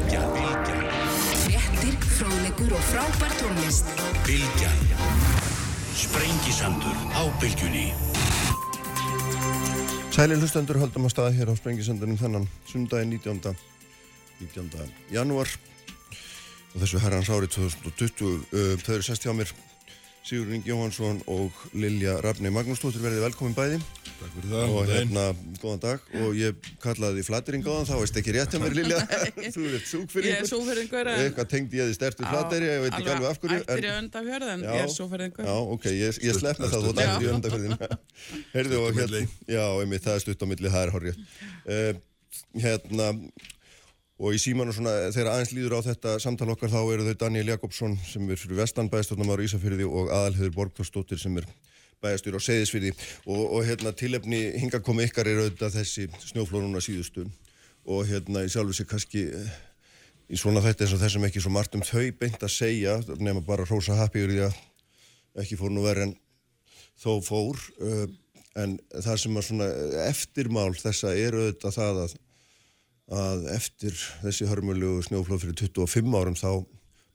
Bilgja, Fréttir, fróðleikur og frábær tónlist. Bilgja. Sprengisandur á Bilgjunni. Sælir hlustendur höldum að staða hér á Sprengisandunum þennan sundaginn 19. 19. janúar og þessu herrans árið 2020 uh, þau eru sest hjá mér Sigur Ingi Jóhansson og Lilja Rafni Magnúsdóttir verðið velkomin bæði Takk fyrir það. og hérna, góðan dag. Og ég kallaði því flattering á þann þá veist ekki rétt hjá mér Lilja. Þú ert Ég er súferðingur eitthvað tengdi ég því stertu flatteri ég veit ekki alveg af hverju Ættir í öndafjörð en ég er súferðingur Já, ok, ég, ég slepp með það, þú dættir í öndafyrðin Heyrðu og hérna. Já, einmitt, það er stutt á milli, það er horrið uh, Hérna og í símanu svona, þegar aðeins líður á þetta samtal okkar þá eru þau Daniel Jakobsson sem er fyrir vestan bæðstofnum ára Ísafyrði og aðalheður Borgþórsdóttir sem er bæðastjór á Seyðisfyrði og, og hérna tilefni hinga komi ykkar er auðvitað þessi snjóflónuna síðustu. Og hérna í sjálfu sig kannski eh, í svona þetta eins og þessum ekki svo margt um þau beint að segja nema bara hrósa happy yfir því að ekki fór nú verið en þó fór. Uh, en það sem að svona eftirmál þessa er auðvitað það að, að eftir þessi hörmulegu snjóflóð fyrir 25 árum þá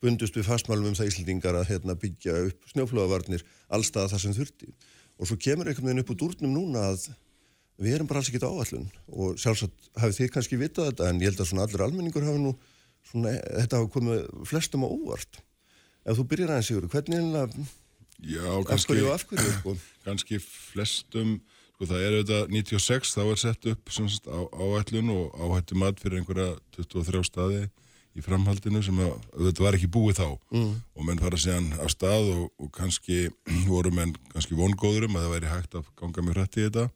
bundust við fastmálum um það Íslandingar að hérna, byggja upp snjóflóðavarnir allstað það sem þurfti. Og svo kemur einhvern veginn upp úr dúrnum núna að við erum bara alls ekkert áallun og sjálfsagt hafið þið kannski vitað þetta en ég held að svona allir almenningur hafi nú svona, þetta hafa komið flestum á óvart. Ef þú byrjar aðeins Sigur, hvernig einlega Já, kannski, hverju og af hverju sko? kannski flestum, sko það er auðvitað 96, þá er sett upp sem sagt, á, áætlun og áhættu mat fyrir einhverja 23 staði í framhaldinu sem að, auðvitað var ekki búið þá. Mm. og menn fara síðan af stað og, og kannski voru menn kannski vongóður um að það væri hægt að ganga mjög hrætt í þetta.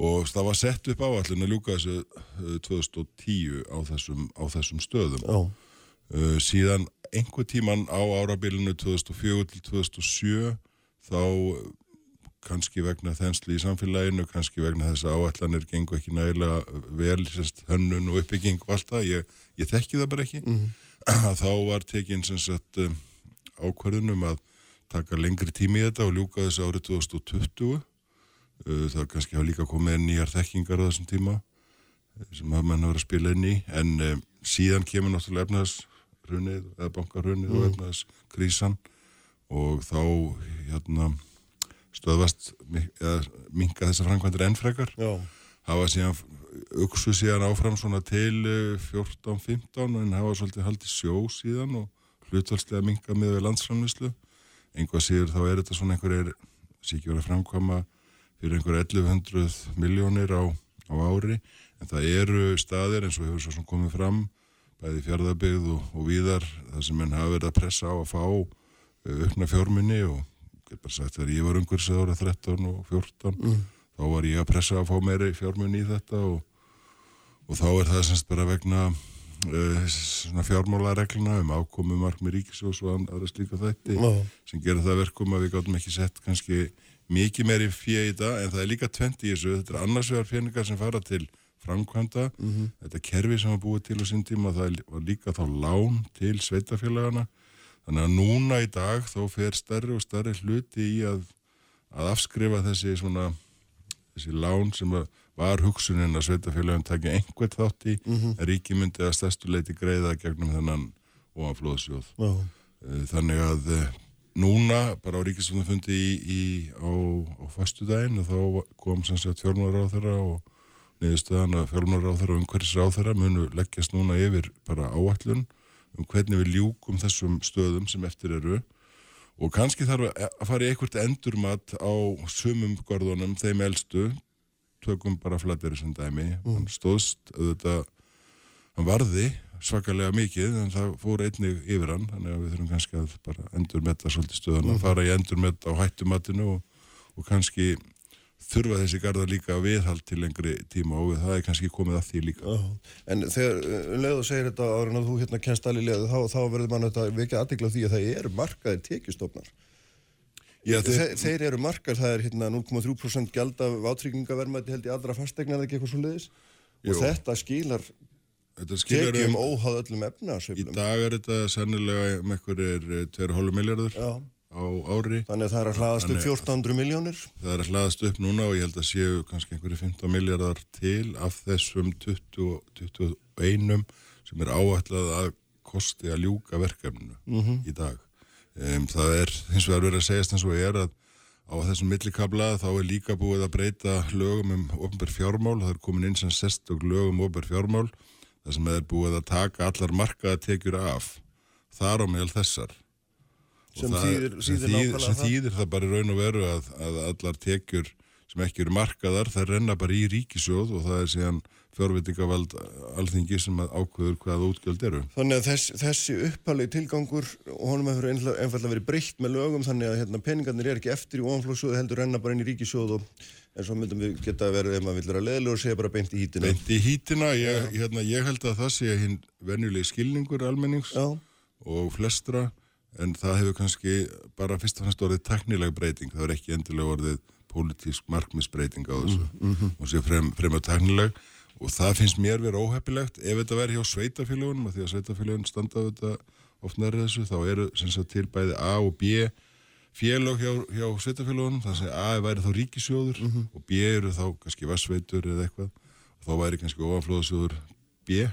Og það var sett upp áætlun að ljúka þessu eh, 2010 á þessum, á þessum stöðum. Já, Uh, síðan einhver tíman á árabilinu 2004 til 2007 þá kannski vegna þensli í samfélaginu, kannski vegna þess að áallanir gengur ekki nægilega vel, sérst, hönnun og uppbygging og allt það, ég, ég þekki það bara ekki, þá var tekin sem sagt um, ákvörðunum að taka lengri tími í þetta og ljúka þessu árið 2020 uh, það kannski hafa líka komið nýjar þekkingar á þessum tíma eh, sem hafa menn að vera að spila inn í. En um, síðan kemur náttúrulega efnaðsrunið eða bankarunið og efnaðskrísan og þá hérna stöðvast eða minka þessar framkvæmdur enn frekar. Já, hafa síðan uksu síðan áfram svona til eh, 14-15 en hafa svolítið haldið sjó síðan og hlutvalslega minka með við landsframlýslu einhvað síður þá er þetta svona einhverjir síkjur að framkvæma fyrir einhverja 1100 miljónir á, á ári. En það eru staðir eins og hefur svo sem komið fram bæði fjárðabygð og, og víðar þar sem menn hafa verið að pressa á að fá eh, aukna fjármunni og get bara sagt þegar ég var sér ára 13 og 14 þá var ég að pressa að fá meiri fjármunni í þetta og, og þá er það semst bara vegna uh, svona fjármálaregluna um ákomu markmi ríkisjós og aðra slíka þætti Já. sem gerir það verkum að við gátum ekki sett kannski mikið meiri fjö í þetta en það er líka tvent í þessu, þetta er annars vegar fjöningar sem fara til framkvæmda. Þetta kerfi sem var búið til á sín tíma það var líka þá lán til sveitafélagana þannig að núna í dag þá fer stærri og stærri hluti í að, að afskrifa þessi svona þessi lán sem var hugsunin að sveitafélagum takja einhvert þátt í en ríki myndi að stærstu leiti greiða gegnum þennan ofanflóðsjóð já, Eh, þannig að eh, núna bara á ríkisvöndfundi í, í, á, á fastudaginn og þá kom sem sagt fjármálaráþara og niðurstöðan að fjármálaráþara og umhverfisráþara munu leggjast núna yfir bara áætlun um hvernig við ljúkum þessum stöðum sem eftir eru. Og kannski þarf að fara í einhvert endurmat á sumum gorðunum, þeim elstu. Tökum bara flateri sem dæmi. Hann stóðst auðvitað hann varði svakalega mikið en það fór einnig yfir hann. Þannig að við þurfum kannski að bara endurmetta svolítið stöðan að fara í endurmett á hættumatinu og, og kannski þurfa þessi garda líka að viðhald til lengri tíma og það er kannski komið að því líka. En þegar leið og segir þetta áður en að þú hérna kennst allir leið þá, þá verður mann þetta vekja aðdegla því að það eru markaðir tekjustofnar. Já, Þeir, þeir, þeir eru markar, það er hérna 0,3% gjald af átryggingavermaði held í allra fastegna eða ekki eitthvað svo leiðis og Jú. þetta skilar þetta skilar tekjum um, óháð öllum í efnaðsveiflum. dag er þetta sennilega um einhverjir 2,5 miljardur Já, á ári þannig að það er að hlaðast upp Þannig- 1400 miljónir. það er að hlaðast upp núna og ég held að séu kannski einhverjir 15 miljardar til af þessum 20, 21 sem er áætlað að kosti að ljúka verkefninu í dag. Um, það er hins vegar verið að segjast eins og er að á þessum millikabla þá er líka búið að breyta lögum um ofnbær fjármál, það er komin inn sem sestug lögum um ofnbær fjármál, það sem er búið að taka allar markaða tekjur af, þar á meðal þessar. Sem það- þýðir- sem þýðir nákvæmlega sem þýðir það bara raun og veru að, að allar tekjur sem ekki eru markaðar, það renna bara í ríkisjóð og það er síðan fjárvitingavald alþingi sem að ákveður hvaða útgjöld eru. Þannig að þess, þessi uppalegi tilgangur honum hefur einfallega, verið breytt með lögum þannig að hérna, peningarnir er ekki eftir í ofanflóksjóðu heldur renna bara inn í ríkisjóð og en svo myndum við geta verið ef maður vil vera leðilegur og segja bara beint í hítinu. Beint í hítina, ég, hérna, ég held að það sé hinn venjulegi skilningur almennings Já, og flestra en það hefur kannski bara fyrst og fremst orðið teknileg breyting, það er ekki endilega orðið pólitísk markmisbreyting á þessu. Og sé frem, fremur teknileg og það finnst mér verið óheppilegt. Ef þetta verður hjá sveitafélagunum af því að sveitafélagun standa á þetta oft nærið þessu, þá eru sem sagt til bæði A og B félag hjá, hjá sveitafélagunum, þannig að A væri þá ríkisjóður og B eru þá kannski vassveitur eða eitthvað. Og þá væri kannski ofanflóðasjóður B.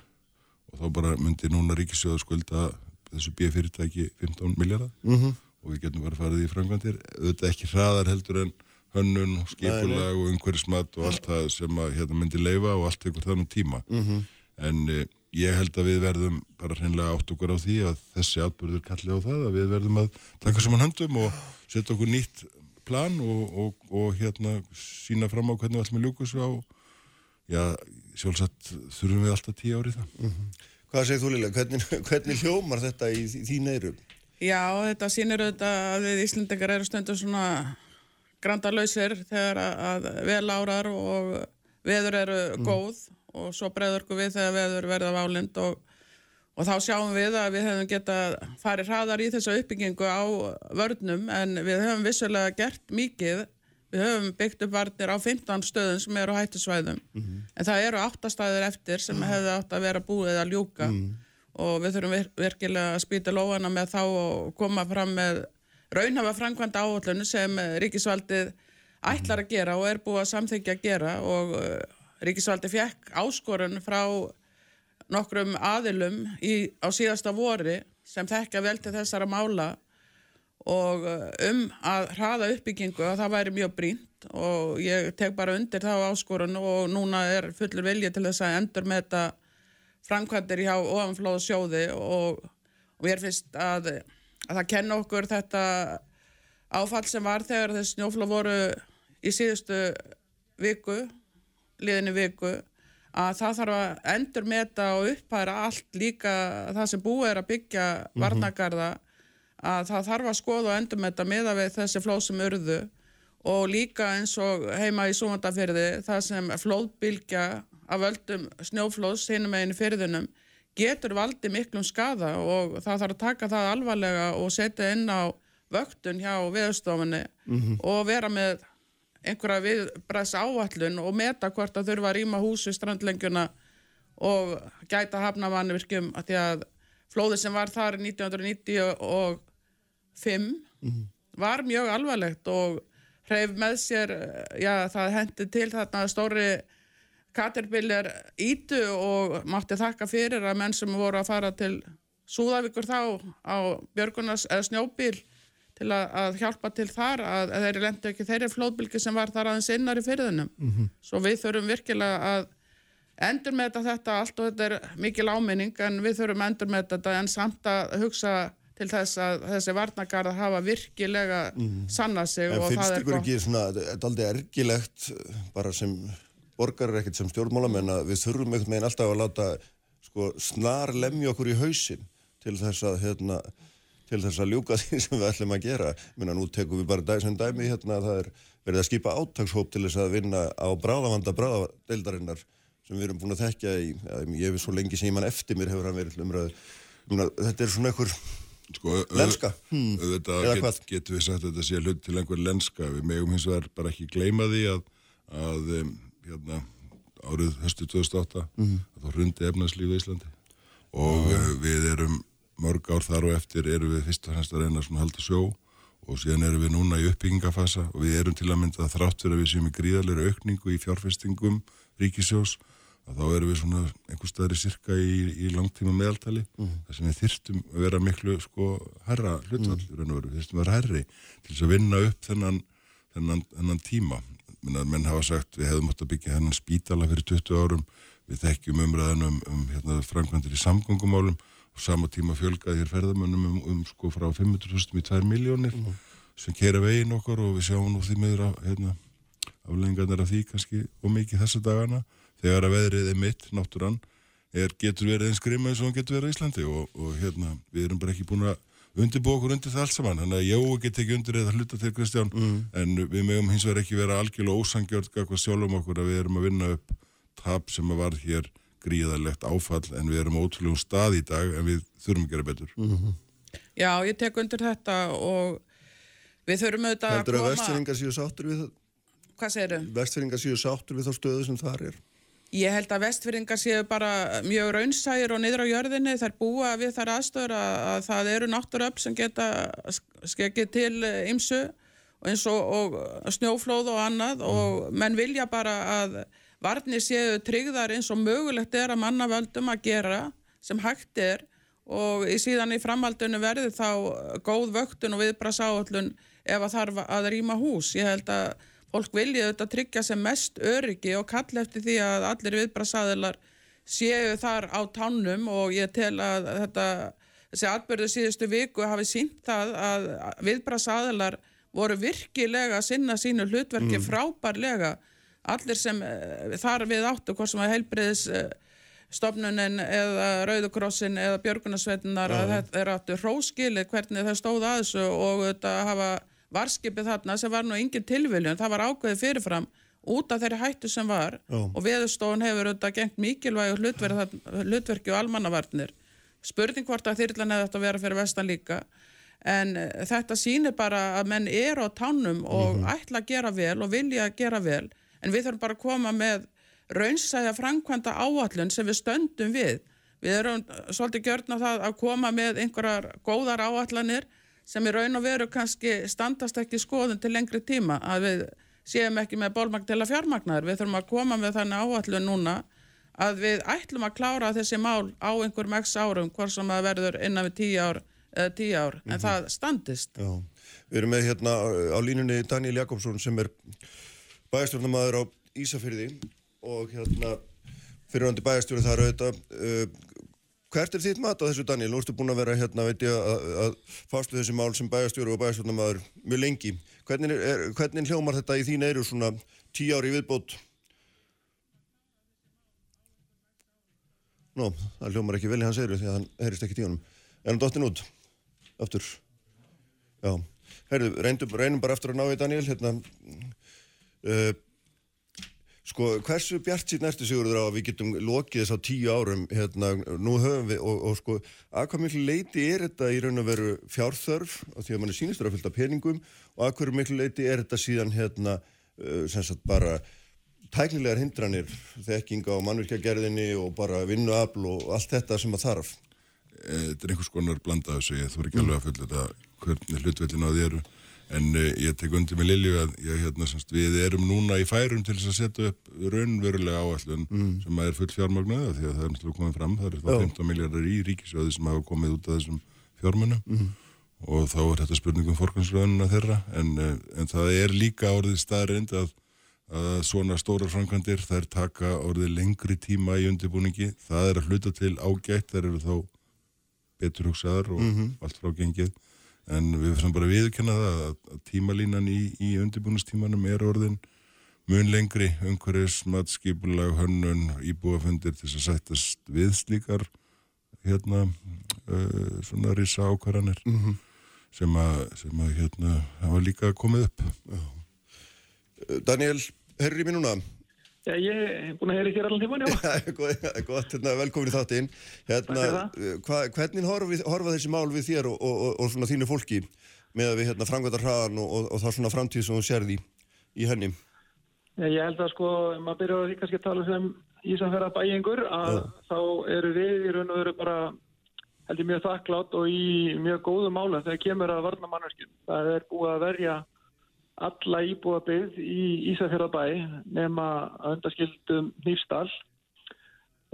Og þá bara myndi núna ríkisjóður skulda þessu B fyrirtæki 15 miljardar -hmm. og við getum bara farið í framkvæmdir. Auðvitað ekki hraðar heldur en hönnun, skipulag og umhverfismat og allt það sem að hérna, myndi leifa og allt einhver þannig tíma. -hmm. en eh, ég held að við verðum bara hreinlega átt okkur á því að þessi atbyrður kalli á það að við verðum að taka saman höndum og setja okkur nýtt plan og, og, og hérna sína fram á hvernig við ætlum að ljúka þessu á já, sjálfsagt þurfum við alltaf tíu árið það hvað segir þú Lilja? Hvernig, hvernig hljómar þetta í þí- þín eyrum? Já, þetta sýnir auðvitað að við Íslendingar eru stundum svona grandalausir þegar að, vel árar og veður eru góð og svo breyður okkur við þegar veður verða válind og, og þá sjáum við að við hefum geta farið hraðar í þessa uppbyggingu á vörnum en við höfum vissulega gert mikið við höfum byggt upp varnir á 15 stöðum sem eru á hættusvæðum. En það eru 8 staðir eftir sem hefði átt að vera búið að ljúka. Og við þurfum vir virkilega að spýta lóana með þá og koma fram með raunhafa framkvæmda áallun sem ríkisvaldið ætlar að gera og er búið að samþykja að gera. Og uh, ríkisvaldið fekk áskorun frá nokkrum aðilum í, á síðasta vori sem þekka vel til þessara mála og uh, um að hraða uppbyggingu að það væri mjög brínt og ég tek bara undir þá áskorun og núna er fullur vilja til þess að endur með þetta framkvæmdir hjá ofanflóða sjóði. Og, og mér finnst að, að það kenna okkur þetta áfall sem var þegar þessi snjóflóð voru í síðustu viku, liðinni viku, að það þarf að endur meta og upphæra allt líka það sem búið er að byggja varnagarða, að það þarf að skoða og endur meta miða við þessi flóð sem urðu og líka eins og heima í Súmandafyrði það sem flóðbylgja af völdum snjóflóðs hinum meginn í fyrðunum getur valdið miklum skada og það þarf að taka það alvarlega og setja inn á vöktun hjá viðstofunni og vera með einhverja viðbræðs áallun og meta hvort að þurfa að rýma hús við strandlengjuna og gæta hafnavannvirkjum að því að flóðið sem var þar 1995 var mjög alvarlegt og hreif með sér, já það hendi til þarna stóri Caterpillar ítu og mátti þakka fyrir að menn sem voru að fara til Súðavíkur þá á Björgunas eða snjóbíl til að, að hjálpa til þar að, að þeir lendu ekki þeirri flóðbylgi sem var þar aðeins innar í fyrðunum. Svo við þurfum virkilega að endur með þetta allt og þetta er mikil áminning en við þurfum endur með þetta en samt að hugsa til þess að þessi varnagarðar hafa virkilega sannað sig En og finnst það er ykkur gott. ekki svona, þetta er aldrei ergilegt bara sem borgarar ekkert sem stjórnmálamenn að við þurfum einhvern veginn alltaf að láta sko snar lemja okkur í hausinn til þess að hérna til þess að ljúka því sem við ætlum að gera. Minna nú tekum við bara dag, sem dæmi hérna að það er verið að skipa átagshóp til þess að vinna á bráðavanda bráðadeildarinnar sem við erum búin að þekkja í, ég hef svo lengi sem ég mann eftir mér hefur hann verið Minna, þetta er svona einhver Sko, Lenska? Hmm. Eða get, getum við sagt að þetta sé hlut til einhver lenska við megum hins vegar bara ekki gleyma því að, að hérna, árið höstu 2008 Mhm. að þá hrundi efnarslífu í Íslandi og uh, við erum mörg ár þar og eftir erum við fyrst og fremst að reyna að halda sjó og síðan erum við núna í uppbyggingafasa og við erum til að mynda þrátt fyrir að við séum í gríðarlega aukningu í fjárfestingum ríkisjós að þá erum við svona einhver staðar í sirka í, í langtíma meðaltali þar sem við þyrstum að vera miklu sko herra hlutvall, mm. við þyrstum að vera herri til þess að vinna upp þennan, þennan, þennan tíma. Menn, menn hafa sagt við hefðum átt að byggja þennan spítala fyrir 20 árum, við þekkjum umræðan um, um hérna, framkvæmdir í samgöngumálum. Og sama tíma fjölgaði hér ferðamönnum um, um sko frá 500.000 í 2 miljónir sem kera veginn okkur og við sjáum nú því meður að hérna, aflengarnir af því kannski og mikið þessa dagana þegar að veðrið er mitt, náttúrann er, getur verið eins grimma eins og hann getur verið í Íslandi og, og hérna, við erum bara ekki búin að undirbúa okkur undir það allt saman þannig að ég get ekki undir eða hluta til Kristján mm. en við mögum hins vegar ekki vera algjörlega ósangjörð hvað sjálfum okkur að við erum að vinna upp tap sem að var hér gríðarlegt áfall en við erum ótrúlega stað í dag en við þurfum að gera betur mm -hmm. Já, ég tek undir þetta og við þurfum auðvitað að koma Heldur að vestfyrringar séu sáttur við það? Hvað segir þau? Vestfyrringar séu sáttur við þá stöðu sem þar er? Ég held að vestfyrringar séu bara mjög raunsægir og niður á jörðinni þar búa við þar aðstöður að, að það eru náttúröpp sem geta skekið til ymsu eins og, og snjóflóð og annað mm. og menn vilja bara að varnir séu tryggðar eins og mögulegt er að mannavöldum að gera sem hægt er og í síðan í framhaldunum verði þá góð vöktun og viðbrasáallun ef að þarf að rýma hús. Ég held að fólk vilja auðvitað tryggja sem mest öryggi og kalla eftir því að allir viðbrasaðilar séu þar á tánum og ég tel að þetta, þessi atbyrðu síðustu viku hafi sínt það að viðbrasaðilar voru virkilega að sinna sínu hlutverki mm. frábærlega. Allir sem uh, þar við áttu, hvort sem að heilbreyðis uh, stofnunin eða Rauðukrossin eða Björgunarsveitunar að þetta er áttu hróskilið hvernig það stóð að þessu og þetta hafa varskipið þarna sem var nú engin tilviljun, það var ákveðið fyrirfram út af þeirri hættu sem var Já. og veðustofun hefur auðvitað gengt mikilvæg hlutverki og almannavarnir spurning hvort að þyrlan hefði þetta að vera fyrir vestan líka en uh, þetta sýnir bara að menn er á tánum og mm -hmm. ætla að gera vel og vilja að gera vel en við þurfum bara að koma með raunsæða framkvæmda áallun sem við stöndum við við erum svolítið gjörna það að koma með einhverjar góðar áallanir sem í raun og veru kannski standast ekki skoðun til lengri tíma að við séum ekki með bólmagn til að fjármagnar við þurfum að koma með þannig áallu núna að við ætlum að klára þessi mál á einhverjum x árum hvort sem að verður innan við tíu ár, eða tíu ár en mm -hmm. það standist Já. Við erum með hérna á línunni Daniel Jakobsson sem er bæstjórnamaður á Ísafyrði og hérna fyrirhandi bæstjóri þar auðvitað uh, Hvert er þitt mat á þessu Daniel? Nú ertu búin að vera hérna, veit ég, að, fástu þessi mál sem bæjastjóru og bæjastjórnamaður mjög lengi. Hvernig, er, hvernig hljómar þetta í þín eiru svona tíu ári viðbót? Nó, það hljómar ekki vel í hans eiru því að hann heyrist ekki tíunum. Er hann dottin út? Aftur? Já. Heyrðu, reynum bara eftir að ná í Daniel, hérna... Uh, Sko, hversu bjart síðan ertu sigurður á að við getum lokið þess á tíu árum, hérna, nú höfum við, og, og sko, að hvað miklu leiti er þetta í raun og veru fjárþörf, því að mann er sínustur að fylgta peningum, og að hverju miklu leiti er þetta síðan, hérna, uh, sem sagt bara tæknilegar hindranir, þekkinga á mannvirkjagerðinni og bara vinnuafl og allt þetta sem að þarf. Eh, þetta er einhvers konar blandað þessu, ég þú er ekki alveg að fylgja þetta hvernig hlutvellin á því eru en uh, ég tek undir með Lilju að ég, hérna, semst, við erum núna í færum til þess að setja upp raunverulega áallun mm. sem er full fjármagnuða því að það er náttúrulega komið fram, það er það 15 miljardar í ríkisjóði sem hafa komið út af þessum fjármunum mm. og þá er þetta spurningum fórkvæmsraununa þeirra en, uh, en það er líka orðið staðrind að, að svona stóra framkvæmdir þær taka orðið lengri tíma í undirbúningi, það er að hluta til ágætt, þær eru þá betur hugsaðar og mm -hmm. allt frá gengið en við fyrir bara viðkynna það að, tímalínan í, í undirbúinustímanum er orðin mun lengri umhverjus, matskipulag, hönnun, íbúafundir til þess að sættast við slíkar hérna uh, svona risa ákvarðanir mm -hmm. sem að, sem að hérna hafa líka komið upp. Daniel, herri mér núna Já, ég hef búin að heyra hér allan tíman, já. Gott, hérna, velkomin í þáttinn. Hérna, hva, hvernig horfa, horfa þessi mál við þér og, og, og, og svona þínu fólki með að við hérna, frangvæta hraðan og það svona framtíð sem þú sérði í, henni? Já, ég held að sko, maður byrjar að kannski að tala sem Ísafjara bæjengur að já. þá eru við í raun og veru bara heldur mjög þakklátt og í mjög góðu mála þegar kemur að varna mannverkjum. Það er búið að verja alla íbúa byggð í Ísafjörðabæ nema að undaskildum Nýfstall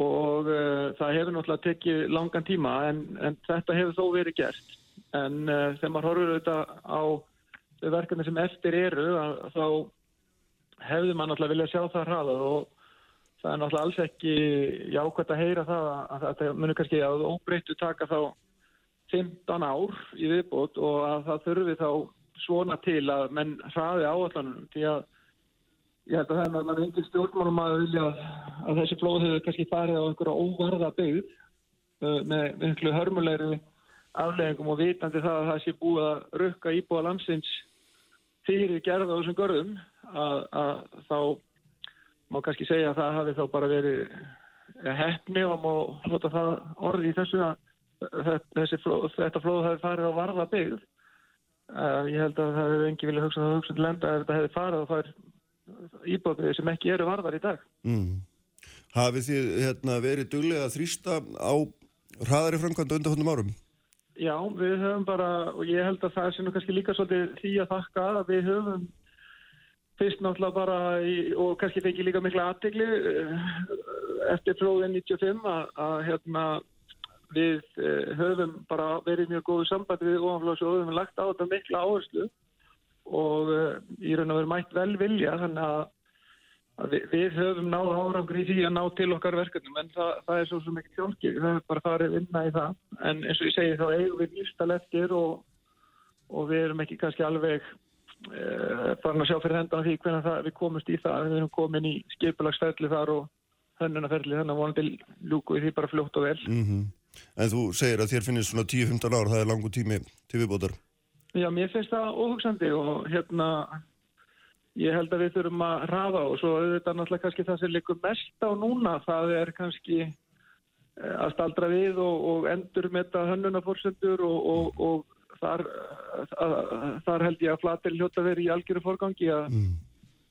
og uh, það hefur náttúrulega tekið langan tíma en, en þetta hefur þó verið gert. En uh, þegar maður horfur auðvitað á verkefni sem eftir eru að, þá hefði maður náttúrulega viljað sjá það hraðað. Og það er náttúrulega alls ekki jákvæmt að heyra það að, að þetta munir kannski að óbreyttu taka þá 15 ár í viðbót og að það þurfi þá svona til að menn hraði áallanum því að ég held að það er náttúrulega engin stjórnmálum að vilja að þessi flóð hefur kannski farið á einhverja óvarða byggð uh, með með einhverju hörmulegri afleggingum og vitandi það að það sé búið að rukka íbúa landsins fyrir gerða á þessum görðum að, að þá má kannski segja að það hafi þá bara verið eh, heppni og má hlota það orði í þessu að þessi þetta flóð hafi farið á varða byggð. Uh, ég held að það hefur engi vilja hugsa það hugsa til enda ef þetta hefði farið á þær íbúðbyggði sem ekki eru varðar í dag. Mm. Hafið þið hérna, verið duglega að þrýsta á hraðari framkvæmda undanfjöndum árum? Já, við höfum bara, og ég held að það sé nú kannski líka svolítið því að þakka að við höfum fyrst náttúrulega bara, í, og kannski fengi líka mikla aðtegli eftir flóðin 95 að, að hérna, við uh, höfum bara verið mjög góðu sambandi við ofanflóðs og höfum lagt á þetta mikla áherslu og uh, í raun og veru mætt vel vilja þannig að, við, við höfum náð árangur í því að ná til okkar verkefnum en það, það er svo sem ekki þjónskip, við höfum bara farið vinna í það. En eins og ég segi þá eigum við nýstal eftir og, og við erum ekki kannski alveg uh, farin að sjá fyrir hendan því hvernig það, við komumst í það, við erum komin í skipulagsferðli þar og hönnunarferðli þannig að vonandi lúku í því bara fljótt og vel. Mm En þú segir að þér finnist svona 10-15 ár, það er langu tími til viðbótar. Já, mér finnst það óhugsandi og hérna ég held að við þurfum að hraða og svo auðvitað náttúrulega kannski það sem likur mest á núna, það er kannski eh, að staldra við og, og endur með þetta hönnunarforsendur og, og, og þar, að, þar held ég að flatir hljóta verið í algjöru forgangi að, Mm.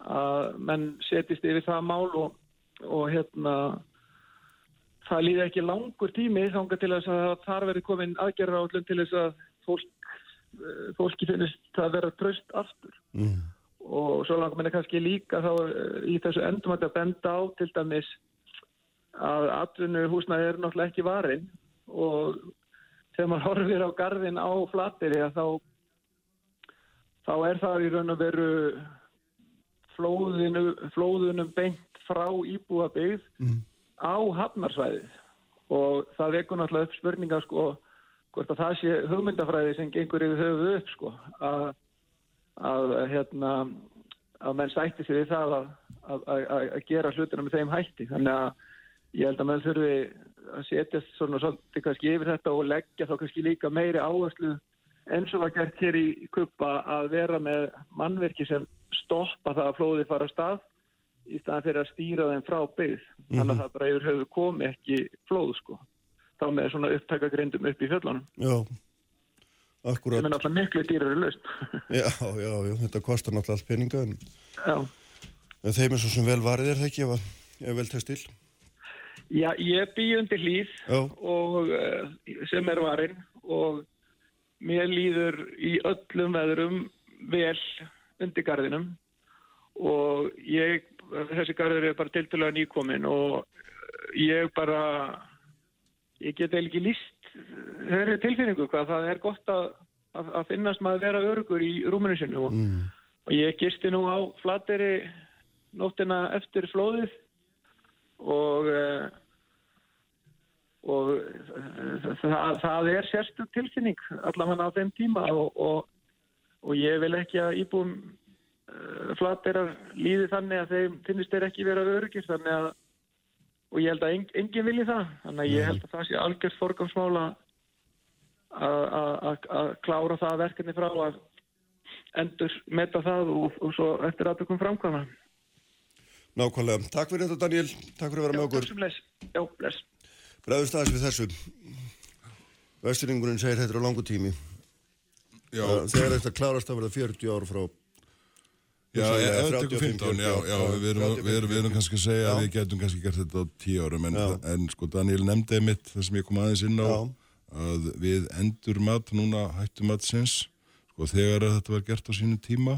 að menn setist yfir það mál og hérna það líði ekki langur tími þángar til þess að þar verið komin aðgerra átlun til þess að fólk, eh, fólki finnist það vera tröst aftur Mm. og svo langar minna kannski líka þá eh, í þessu endum að benda á til dæmis að atvinnu húsnaði er náttúrulega ekki varin og þegar maður horfir á garðin á flateri að þá þá er það í raun og veru flóðinu, flóðunum beint frá íbúabyggð Mm. Á hafnarsvæðið. Og það vekur náttúrulega upp spurninga sko hvort að það sé hugmyndafræði sem gengur yfir höfuð upp sko að, að hérna að menn sætti sér við það að, að, að, að gera hlutina með þeim hætti. Þannig að ég held að menn þurfi að setjast svona svolítið kannski yfir þetta og leggja þá kannski líka meiri áherslu eins og var gert hér í kuppa að vera með mannverki sem stoppa það að flóði fara stað í staðan fyrir að stýra þeim frá byggð. Þannig að það bara yfir höfu komi ekki flóð sko. Þá með svona upptækagrindum upp í fjöllunum. Já, akkurat. er náttúrulega miklu dýrari laust Já, já, já, þetta kostar náttúrulega allt peninga en, en þeim er svo sem vel varðið er það ekki ef, ef vel tekst til. Já ég bý undir hlýð og uh, sem er varinn og mér líður í öllum veðrum vel undir garðinum og ég, þessi garður er bara tiltölulega nýkomin og ég bara ég get eiginlega ekki líst þeirri tilfinningu hvað það er gott að, að, að finnast maður vera örugur í rúminu sinu og, mm. og ég gisti nú á flateri nóttina eftir flóðið og uh, og uh, það, það er sérstug tilfinning allavega á þeim tíma og, og, og ég vil ekki að íbúum uh, flaterar líði þannig að þeim finnist þeir ekki vera öryggir þannig að og ég held að en, enginn vilji það þannig að ég held að það sé algjörð forgámsmála að- að að- að klára það verkefni frá að endur meta það og, og svo eftir aðtökum framkvæma Nákvæmlega. Takk fyrir þetta Daniel, takk fyrir að vera með okkur. já, bless Bræðust aðeins við þessu. Vesturingurinn segir þetta er á langu tími. Já, Þegar þetta klárast að verða 40 ár frá já, hugsanlega ef þetta 35, tekur 15, já, já, við erum, 35, við erum, við erum kannski að segja Já. að við getum kannski gert þetta á 10 árum, en, en sko Daniel nefndi mitt það sem ég kom aðeins inn á, Já. að við endur mat núna hættum matsins, sko þegar þetta var gert á sínu tíma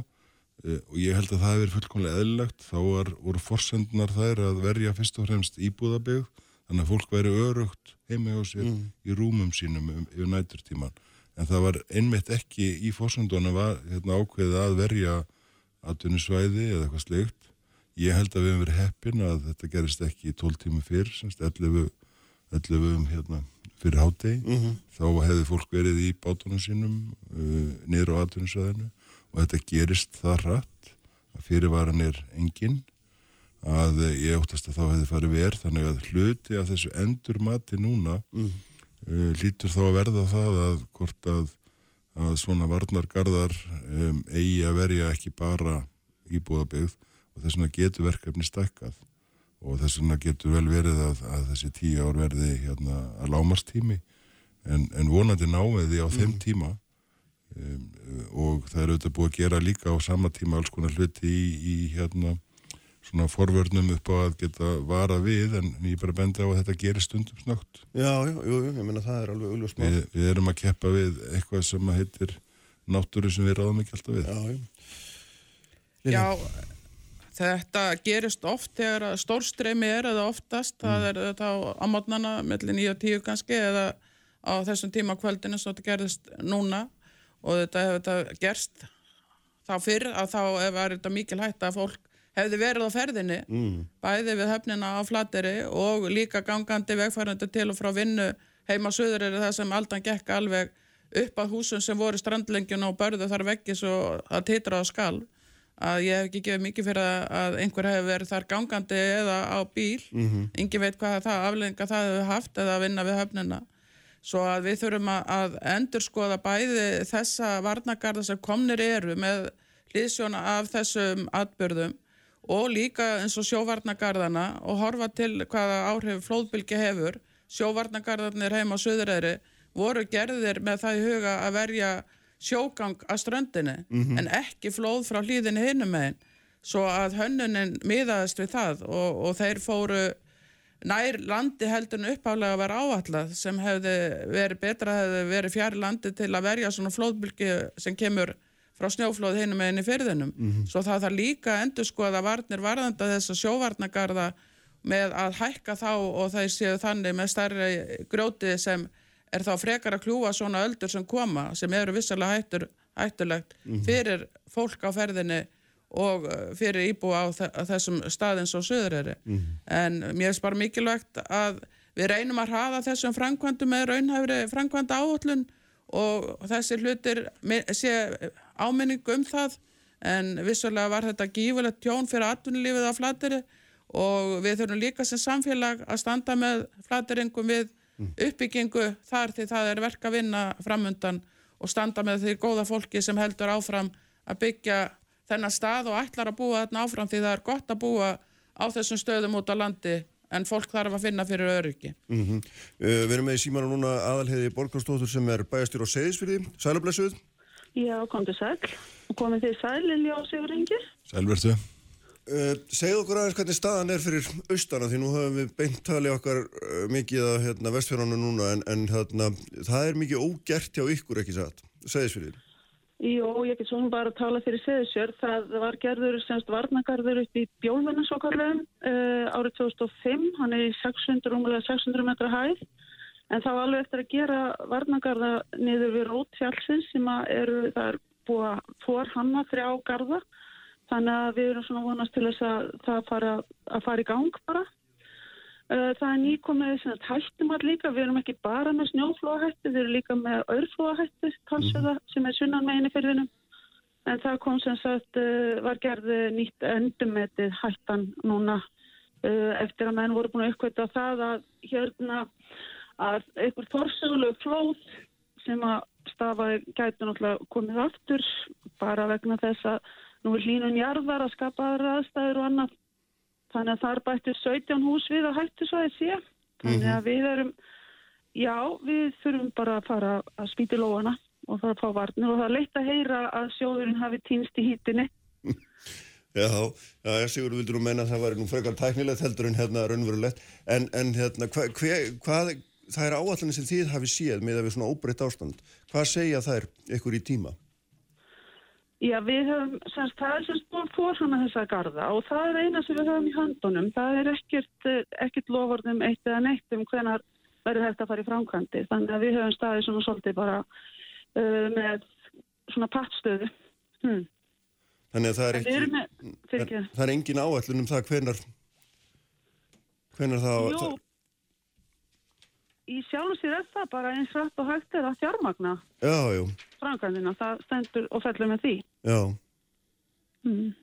eh, og ég held að það hefur fullkomlega eðlilegt, þá var, voru forsendunar þær að verja fyrst og fremst íbúðabygg, þannig að fólk væri örugt heimi á sér í rúmum sínum um, yfir næturtíman en það var einmitt ekki í fórsöndunum var hérna, ákveðið að verja atvinnusvæði eða eitthvað sleikt ég held að við hefum verið heppin að þetta gerist ekki í 12 tími fyrr semst 11, 11 um, hérna, fyrir hátegi þá hefði fólk verið í bátunum sínum uh, niður á atvinnusvæðinu og þetta gerist það hratt að fyrirvaran er engin. Að ég óttast að þá hefði farið verð þannig að hluti af þessu endur mati núna mm. uh, lítur þá að verða það að hvort að, að svona varnargarðar um, eigi að verja ekki bara íbúðabyggð og þess vegna getur verkefni stækkað. Og þess vegna getur vel verið að, að þessi tíu ár verði hérna að lámarstími en, en vonandi námiði á þeim tíma. Um, og það er auðvitað búið að gera líka á sama tíma alls konar hluti í, í hérna svona forvörnum upp á að geta vara við en ég bara bendi á að þetta gerir stundum snögt. Já, já, jú, ég menna það er alveg auðvitað smá. Við, við erum að keppa við eitthvað sem að heitir náttúru sem við ráðum ekki alltaf við. Já, já. Já, þetta gerist oft þegar að stórstreymi er eða oftast, það er þetta á amotnana, mellir 9 og 10 kannski eða á þessum tíma kvöldinu svo þetta gerðist núna og þetta hefur þetta gerst þá fyrr að þá er þetta mikil hætta að fólk hefði verið á ferðinni mm. bæði við höfnina á flateri og líka gangandi vegfærandi til og frá vinnu heima söður er það sem aldan gekk alveg upp að húsum sem voru strandlengjun og börðu þar vekki svo að titra á skal að ég hef ekki gefið mikið fyrir að einhver hefur verið þar gangandi eða á bíl mm -hmm. engin veit hvað það aflenga það hefur haft eða að vinna við höfnina svo að við þurfum að, endurskoða bæði þessa varnagarða sem komnir eru með hlýðsjóna af þessum atbyrðum og líka eins og sjóvarnagarðana og horfa til hvaða áhrif flóðbylgi hefur. Sjóvarnagarðanir heima á Suðuræri voru gerðir með það í huga að verja sjógang að ströndinni Mhm. en ekki flóð frá hlýðinni hinum megin svo að hönnunin miðaðist við það og, og þeir fóru nær landi heldur en uppálega að vera áallad sem hefði verið betra hefði verið fjari landi til að verja svona flóðbylgi sem kemur frá snjóflóð hinum meginn í fyrðinum. Svo það þarf líka að endur skoða varnir varðanda þessa sjóvarnagarða með að hækka þá og þeir séu þannig með stærri grjóti sem er þá frekar að kljúa svona öldur sem koma sem eru vissalega hættur, hættulegt fyrir fólk á ferðinni og uh, fyrir íbúa á þe- á þessum staðins og söðureri. En mér finnst bara mikilvægt að við reynum að hraða þessum framkvæmdum með raunhæfri framkvæmda áhullun og þessi hlutir sé áminning um það en vissulega var þetta gífulegt tjón fyrir atvinnulífið á flateri og við þurfum líka sem samfélag að standa með flateringum við uppbyggingu þar því það er verk að vinna framundan og standa með því góða fólki sem heldur áfram að byggja þennan stað og ætlar að búa þarna áfram því það er gott að búa á þessum stöðum út á landi en fólk þarf að finna fyrir öryggi. Mm við erum með í símanu núna aðalheiði Borgarstóttur sem er bæjastýr á Seyðisfyrði. Sælablessuð. Já, komdu sæl. Og komið þið sæl, Lilja og Sigurðingi? Sælvertu? Uh, segð okkur aðeins hvernig staðan er fyrir austana því nú höfum við beint talið okkar uh, mikið að hérna, vestfjörðanu núna en, en hérna, það er mikið ógert hjá ykkur ekki satt, Seyðisfyrði. Jú, ég get svona bara að tala fyrir Seðisjör. Það var gerður semst varnagarður upp í Bjólfinu svo kallum uh, árið 2005. Hann er í 600, rúmulega 600 metra hæð. En var alveg eftir að gera varnagarða niður við Rótfjálsins sem eru, það er búið að fór hanna þrjá garða. Þannig að við erum svona vonast til þess að það fara, að fara í gang bara. Uh, Það er nýkomið sem að hættum all líka, við erum ekki bara með snjóflóahættu, við erum líka með örflóahættu talsverða sem er sunnan meginn í fyrðinum. En það kom sem sagt, uh, var gerði nýtt endumetið hættan núna eftir að menn voru búin að uppkvæta það að hérna að einhver þorsögulegu flóð sem að stafaði gæti náttúrulega komið aftur bara vegna þess að nú er hlínun jarðar að skapa aðra aðstæður og annað Þannig að það er bættu 17 hús við að hættu svo að sé. Þannig að við erum, já, við þurfum bara að fara að spýti lóana og fara að fá varnir og það er leitt að heyra að sjóðurinn hafi týnst í hýttinni. Já, já, sigur vildur nú menna að það væri nú frekar tæknilegt heldur en hérna raunverulegt en, en hérna, hva, hve, hvað það er áallanir sem þið hafi séð með að við svona óbreytt ástand hvað segja þær ykkur í tíma? Já, við höfum, semst, það er semst búin fór svona þessa garda og það er eina sem við höfum í höndunum. Það er ekkert, eh, ekkert lofordum eitt eða neitt um hvenar verður þetta að fara í framkvæmdi. Þannig að við höfum staðið svona svolítið bara uh, með svona pattstöðu. Hmm. Þannig að það er ekki, með, fyrir ekki, það er engin áætlun um það hvenar, hvenar það, jú, í sjálf sér er það bara eins rætt og hægt er að fjármagna já, já, framkvæmdina. Það stendur og fellur með því. já, Mm.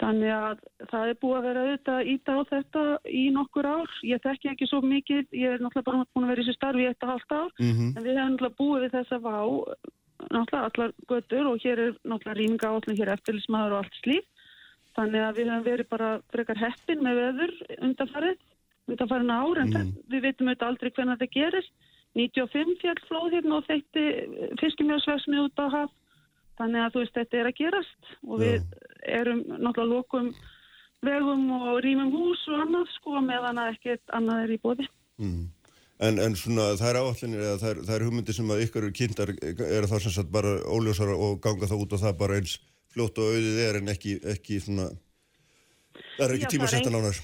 Þannig að það er búið að vera auðvitað að íta á þetta í nokkur ár. Ég þekki ekki svo mikið, ég er náttúrulega bara búin að vera í þessu starfi í eitt og halvt ár, mhm, en við hefum náttúrulega búið við þessa vá, náttúrulega allar göttur og hér er náttúrulega rýminga áallin, hér eftirlismæður og allt slíf. Þannig að við hefum verið bara frekar heppin með veður undanfarið, undanfarið ár, en mm. við veitum auðvitað aldrei hvernig þetta gerist. 95 fjall flóð hérna og þeitti fiskimjósvegsmið út á haf. Þannig að þú veist, þetta er að gerast og við erum náttúrulega lokum vegum og rýmum hús og annað sko meðan að ekkert annað er í bóði. mhm. En, en svona það er áallinir eða það er, það er hugmyndir sem að ykkur kynntar er það sem sagt bara óljósara og ganga það út og það bara eins fljótt og auðið er en ekki, ekki svona, það er Já, ekki það tíma að setja nánar.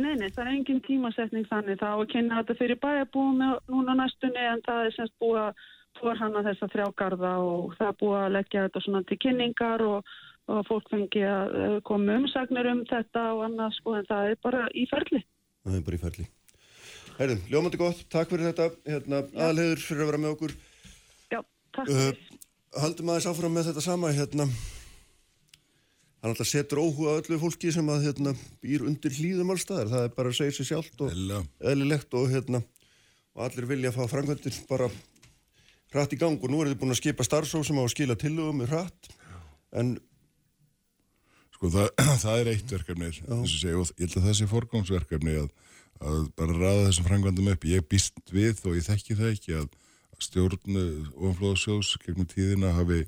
Nei, nei, það er engin tímasetning þannig þá að kynna þetta fyrir bæjarbúum núna næstunni en það er semst búið að forhanna þessa þrjágarða og það er búið að leggja þetta svona til kynningar og, og fólk fengi að eh, koma umsagnir um þetta og annað sko en það er bara í ferli. Það er bara í ferli. Herðum, ljómandi gott, takk fyrir þetta, hérna, aðalhegur fyrir að vera með okkur. Já, takk Uh, fyrir. haldum aðeins áfram með þetta sama, hérna, hann alltaf setur óhuga öllu fólki sem að, hérna, býr undir hlýðum allstaðar, það er bara að segja sér sjálft og eðlilegt og, hérna, og allir vilja að fá framkvæmdir bara hratt í gang. Og nú er þið búin að skipa starfsóð sem á að skila tillögum með hratt, en, Sko það, það er eitt verkefni þess að segja og ég held að það sé forgámsverkefni að, að bara ræða þessum frangvandum upp. Ég býst við og ég þekki það ekki að, að stjórn ofanflóðasjóðs gegnum tíðina hafi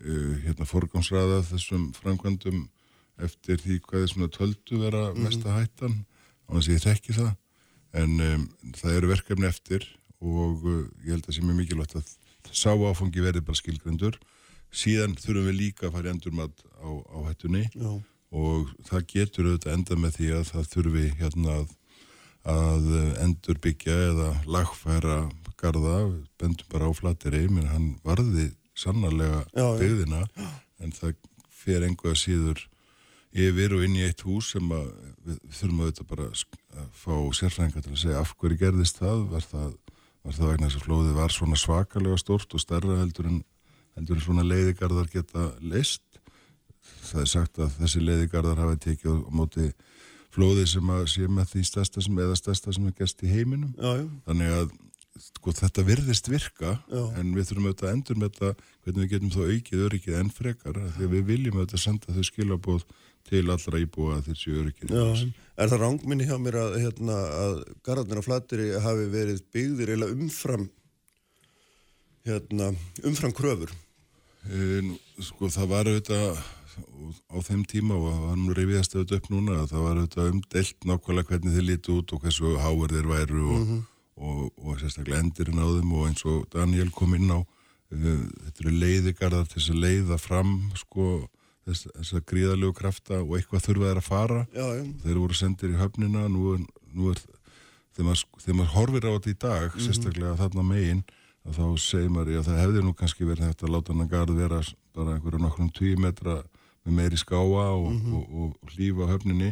hérna forgámsræða þessum frangvandum eftir því hvað er svona töldu vera mesta hættan og þess að ég þekki það. En um, það eru verkefni eftir og uh, ég held að sé mjög mikilvægt að sá áfangi verði bara skilgrendur síðan þurfum við líka að fara í endurmat á, á hættunni já, og það getur auðvitað enda með því að það þurfi hérna að, að endur byggja eða lagfæra garda, bendum bara á flateri, menn hann varði sannarlega byggðina en það fer engu að síður yfir og inn í eitt hús sem að við þurfum auðvitað bara að fá sérfræðingar til að segja af hverju gerðist það, var það, var það vegna þess að flóðið var svona svakalega stórt og stærra heldur en, heldur en svona leiðigarðar geta leist það er sagt að þessi leiðigarðar hafi tekið á móti flóði sem að sé með því stærsta sem eða stærsta sem er gæst í heiminum. Já, já, þannig að sko, þetta virðist virka Já. en við þurfum auðvitað að endur með þetta hvernig við getum þá aukið öryggið enn frekar því við viljum auðvitað senda þau skilabóð til allra íbúa þessi öryggið er það rángminni hjá mér að, hérna, að garðarnir á flateri hafi verið byggðir eða umfram, hérna, umfram kröfur? En, sko það var auðvitað á þeim tíma og nú reyfiðast auðvitað upp núna að það var auðvitað umdelt nákvæmlega hvernig þeir lítu út og hversu háir þeir væru og, og, og, sérstaklega endirinn á þeim og eins og Daniel kom inn á uh, þetta eru leiðigarðar til þess að leiða fram sko þess, þess að gríðalegu krafta og eitthvað þurfa þeir að fara. Já, já, þeir voru sendir í höfnina nú er, nú er þegar maður, maður horfir á þetta í dag sérstaklega þarna megin að þá segir maður að það hefði nú kannski verið hægt að láta hann að garð vera bara einhverju nokkrum tíu metra með meiri skáa og, og, og, og hlífa á höfninni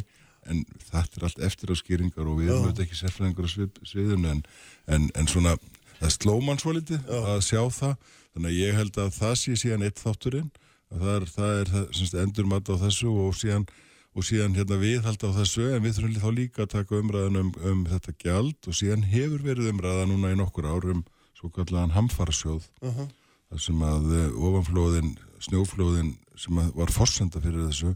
en þetta er allt eftir á skýringar og við erum auðvitað ekki sérfræðingur á svið, sviðinu en, en, en svona það sló mann svo litið að sjá það. Þannig að ég held að það sé síðan eitt þátturinn. Að það er, það er það, semst, endurmat á þessu og síðan og síðan hérna viðhald á þessu en við þurfum þá líka að taka umræðan um, um þetta gjald og síðan hefur verið umræða núna í nokkur árum svo kallan hamfarasjóð. Aha. þar sem að eh, ofanflóðin, snjóflóðin sem að var forsenda fyrir þessu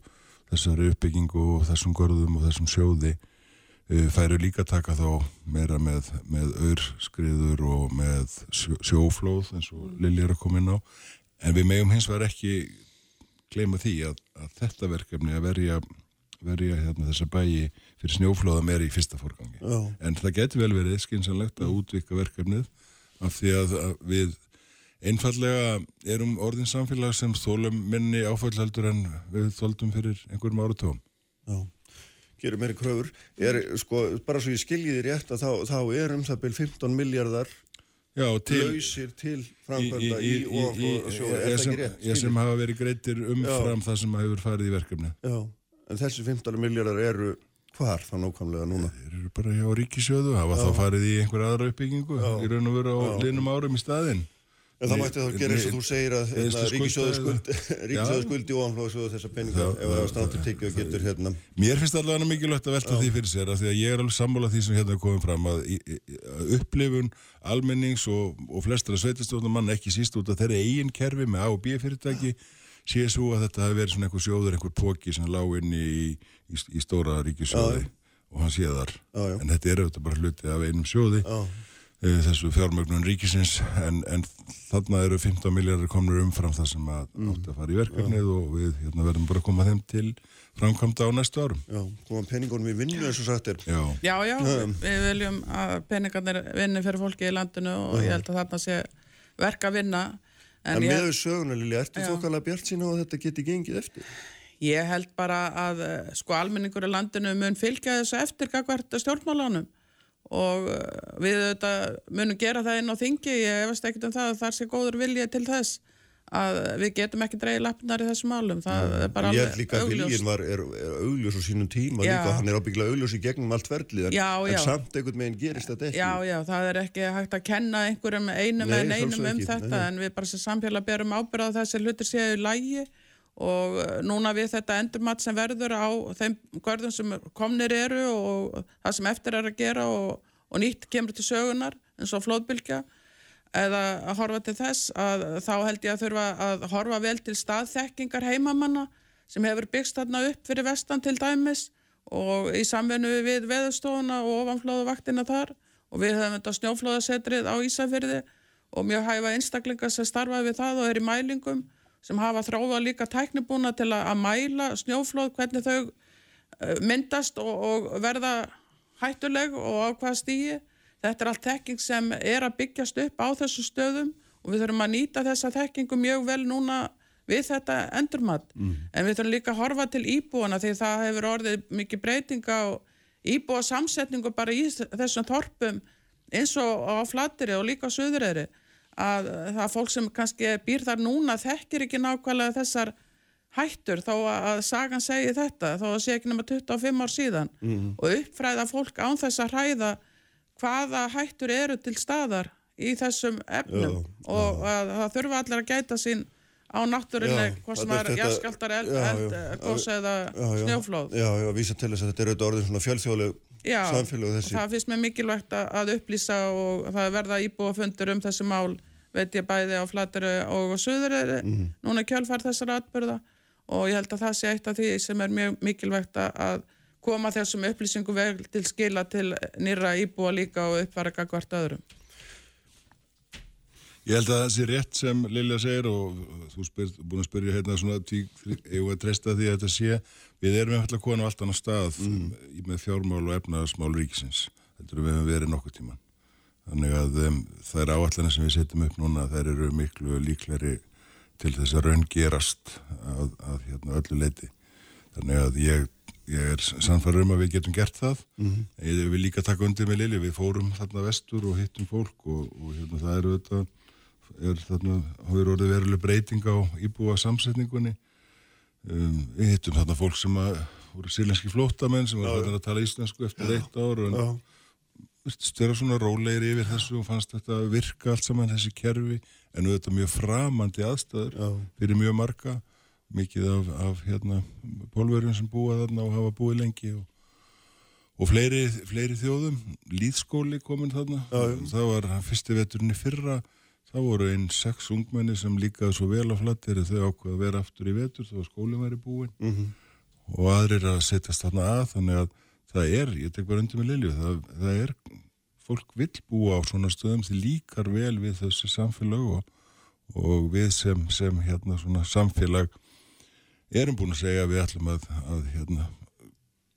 þessari uppbyggingu og þessum görðum og þessum sjóði uh, færu líka taka þá meira með, með aurskriður og með sjó, sjóflóð eins og Lili er að koma inn á. En við megum hins vegar ekki gleyma því að, að þetta verkefni að verja, verja hérna, þessa bæi fyrir snjóflóðum er í fyrsta forgangi. Já. en það getur vel verið skynsanlegt að útvika verkefnið af því að við einfallega erum orðin samfélag sem þólum minni áfællhaldur en við þóldum fyrir einhverjum áratugum. Já, gerum meiri kröfur. Er, sko, bara svo ég skilji þið rétt að þá, þá er um það byrj 15 miljardar Já, til... lausir til framkvæmda í, í, og sjóði. Er það ekki rétt? ég sem hafa verið greitir umfram það sem hefur farið í verkefni. Já, en þessi 15 miljardar eru hvar þá nákvæmlega núna? Þeir eru bara hjá ríkisjóðu, hafa þá farið í einhver aðra uppbyggingu í raun og veru á liðnum árum í staðinn. En það mætti þá gera eins og þú segir að hérna, skulda- skuldi, skuldi ofanflóðsjóðu þessa peninga Já, ef það er státur tekið og getur hérna. Mér finnst allavega mikilvægt að velta því fyrir sér að því að ég er alveg sammála því sem hérna er komið fram að, að upplifun almennings og, og flestra sveitastjórnum mann ekki síst út af þeirra eigin kerfi með A og B fyrirtæki sé svo að þetta hafi verið svona einhver sjóður, einhver póki sem lág inn í, í, í stóra ríkisjóði og hann sé þar. Já, já. En þetta er auðvitað bara hluti af einum sjóði Já. Eh, þessu fjármögnun ríkisins en, en þarna eru 15 miljardar komnir umfram það sem að Mm. átti að fara í verkefnið og við hérna, verðum bara að koma þeim til framkvæmda á næstu árum. Já, koma peningunum í vinnu eins og sagt er. Já, Já, já, við viljum að peningarnir vinni fyrir fólki í landinu og ég held að þarna sé verk að vinna. En, En ég, með söguna Lili, ertu Já. þokkalega bjart sína að þetta geti gengið eftir? ég held bara að eh, sko almenningur í landinu mun fylgja þessu eftir gagvart stjórnmálánum og eh, við auðvitað munum gera það inn á þingi, ég efast ekkert um það að það sé góður vilja til þess að við getum ekki dreigið lappnar í þessum málum, það er bara Ég held líka að viljin var, er, er augljós á sínum tíma Já. líka, hann er ábygglega augljós í gegnum allt verðlið, en, Já, já. en samt einhvern veginn gerist þetta ekki. Já, já, það er ekki hægt að kenna einhverjum einum Nei, en einum um ekki, þetta en við bara sem samfélag berum ábyrða að þessi hlutir séu lægi og uh, núna við þetta endurmat sem verður á þeim görðum sem komnir eru og það sem eftir er að gera og, og nýtt kemur til sögunar eins og flóðbylgja eða að horfa til þess að þá held ég að þurfa að horfa vel til staðþekkingar heimamanna sem hefur byggst þarna upp fyrir vestan til dæmis og í samvennu við veðurstofuna og ofanflóðu vaktina þar. Og við höfum þetta snjóflóðasetrið á Ísafyrði og mjög hæfa einstaklingar sem starfa við það og er í mælingum sem hafa þróða líka tæknibúna til að, mæla snjóflóð, hvernig þau eh, myndast og, og verða hættuleg og á hvað stíi. Þetta er allt þekking sem er að byggjast upp á þessu stöðum og við þurfum að nýta þessa þekkingu mjög vel núna við þetta endurmat. En við þurfum líka að horfa til íbúana því það hefur orðið mikið breytinga á íbúa samsetningu bara í þessum þorpum eins og á flatiri og líka á söðureyri að það fólk sem kannski býr þar núna þekkir ekki nákvæmlega þessar hættur þó að sagan segi þetta þó að sé ekki nema 25 ár síðan. Og uppfræða fólk án þess að hræða hvaða hættur eru til staðar í þessum efnum. Og að það þurfa allir að gæta sín á náttúrunni Já, hvort sem er jarðskjálftar, eld, Já, eld, já. gos eða Já, já. snjóflóð. Já, já, vísa til þess að þetta er auðvitað orðin svona fjölþjóðleg Já, samfélag þessi. það finnst mér mikilvægt að, upplýsa og það verða íbúafundur um þessi mál veit ég bæði á flatari og á suðureri Mhm. núna kjölfar þessara atbyrða og ég held að það sé eitt af því sem er mjög mikilvægt að- koma þessum upplýsingum vel til skila til nýra íbúa líka og uppfara gagvart öðrum. Ég held að það sé rétt sem Lilja segir og þú spyr, búin að spyrja hérna svona tí, eigum við að treysta því að þetta sé við erum eftir á allt annað stað í með fjármál og efnaðarsmál ríkisins þetta er við höfum verið nokkuð tíman þannig að um, þær áallanir sem við setjum upp núna þær eru miklu líkleri til þess að raun gerast að, að hérna öllu leiti þannig að ég, ég er sannfæður um að við getum gert það. Ég vil líka taka undir með Lilja við fórum þarna vestur og hittum fólk og, og hérna það eru þetta er þarna, hóður orðið veruleg breyting á íbúa samsetningunni um, við hittum þarna fólk sem að voru sílenski flóttamenn sem var að tala íslensku eftir eitt ár og Já, virtist vera svona rólegir yfir þessu og fannst þetta virka allt saman þessi kerfi. En auðvitað mjög framandi aðstæður Já. fyrir mjög marga. Mikið af, af hérna pólverjum sem búa þarna og hafa búið lengi og, og fleiri, fleiri þjóðum. Líðskóli komin þarna. Það var fyrsti veturinn í fyrra það voru einn sex ungmenni sem líkaði svo vel á flattir þau ákveða að vera aftur í vetur þá skólinn væri búin Mhm. og aðrir að setjast þarna að þannig að það er, ég tek bara undir með Lilju það, það er, fólk vill búa á svona stöðum því líkar vel við þessi samfélag og, og við sem, sem hérna svona samfélag erum búin að segja að við ætlum að, að hérna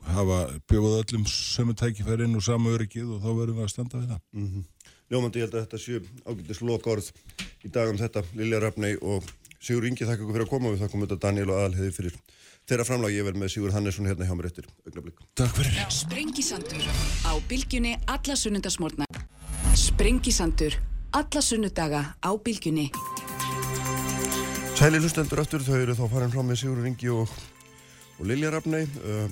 hafa bjóðað öllum sömu tækifærin og sama öryggið og þá verðum við að standa við það. Ljómandi, ég held að þetta séu ágættis loka orð í dag um þetta Lilja Rafnei og Sigur Ingi þakka ykkur fyrir að koma við þakkum þetta Daniel og Aðalheiði fyrir þeirra framlag ég verð með Sigur Hannesson hérna hjá mér eftir augnablík. Takk fyrir. Sprengisandur á bylgjunni alla sunnundasmórna. Sprengisandur alla sunnudaga á bylgjunni. Sæli hlustendur aftur, þau eru þá farin frá með Sigur Ingi og, og Lilja Rafnei uh,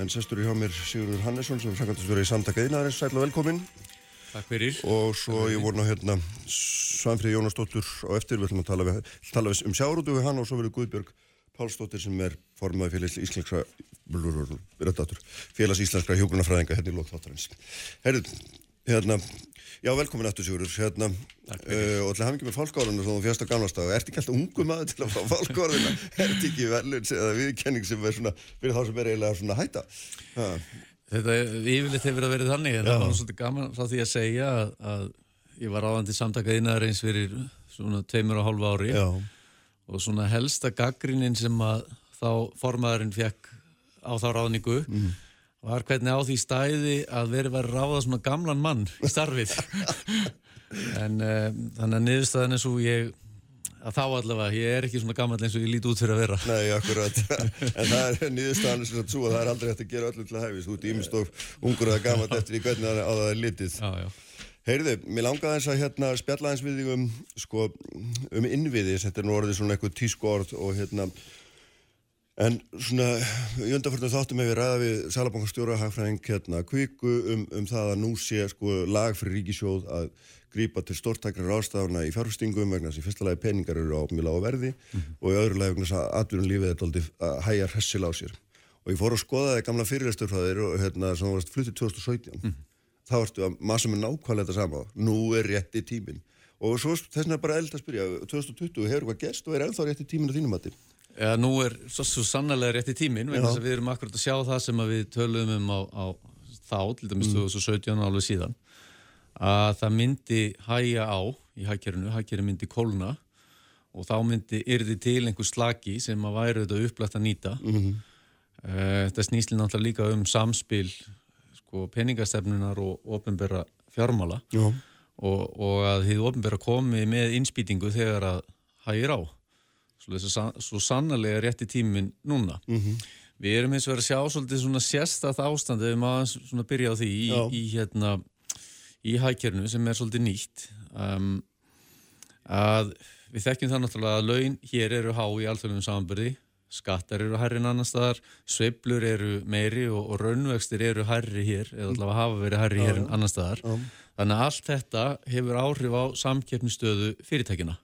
en sestur hjá mér Sigur Hannesson sem sangandast verið í samtaka einaðarins, sæl og velkomin Takk fyrir. og svo ég voru ná hérna Svanfrið Jónasdóttur á eftir, við ætlum að tala, við, tala við, um sjárótu við hann og svo verið Guðbjörg Pálsdóttir sem er formaði félags íslenskra Röddatur, félags íslenskra hjókunarfræðinga hérna í lók þáttarins. Herrið, hérna já velkomin aftur Sigurður. Hérna, uh, og til að hafa ekki með fálkárunum sem þú fjast á gamlastag ertu ekki alltaf ungu maður til að fá fálkáruna ertu ekki verðlun eða viðkenning sem er svona fyrir þá sem er eiginlega svona hætta? Ha. Þetta yfirleitt hefur að verið þannig en það var svolítið gaman frá því að segja að, að ég var áðan til samtaka innæðarins fyrir svona tveimur og hálfa ári. Já, og svona helsta gaggrinin sem að þá formaðurinn fekk á þá ráðningu var hvernig á því stæði að verið var að ráða svona gamlan mann í starfið. En uh, þannig að niðurstaðan er svo ég að þá allavega, ég er ekki svona gammal eins og ég líti út fyrir að vera. Nei, akkurat. En það er nýðustafan sem svo að það er aldrei hægt að gera öllum til að hæfis, þú ert ímist og ungur eða gammalt eftir í hvernig á það er litið. Já, já. Heyrðu, mér langaði eins að hérna spjalla eins við þig um, sko, um innviði, þetta er nú orðið svona eitthvað tísku orð og hérna, en svona, í undanförnum þáttum hefur ræða við Salabankastjóra Hagfræðing hérna kviku um, um það að nú sé sko lag fyrir ríkisjóð að grípa til stórtækrar ástafna í fjárfestingum vegna þess að í fyrsta lagi peningar eru á mjög lága verði og í öðru lagi vegna að atvinnum lífið er daldið að hæja hressil á sér. Og ég fór að skoða það gamla fyrirlestur frá þér og hérna sem varst fluttið 2017 þá ertu að massa með nákvæmlega þetta sama. Nú er rétti tíminn. Og svo þess vegna er bara eld að spyrja 2020 hefur eitthvað gerst og er ennþá rétti tíminn á þínum mati? Já, nú er svo, svo sannlega rétt í tíminn vegna þess að við erum akkurat að sjá það sem við töluðum um á, á þá, til dæmis 2017 alveg síðan að það myndi hæja á í hækkerinu, hækkerinu myndi kólna og þá myndi yrði til einhver slaki sem að væri þetta upplætt að nýta. Mm Þetta snýsli náttúrulega líka um samspil sko, peningastefnunar og ofinbera fjármála Já. og, og að þið ofinbera komi með innspýtingu þegar að hægir á. Svo, svo sannarlega rétti tíminn núna. Við erum eins og verið að sjá svolítið svona sérstætt ástand ef maður svona byrja á því í, í hérna í hækjörnu sem er svolítið nýtt um, að við þekkjum það náttúrulega að laun hér eru há í alþjóðum samanbyrði skattar eru hærri en annar staðar sveiflur eru meiri og, og raunvextir eru hærri hér eða allavega hafa verið hærri hér en annar staðar. Þannig að allt þetta hefur áhrif á samkeppnistöðu fyrirtækina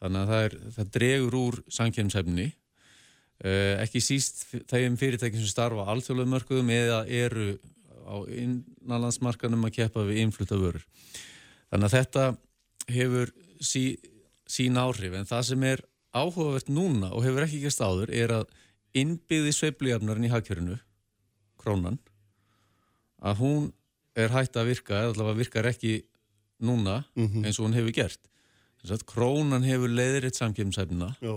þannig að það, er, það dregur úr samkeppnishefni uh, ekki síst þeim fyrirtækin sem starfa á alþjóðlega mörkuðum eða eru á innanlandsmarkanum að keppa við innflutta vörur. Þannig að þetta hefur sí, sín áhrif. En það sem er áhugavert núna og hefur ekki gæst áður er að innbyggði sveiflujafnarinn í hagkjörinu krónan að hún er hægt að virka eða allavega virkar ekki núna eins og hún hefur gert. Þess að krónan hefur leiðritt samkjöfnsæfnina Já,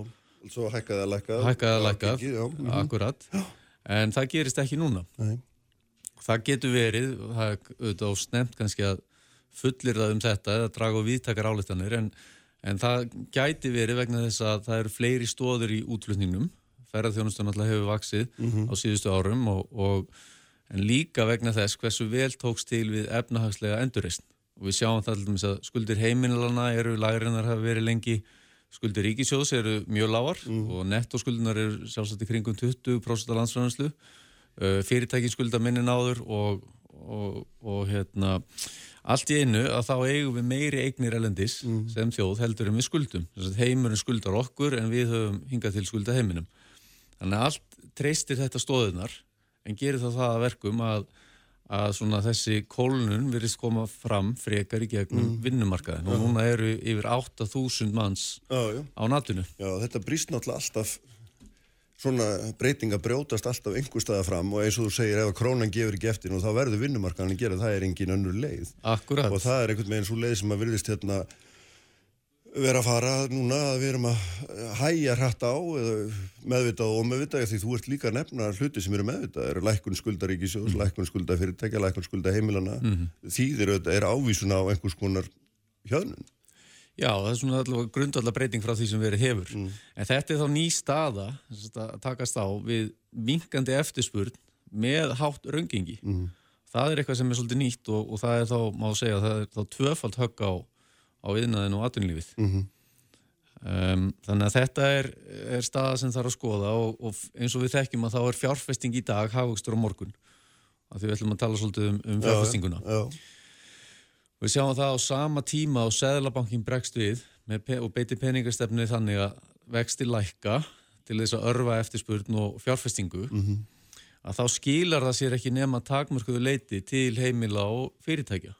svo hækkaði að lækkað hækkaði að lækka, já. mhm. akkurat. En það gerist ekki núna. Nei. Það getur verið það er auðvitað snemt kannski að fullir það um þetta eða draga og viðtakar álítanir en, en það gæti verið vegna þess að það eru fleiri stóður í útflutningnum. Ferðarþjónustan alltaf hefur vaksið Mhm. á síðustu árum og, og en líka vegna þess hversu vel tókst til við efnahagslega endurreist og við sjáum það dæmis að skuldir heimilana eru lagri en þar hafa verið lengi. Skuldir ríkisjóðs eru mjög lágar og nettóskuldinar eru sjálfsagt í kringum 20% af landsfræðanslu uh, fyrirtæki skulda minni náður og, og, og hérna allt í einu að þá eigum við meiri eignir elendis sem þjóð heldur en við skuldum. Heimurinn skuldar okkur en við höfum hingað til skulda heiminum. Þannig að allt treystir þetta stóðunar en gerir þá það að verkum að, að svona þessi kólnun virðist koma fram frekar í gegnum vinnumarkaðin og núna eru yfir 8000 manns Já, já. á natunu Já, þetta brýst náttúrulega alltaf svona breytinga brjótast alltaf einhver staða fram og eins og þú segir ef að krónan gefur ekki eftir og þá verður vinnumarkaðan að gera það er engin önnur leið. Akkurat, og það er einhvern veginn svo leið sem að virðist hérna vera að fara núna að við erum að hæja hrætt á meðvitað og ómeðvitað því þú ert líka að nefna hluti sem eru meðvitað eru lækkun skulda ríkisjós, lækkun skulda fyrirtækja lækkun skulda heimilana þýðir auðvitað er ávísun á einhvers konar hjöðnun Já, það er svona allavega grundvallar breyting frá því sem verið hefur. Mm. En þetta er þá ný staða að takast á við minkandi eftirspurn með hátt raungengi. Mm. Það er eitthvað sem er svolítið nýtt og, og það er þá, má segja, það er þá tvöfald högg á, á yðnaðin og atvinnlífið. Mhm. Um, þannig að þetta er, er staða sem þarf að skoða og, og eins og við þekkjum að þá er fjárfesting í dag hafugustur á morgun. Því við ætlum að tala svolítið um, um fjárfestinguna. Já, já. Við sjáum það á sama tíma og Seðlabankin bregst við og beiti peningastefni þannig að vexti lækka til þess að örfa eftirspurn og fjárfestingu að þá skilar það sér ekki nema takmörkuðu leiti til heimila og fyrirtækja.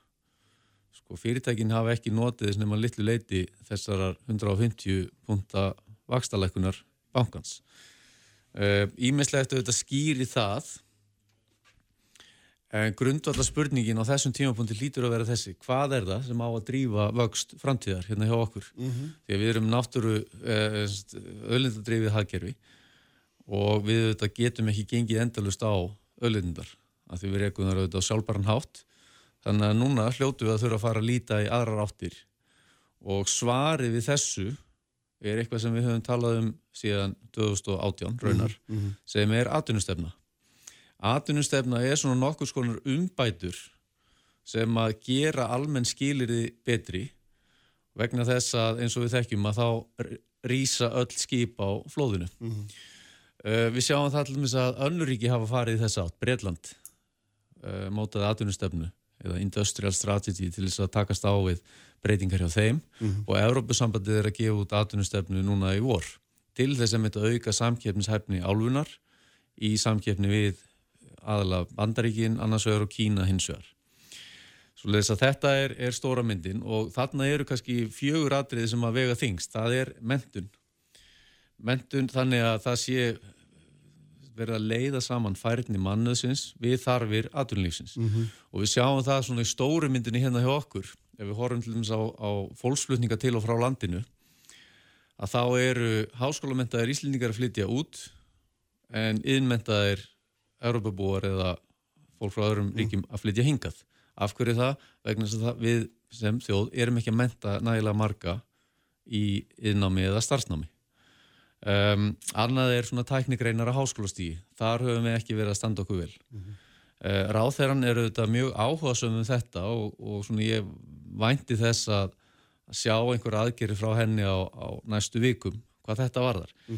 Sko fyrirtækin hafa ekki notið þess nema litlu leiti þessarar 150 punta vakstalækunar bankans. Ímislegt auðvitað skýri það En grundvallar spurningin á þessum tímapunkti hlýtur að vera þessi. Hvað er það sem á að drífa vöxt framtíðar hérna hjá okkur? Mhm. Því að við erum náttúru öllindadrifið hagkerfi og við auðvitað getum ekki gengið endalust á öllindar af því við rekum þar auðvitað á sjálfbaran hátt. Þannig að núna hljótu við að þurfa að fara að líta í aðrar áttir og svarið við þessu er eitthvað sem við höfum talað um síðan 2018 raunar sem er atvinnustefna. Atvinnustefna er svona nokkur skonar umbætur sem að gera almenn skilirði betri. Vegna þess að eins og við þekkjum að þá rýsa öll skip á flóðinu. Uh, við sjáum það til dæmis að önnuríki hafa farið í þessa átt, Breitland uh, mótaði atvinnustefnu eða industrial strategy til þess að takast á við breytingar hjá þeim. Og Evrópusambandið er að gefa út atvinnustefnu núna í vor til þess að mynda auka samkeppnishæfni álfunar í samkeppni við aðalega Bandaríkin, annars vegar og Kína hins vegar. Svo leiðis að þetta er, er stóra myndin og þarna eru kannski fjögur atriði sem að vega þingst. Það er mentun. Mentun þannig að það sé verið að leiða saman færni mannöðsins við þarfir atvinnlífsins. Og við sjáum það svona í stóru myndinni hérna hjá okkur, ef við horfum til dæmis á, á fólksflutninga til og frá landinu, að þá eru háskólamentaðir íslendingar að flytja út en yðnmentaðir Europabúar eða fólk frá öðrum ríkjum að flytja hingað. Af hverju það? Vegna að það, við sem þjóð erum ekki að menta nægilega marga í yðnámi eða starfsnámi. Um, annað er svona tæknigreinar á háskólastígi. Þar höfum við ekki verið að standa okkur vel. Mm Ráþeirann eru þetta mjög áhugasum um þetta og, og svona ég vænti þess að sjá einhver aðgeri frá henni á, á næstu vikum hvað þetta varðar. Mm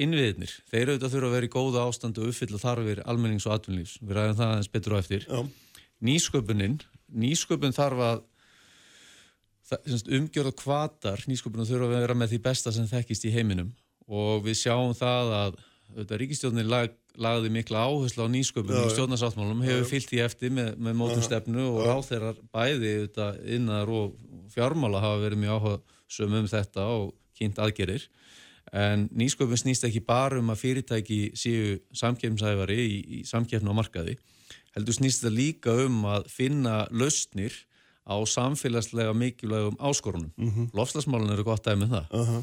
innviðinir, þeir auðvitað þurfa að vera í góða ástandu og uppfylla þarfir almennings og atvinnlífs. Við ræðum það aðeins betur á eftir. Já. Nýsköpunin, nýsköpun þarf að umgjörða kvatar nýsköpunum þurfa að vera með því besta sem þekkist í heiminum og við sjáum það að auðvitað, ríkistjórnin lag, lagði mikla áherslu á nýsköpunum Já, í já. stjórnarsáttmálum hefur fyllt í eftir með, með mótum stefnu og ráþeirar bæði auðvitað, innar og fjármála hafa verið mjög áhuga um þetta og kynnt aðgerir en nýsköpun snýst ekki bara um að fyrirtæki séu samkeppnsæfari í, í samkeppnu á markaði heldur snýst þetta líka um að finna lausnir á samfélagslega mikilvægum áskorunum. Mm Lofslagsmálun eru gott dæmið það. Aha.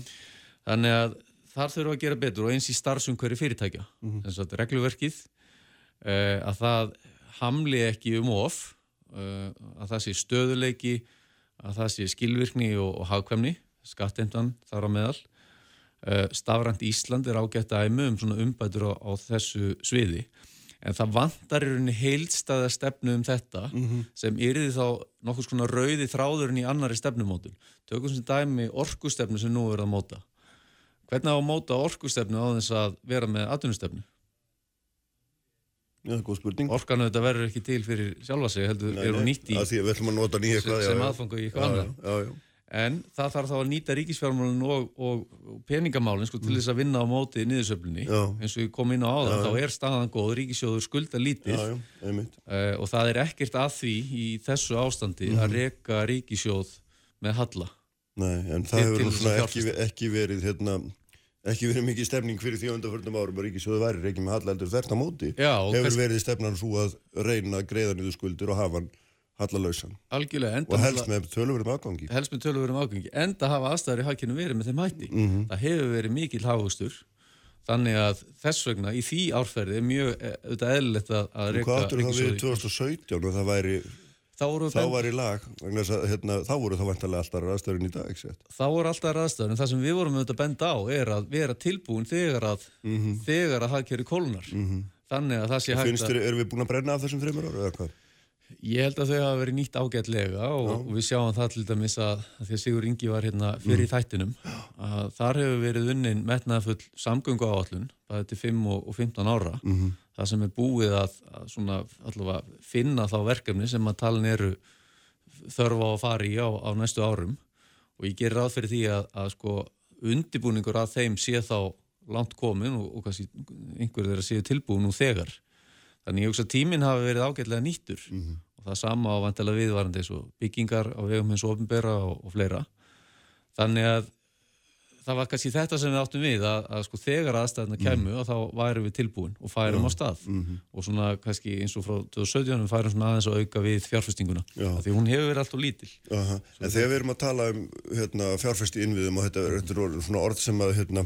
Þannig að þar þurfum að gera betur og eins í starfsumhverju fyrirtækja. Mm -hmm. regluverkið, uh, að það hamli ekki um of, uh, að það sé stöðuleiki, að það sé skilvirkni og, og hagkvæmni, skatteimtan þar á meðal. Uh, Stafrænt Ísland er ágætt dæmi um svona umbætur á, á þessu sviði. En það vantar í rauninni heilstæða stefnu um þetta sem yrði þá nokkuð svona rauði þráðurinn í annari stefnumótun. Tökum sem dæmi orkustefnu sem nú er að móta. Hvernig á að móta orkustefnu á þess að vera með atvinnustefnu? Já, góð spurning. Orkan auðvitað verður ekki til fyrir sjálfa sig, heldur er nei, nýtt í að Því að við ætlum að nota nýja eitthvað. sem, sem aðfangu í eitthvað annað. Já, já, já. En það þarf þá að nýta ríkisfjármálun og, og, peningamálin sko, til þess að vinna á móti niðursöflunni. Mm. Já. Eins og ég kom inn á áðan, þá er staðan góð, ríkisjóður skulda lítið Já, já, uh, og það er ekkert að því í þessu ástandi að Mhm. reka ríkisjóð með halla. Nei, en það hefur ekki, ekki verið hérna, ekki verið mikið stefning fyrir því undanförnum árum að Ríkisjóðu væri reikið með hallaldur þert á móti. Já, hefur verið stefnan svo að reyna að greiða niður skuldur og hafa hann hallalausan. Og helst með töluverum afgangi. helst með töluverum ágengi, enda hafa aðstæður í hagkinu verið með þeim hætti. Mhm. Það hefur verið mikill hagustur, þannig að þess vegna í því árferði er mjög eh, auðvitað eðlilegt að, að Og reka hvað áttur það við ríkissjóð í- 2017 og það væri þá þá var í lag, að hérna, þá voru þá vantarlega alltaf aðstöðurinn í dag, þá voru alltaf raðstæður en það sem við vorum auðvitað að benda á er að vera tilbúin þegar að, þegar að hagkerri kólunar þannig að það sé hægt Mhm. Finnst að þér, erum við búin að brenna af þessum þreymur ára, eða hvað? Ég held að þau hafa verið nýtt ágætlega og, og við sjáum það til dæmis að, að því að Sigur Ingi var hérna fyrir í þættinum að þar hefur verið unnin metnaðfull samgöngu áallun bæði til 5 og, og 15 ára. Það sem er búið að, að svona, allavega, finna þá verkefni sem að talin eru þörfa á að fara í á, á næstu árum. Og ég gerir ráð fyrir því að, að sko undibúningur að þeim sé þá langt komin og, og kannski einhver þeirra séu tilbúin nú þegar Þannig ég hugsa að tíminn hafi verið ágætlega nýttur og það sama á vantilega viðvarandi eins og byggingar á vegum hins ofinbera og, og fleira. Þannig að það var kannski þetta sem við áttum við að, að sko þegar aðstæðina kæmu og þá værum við tilbúin og færum á stað og svona kannski eins og frá 2017 færum svona aðeins að auka við fjárfestinguna Já. því hún hefur verið alltaf lítil. Aha. En þegar við erum að tala um hérna, fjárfæsti innviðum og þetta er svona orð sem að hérna,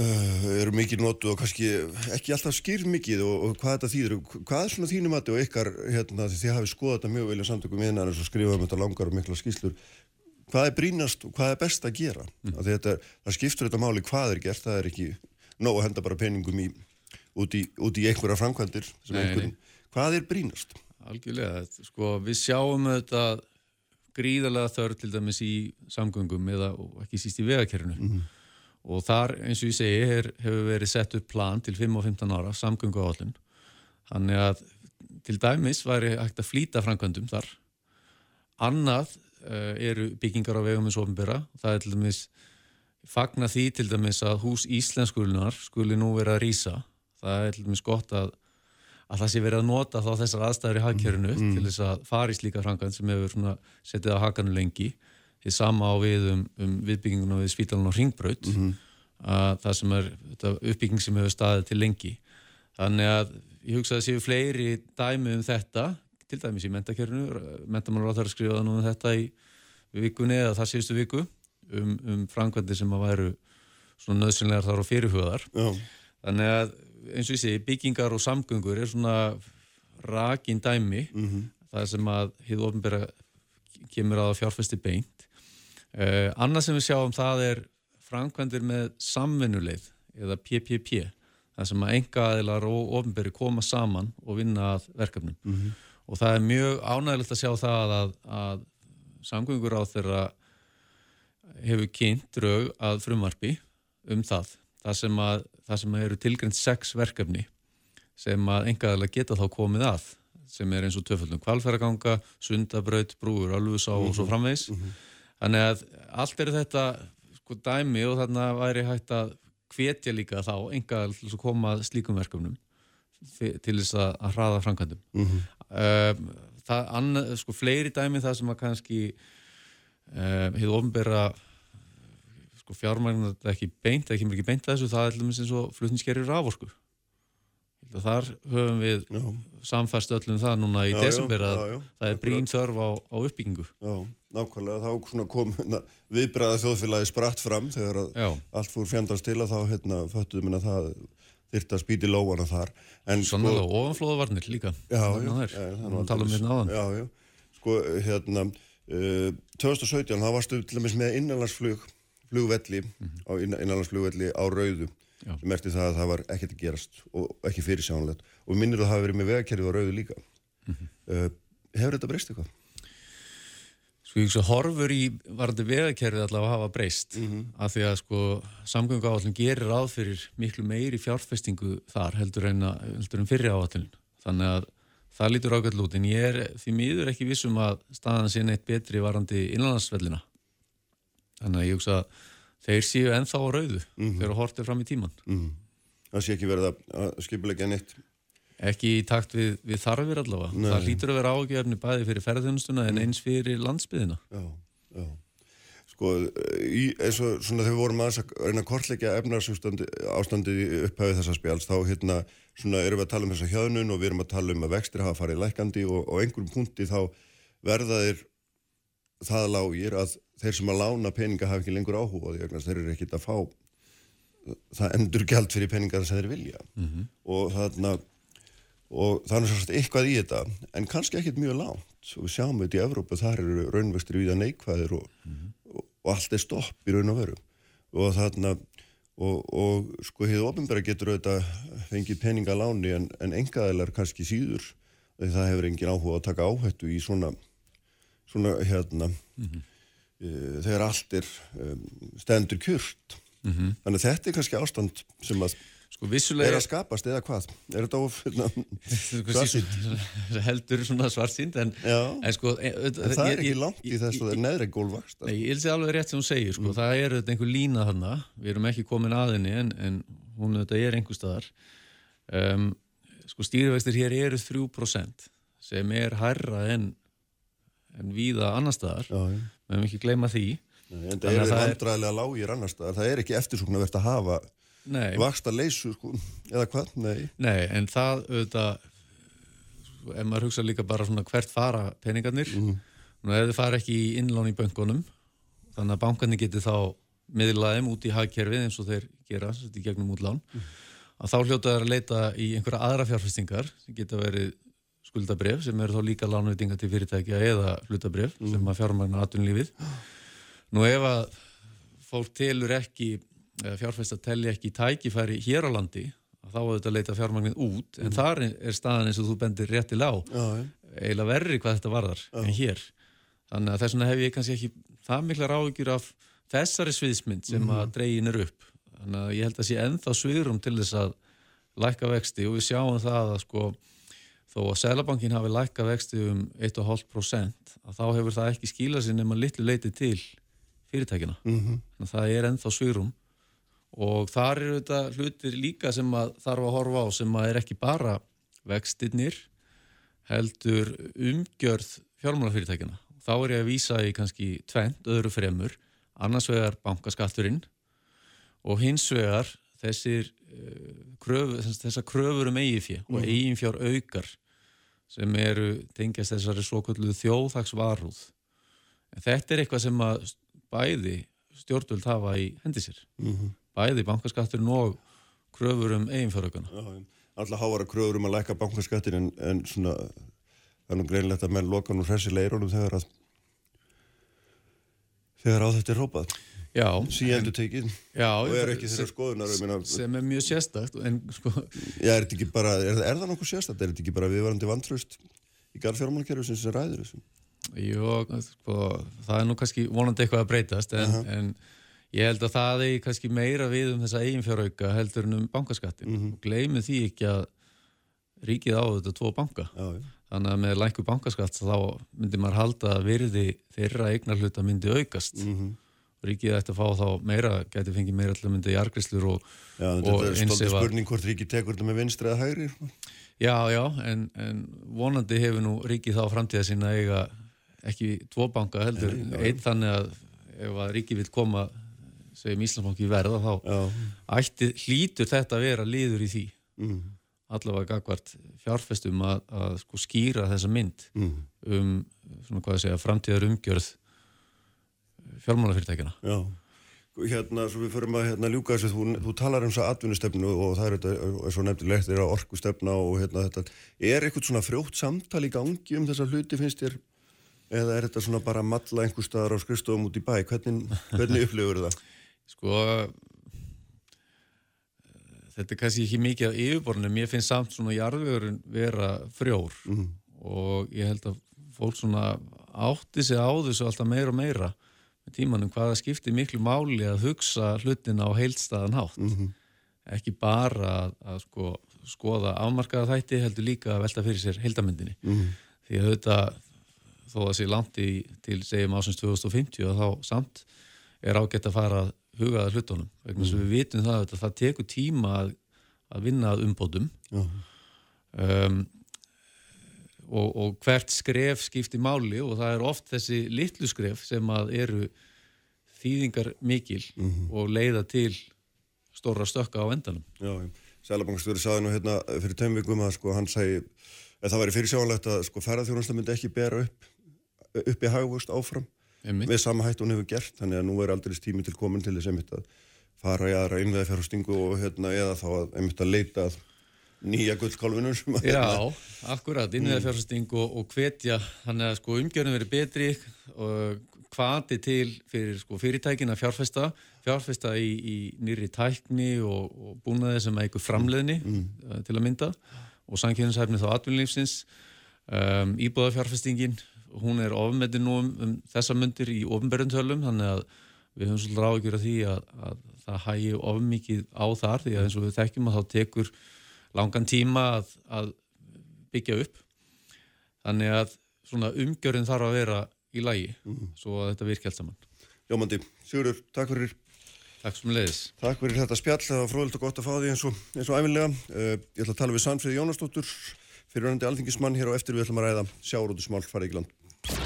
uh, eru mikið notuð og kannski ekki alltaf skýr mikið og, og hvað þetta þýður. Hvað er svona þínum að og ykkar, hérna, því þið hafið skoðað þetta mjög vel í samtökum innan og skrifað um þetta langar og mikla skýslur. Hvað er brínast og hvað er best að gera? Mm. Þetta, það skiptur þetta máli hvað er gert, það er ekki nóg að henda bara peningum í, út, í, út í einhverja framkvæmdir. Nei, Hvað er brínast? Algjörlega, þetta- sko við sjáum þetta gríðarlega þörf til dæmis í samgöngum eða ekki síst í vegakerfinu og þar eins og ég segi er, hefur verið sett upp plan til 5 og 15 ára samgöngu áallun þannig að til dæmis væri hægt að flýta framkvæmdum þar. Annað uh, eru byggingar á vegum eins og ofinbera það er til dæmis fagna því til dæmis að hús íslenskulinar skuli nú vera að rýsa það er til dæmis gott að að það sé verið að nota þá þessar aðstæður í hagkerfinu til þess að fara í slíka framkvæmd sem hefur setið á hakanu lengi því sama á við um, um viðbygginguna við spítalan og ringbraut að það sem er þetta uppbygging sem hefur staðið til lengi. Þannig að ég hugsa að það séu fleiri dæmi um þetta til dæmis í mentakerfinu mentamálar á þar að skrifa nú um þetta í vikunni eða það síðustu viku um, um framkvæmdi sem að væru svona nöðsynlegar þar og fyrirhugaðar. Þannig að eins og ég segi, byggingar og samgöngur er svona rakin dæmi. Það sem að hið ofnbæra kemur að fjárfesti beint. Uh, annað sem við sjáum það er framkvæmdir með samvinnuleið eða PPP, það sem að enga aðilar og ofnbæri koma saman og vinna að verkefnum. Og það er mjög ánægilegt að sjá það að, að samgöngur á þeirra hefur kynnt drög að frumvarpi um það. Það sem, að, það sem eru tilgjönd sex verkefni sem að engaðalega geta þá komið að sem er eins og töföldum kvalfæraganga, sundabraut, brúur, alvusá og svo framvegis. Þannig að allt eru þetta sko dæmi og þarna væri hægt að hvetja líka þá engaðalega til að koma að slíkum verkefnum til þess að, að hraða framkvæmdum. um, það annað, sko fleiri dæmi það sem að kannski um, hefur ofnbera sko fjármagnar þetta ekki beint, ekki beint að þessu, það er dæmis eins og flutningskerri raforku. Að Þar höfum við Já. samfæst öllum það núna í Já, desember að já, það er brín þörf á, á uppbyggingu. Já, nákvæmlega, þá kom hérna, viðbræða þjóðfélagi spratt fram þegar að allt fór fjandast til að þá hérna, föttuðu minna það þyrfti að spýti lóana þar. En Sannlega, og ofanflóðavarnir líka. Já, já, Þarna þær. já, það er talum aldeilis. hérna áðan. Já, já, sko, hérna, uh, 2017, þá varstu til dæmis með innanlandsflug, flugvelli, á innan, innanlandsflugvelli á rauðu, Já. sem erti það að það var ekkert að gerast og ekki fyrirsjánlegt. Og minnir að hafa verið með vegakerfið á rauðu líka. uh, hefur þetta breyst eitthvað? Sko ég hugsa horfur í varandi vegakerfið allavega hafa breyst af því að sko samgöngu áallin gerir ráð fyrir miklu meiri fjárfestingu þar heldur en, að, heldur en fyrri áallin þannig að það lítur ágætt lút en ég er því miður ekki vissum að staðan sé neitt betri varandi innlandsvellina þannig að ég hugsa að þeir séu ennþá á rauðu þegar hortið fram í tíman Mm. Það sé ekki verið að, skipulegja neitt. ekki í takt við, við þarfir allavega Nei. það lítur að vera ágefni bæði fyrir ferðunstuna en eins fyrir landsbyðina Já, já. Sko, í, eins og svona þegar við vorum að reyna að kortleggja efnarsástandi í upphæfið þessa spjáls, þá hérna svona erum við að tala um þessa hjöðnun og við erum að tala um að vextir hafa farið lækandi og á einhverjum punkti þá verða þeir það lágir að þeir sem að lána peninga hafa ekki lengur áhuga því vegna að þeir eru ekkit að fá það endur gjald fyrir peningar sem þeir vilja. Og þarna og þannig svo eitthvað í þetta en kannski ekkit mjög lágt og við sjáum þetta í Evrópu, þar eru raunvextir við að neikvæðir og, og, og allt er stopp í raun og veru. Og þarna og, og sko hefur ofinbæra getur auðvitað fengið peninga láni en, en engaðilar kannski síður. Því það hefur engin áhuga að taka áhættu í svona svona hérna uh, þegar allt er um, stendur kjört þannig að þetta er kannski ástand sem að Sko er vissulega að skapast eða hvað? Er þetta of hérna, svartsýnt? heldur svona svartsýnd en, en sko e- en það er ég- ekki langt í þess að það er neðri gólvakst Nei, ég hilsi alveg rétt sem hún segir, sko, það er auðvitað einhver lína þarna, við erum ekki komin að henni en, en hún auðvitað er einhver staðar. Um, sko stýrivextir hér eru 3% sem er hærra en, en víða annar staðar, Já, já. Við höfum ekki gleyma því. en það er vandræðilega lágir annars það er ekki eftirsókn að hafa vaksta leysu sko, eða hvað, nei. Nei, en það auðvitað, ef maður hugsa líka bara svona hvert fara peningarnir, mm. ef þið fara ekki í innlán í bönkunum, þannig að bankarnir geti þá miðlaðum út í hagkerfið eins og þeir gera, í gegnum útlán, að þá hljóta þær að leita í einhverja aðra fjárfestingar sem geta verið skuldabref sem eru þá líka lánveitinga til fyrirtækja eða hlutabref sem að fjármagna atvinnulífið. Nú ef að fólk telur ekki, eða fjárfesta telli ekki tækifæri hér á landi, að þá er þetta að leita fjármagnið út, en þar er staðan eins og þú bendir já, já. eiginlega verri hvað þetta varðar en hér. Þannig að þess vegna hef ég kannski ekki það miklar áhyggjur af þessari sviðsmynd sem að dregin er upp. Þannig að ég held að sé ennþá sviðrum til þess að lækka vexti og við sjáum það að sko þó að Sælabankin hafi lækka vexti um 1,5% að þá hefur það ekki skýlað sér nema litlu leiti til fyrirtækina. Mhm. Þannig að það er ennþá sviðrum og þar eru þetta hlutir líka sem að þarf að horfa á sem að er ekki bara vextirnir heldur umgjörð fjármálafyrirtækina. Þá er ég að vísa í kannski tvent öðru fremur, annars vegar bankaskatturinn og hins vegar þessir uh, kröfu, þessar kröfur um eigifjö og eiginfjár aukar sem eru tengjast þessari svo kvöldu þjóðhagsvarúð. En þetta er eitthvað sem að bæði stjórnvöld hafa í hendi sér. Bæði bankaskatturinn og kröfur um já. Alltaf hávara kröður um að lækka bankaskattin en, en svona það er nú greinlegt að menn loka nú hressi leirunum þegar að þegar á þetta er rópað síendur tekið. Og er ekki þeirra skoðunar sem er mjög sérstakt sko, já, er, bara, er, er það nokkuð sérstætt er þetta ekki bara viðvarandi vantröst í garðfjármálkerfi sem sem ræður þessu? Jú, sko, það er nú kannski vonandi eitthvað að breytast en, en ég held að það er kannski meira við um þessa eiginfjárauka heldur en um bankaskattin og gleymi því ekki að ríkið á þetta tvo banka. Já, já. þannig að með lænku bankaskatt þá myndi maður halda að virði þeirra eignarhluta myndi aukast. Mhm. og ríkið ætti að fá þá meira gæti fengið meira til að myndi jargrislur og, Já, en og þetta er stoltið spurning hvort ríki tekur þetta með vinstri eða hægri sko. Já, já, en, en vonandi hefur nú ríkið þá framtíða sína eiga ekki tvo banka heldur, einn þannig að ef að ríkið vil koma segjum Íslandsbanki í verða þá Já, ætti hlýtur þetta að vera líður í því mm, allavega gagvart fjárfestum að, að sko skýra þessa mynd mm, um svona hvað að segja framtíðar umgjörð fjármálafyrirtækina já. Hérna, svo við förum að hérna, ljúka þessu, þú, þú talar um að atvinnustefnu og það er þetta, og nefndilegt, er að orkustefna og hérna þetta, er eitthvað svona frjótt samtal í gangi um þessa hluti finnst þér, eða er þetta svona bara að matla einhver staðar á skrifstofum út í bæ, hvernig, hvernig upplifur það? Sko þetta er kannski ekki mikið af yfirborðinu, mér finnst samt svona jarðvegurinn vera frjór. Mhm. og ég held að fólk svona átti sig á þessu alltaf meira og meira tímanum hvaða skiptir miklu máli að hugsa hlutina á heildstæðan hátt. Mhm. ekki bara að, að sko, skoða afmarkaða þætti heldur líka að velta fyrir sér heildamyndinni Mhm. því að þetta þó að sé langt í, til segjum ásins 2050 að þá samt er ágætt að fara að huga að hlutunum. Vegna sem við vitum það að það tekur tíma að, að vinna að umbótum. Um, og, og hvert skref skiptir máli og það er oft þessi litlu skref sem að eru þýðingar mikil og leiða til stóra stökka á endanum. Já, Sælabankstjóri saði nú hérna fyrir tveim vikum að sko hann segi, að það væri fyrir sjáanlegt að sko ferðarþjónasta myndi ekki bera upp, upp í hagvöxt áfram. Einmitt. með sama hætt hún hefur gert þannig að nú er aldrei tími til komin til þess einmitt að fara í aðra innveða fjárhustingu og hérna eða þá að einmitt að leita að nýja gullkálfinur sem að Já, akkurat, innviða fjárfesting og, og hvetja, þannig að sko umgjörðin verið betri og hvati til fyrir sko fyrirtækin að fjárfesta, fjárfesta í, í nýri tækni og, og búnaði sem eitthvað framleiðni mm. til að mynda og sankjöðinshæfni þá atvinnlífsins, um, íbúðafjárfestingin, hún er ofmetin nú um, um þessa myndir í ofnberðuntölum, þannig að við höfum svolítið ráðgjör að því að, að það hægi ofmikið á þar því að eins og við þekkjum að þá tekur langan tíma að, að byggja upp. Þannig að svona umgjörðin þarf að vera í lagi svo að þetta virki allt saman. Jómandi, Sigurður, takk fyrir. Takk sem leiðis Takk fyrir þetta spjall, það var fróðilegt og gott að fá því eins og, eins og æfinlega uh, Ég ætla að tala við Sannfríði Jónastóttur fyrirvænandi alþingismann. Hér á eftir við ætlum að ræða sjárótusmál farið ekki land.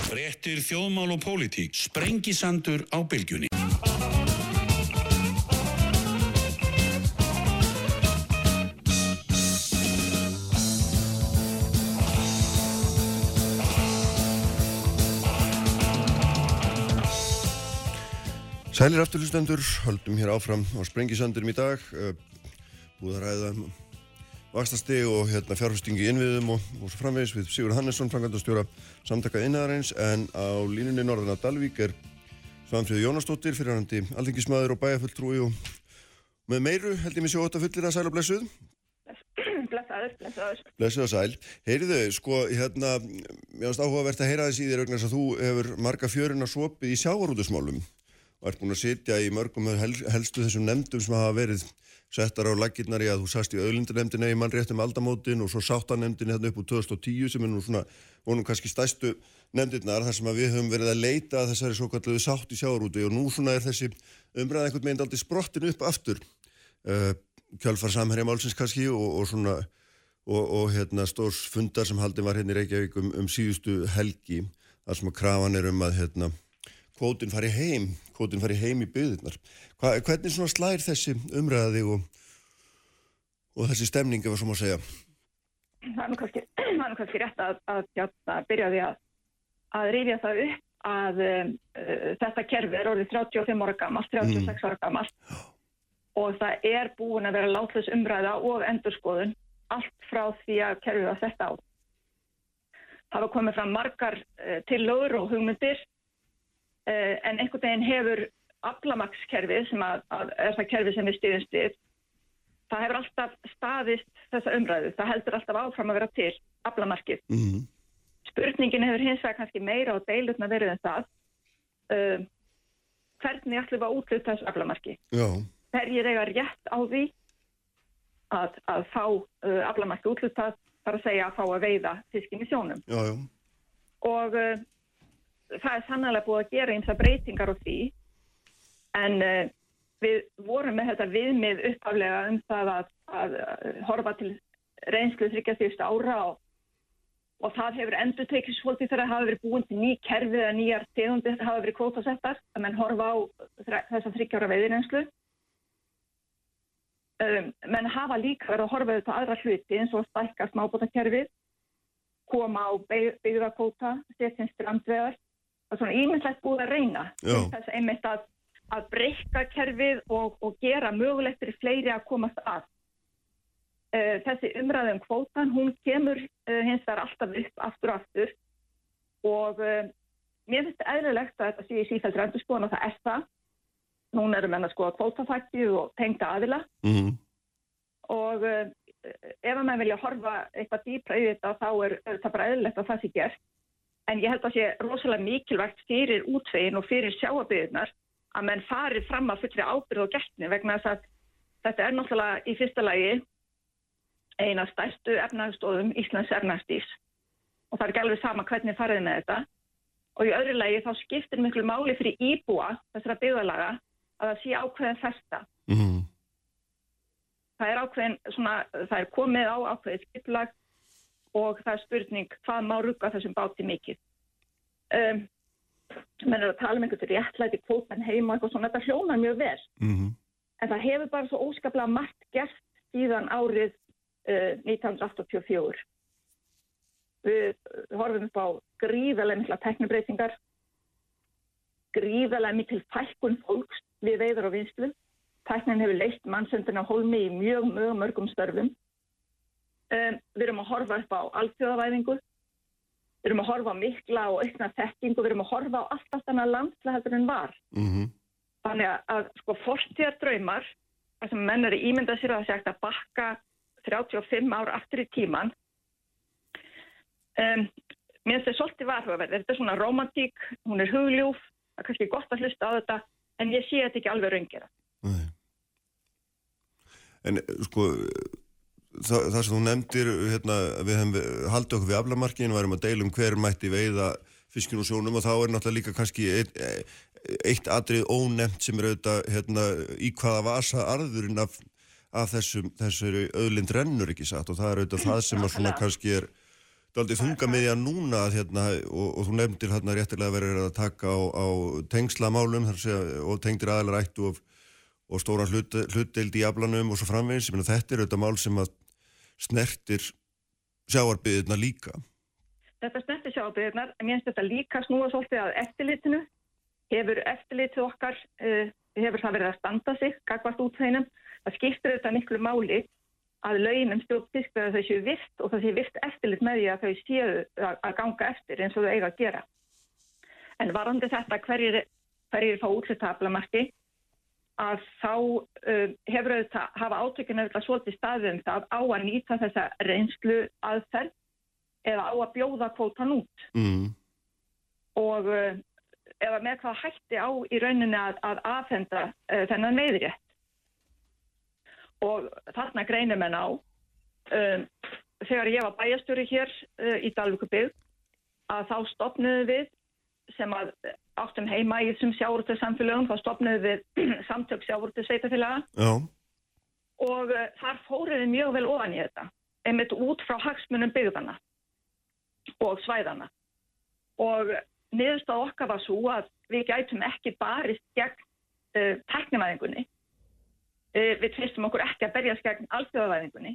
Fréttir þjóðmál og pólitík. Sprengisandur á bylgjunni. Sælir afturlustendur, höldum hér áfram á Sprengisandurum í dag uh, búið að ræða vakstasti og hérna, fjárfestingi í innviðum og, og svo framvegis við Sigur Hannesson, frangandastjóra samtaka innaðarins en á línunni Norðan að Dalvík er Svanfríður Jónastóttir, fyrirhandi alþingismæður og bæjarfulltrúi og með meiru held ég mig sjóta fullir að sæl og blessuð Blessaður, blessaður. Blessuð og sæl. Heyriðu, sko, hérna, mér finnst áhugavert að heyra þess í þér þess að þú hefur marga fjöruna svopið í sjávarútusmálum og ert búin að sitja í mörgum hel, helstu þessum nefndum sem hafa verið settar á laggirnar í að þú sast í auðlindanemndina í mannréttum aldamótin og svo sáttanemndin hérna upp úr 2010 sem er nú svona, vonum kannski stæstu nefndirnar þar sem við höfum verið að leita að þessari svo kalluðu sátt í sjávarúti og nú svona er þessi umræða einhvern veginn aldrei sprottin upp aftur. Uh, kjálfar samherja málsins kannski og, og svona og, og hérna stórs fundar sem haldin var hérna í Reykjavík um, um síðustu helgi þar sem að krafan er um að hérna kvótin fari heim, kvótin fari heim í. Hva, hvernig svona slær þessi umræði og, og þessi stemning, ef það svo má segja? Það er nú kannski, er nú kannski rétt að, að, að, að byrja því að, að rifja það upp að um, uh, þetta kerfi er orðið 35 ára gamalt, 36 ára gamalt og það er búin að vera látlis umræða og endurskoðun allt frá því að kerfið var sett á. Það var komið fram margar uh, tillögur og hugmyndir en einhvern veginn hefur aflamakskerfið sem að, að er það kerfið sem við stýðumst við það hefur alltaf staðist þessa umræðu, það heldur alltaf áfram að vera til aflamarkið. Mm. Spurningin hefur hins vegar kannski meira á deilutna verið en það uh, hvernig ætlum við að útluta þessu aflamarki? Hverjir eiga rétt á því að, að fá uh, aflamarki útlutað þar að segja að fá að veiða fiskin í sjónum já, já. og uh, það er sannlega búið að gera eins að breytingar á því en uh, við vorum með þetta viðmið upphaflega um það að, að, að horfa til reynslu þryggjast yfirstu ára og, og það hefur endur tekið svolítið þegar það hafa verið búin til ný kerfið eða nýjar tegundir hafa verið kvótasettar að menn horfa á þessa þryggjára veiðireynslu. Um, menn hafa líka verið að horfa á aðra hluti eins og stækka smábótakerfið koma á byggð- byggðakvóta setja er svona ímyndlegt búið að reyna þess einmitt að, að breyka kerfið og, og gera mögulegt fyrir fleiri að komast að. Uh, þessi umræði um kvótan hún kemur uh, hins vegar alltaf upp aftur og aftur. Og uh, mér finnst það eðlilegt að þetta sé í sífældri endurskoðan og það er það. Núna erum við að skoða kvótafætti og tengda aðila. Mm. og uh, ef að maður vilja horfa eitthvað dýpra í þetta þá er er það bara eðlilegt að það sé gert en ég held að sé rosalega mikilvægt fyrir útvegin og fyrir sjáabíðunar að menn fari fram að fullri ábyrð og gætni vegna þess að þetta er náttúrulega í fyrsta lagi eina stærstu efnahagstofum Íslands efnahagstís og það er ekki alveg sama hvernig farið með þetta. Og í öðru lagi þá skiptir miklu máli fyrir íbúa þessara byggðalaga að það sé ákveðin festa. Mm. það er ákveðin svona, það er komið á ákveðið skiplag og það er spurning hvað má rugga þessum báti mikið. Um, menn er að tala um einhvern réttlæti kvótan heima eitthvað svona, þetta hljónar mjög vel. Mm. En það hefur bara svo óskaplega margt gert síðan árið uh, 1984. Við horfum upp á gríðarlega mikla teknibreitingar, gríðarlega mikil fækkun fólks við veiður og vinslu. Tæknin hefur leitt mannsöndin á hólmi í mjög, mjög mörgum störfum Um, við erum að horfa upp á alþjóðavæðingu, við erum að horfa á mikla og aukna þekkingu, við erum að horfa á allt allt annað landslega heldur en var. Mhm. Þannig að, að sko fortíðar draumar, það sem menn eru ímyndað sér að það sé hægt að bakka 35 ár aftur í tíman, um, mér finnst þetta svolítið varhugaverð. Þetta er svona romantík, hún er hugljúf, það er kannski gott að hlusta á þetta, en ég sé þetta ekki alveg raungera. Nei. En sko, það, það sem þú nefndir, hérna, við hefum haldið okkur við aflamarkiðin, varum að deilum hver mætti veiða fiskinn og sjónum og þá er náttúrulega líka kannski eitt, eitt atrið ónefnt sem er auðvitað hérna, í hvaða vasa arðurinn af, af þessum, þessari öðlind rennur ekki satt. Og það er auðvitað það sem að svona kannski er daldið þunga með því að núna hérna, og, og þú nefndir hérna réttilega verið að taka á, á tengslamálum segja, og tengdir aðalar ættu og, og stóran hlut, hlutdeild í aflanum og svo framvegis, þetta er auðvitað mál sem að snertir sjáarbyðirna líka. Þetta snertir sjáabyrðnar, en mér finnst þetta líka snúa svolítið að eftirlitinu. Hefur eftirlitið okkar, uh, hefur það verið að standa sig, gagvart út þeinum. Það skiptir þetta miklu máli að launum stjórnfisk þegar þau séu virt og það séu virt eftirlit með því að þau séu að ganga eftir eins og þau eiga að gera. En varandi þetta hverjir, hverjir fá útlutaflamarki að þá uh, hefur auðvitað hafa átökinu auðvitað svolítið staðum það á að nýta þessa reynslu aðferð eða á að bjóða kvótan út Mm. og uh, eða með hvað hætti á í rauninni að, að aðfenda uh, þennan meðrétt. Og þarna greinir menn á, um, þegar ég var bæjastjóri hér í Dalvíkubið, að þá stopnuðu við sem að áttum heima í þessum sjáurtu samfélögum, þá stopnuðu við samtök sjáurtu sveitafélaga Já, og uh, þar fóruð við mjög vel ofan í þetta, einmitt út frá hagsmunum byggðana og svæðana. Og niðurstað okkar var svo að við gætum ekki barist gegn uh, teknivæðingunni. Uh, við tvistum okkur ekki að berjast gegn alþjóðavæðingunni.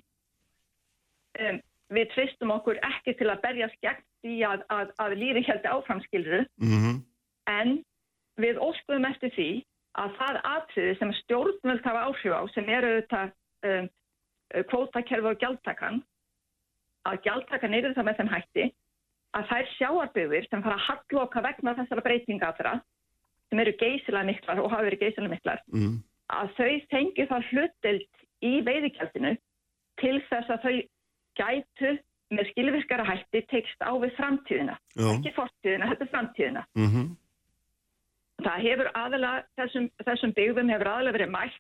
Um, við tvistum okkur ekki til að berjast gegn því að, að, að lífi heldi áframskilru mhm, en við óskuðum eftir því að það atriði sem stjórnvöld hafa áhrif á sem eru þetta um, kvótakerfi og gjaldtakan að gjaldtakan eru það með þeim hætti að þær sjáarbyggðir sem fara að halloka vegna þessara breytinga allra sem eru geysilega miklar og hafa verið geysilega miklar mm, að þau fengi það hlutild í veiðigjaldinu til þess að þau gætu með skilvirkara hætti tekst á við framtíðina. Já, ekki fortíðina, þetta er framtíðina. Mhm, það hefur aðalega, þessum, þessum byggðum hefur aðalega verið mætt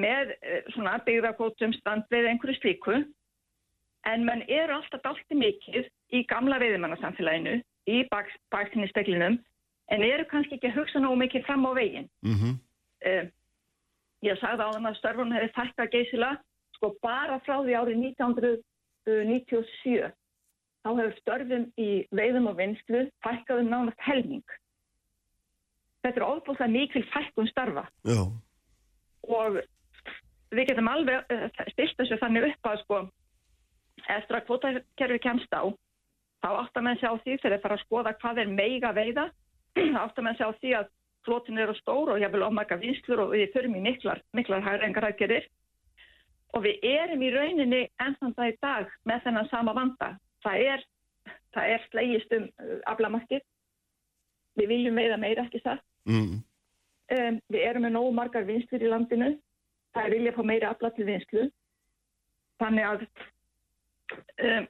með eh, svona byggðakótum standveið einhverju slíku. En mann eru alltaf dalti mikið í gamla veiðimannarsamfélaginu í bak, baktinni speklinum en eru kannski ekki að hugsa nógu mikið fram á veginn. mhm, Uh, ég sagði á þann að störfunum hefur þækkað geysila sko bara frá því árið 1997 þá hefur störfum í veiðum og vinslu fækkað um nánast helming. Þetta er ofbúðslega mikil fækkun starfa. Já, og við getum alveg uh, stilt þessu þannig upp að sko eftir að kvotakerfi kemst á þá áttar menn sjá því þegar þeir fara að skoða hvað er meiga veiða. Áttar menn sjá því að flotin eru stór og ég vil ofmarga vinslur og við þurfum í miklar, miklar hægrengar aðgerir og við erum í rauninni ennþann það í dag með þennan sama vanda. Það er, það er slegist um uh, aflamarkið. Við viljum veiða meira ekki það mm, um, við erum með nógu margar vinslur í landinu. Það er vilja að fá meira afla til vinslu þannig að um,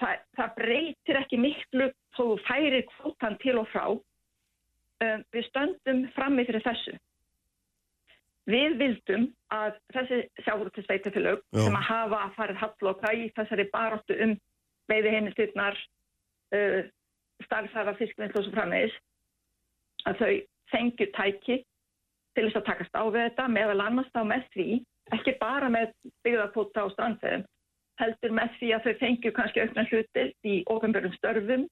það, það breytir ekki miklu þó færir kvotan til og frá. Um, við stöndum frammi fyrir þessu við vildum að þessi sjáfóruti sveitafélög Já. sem að hafa að farið hallloka í þessari baróttu um veiði heimilstirnar uh, starfsæfa fiskvinnslu og svo framvegis að þau fengju tæki til þess að takast á við þetta meðal annars þá með því, ekki bara með byggðarkvota og strandveðum, heldur með því að þau fengju kannski aukna hluti í ofnbjörnum störfum.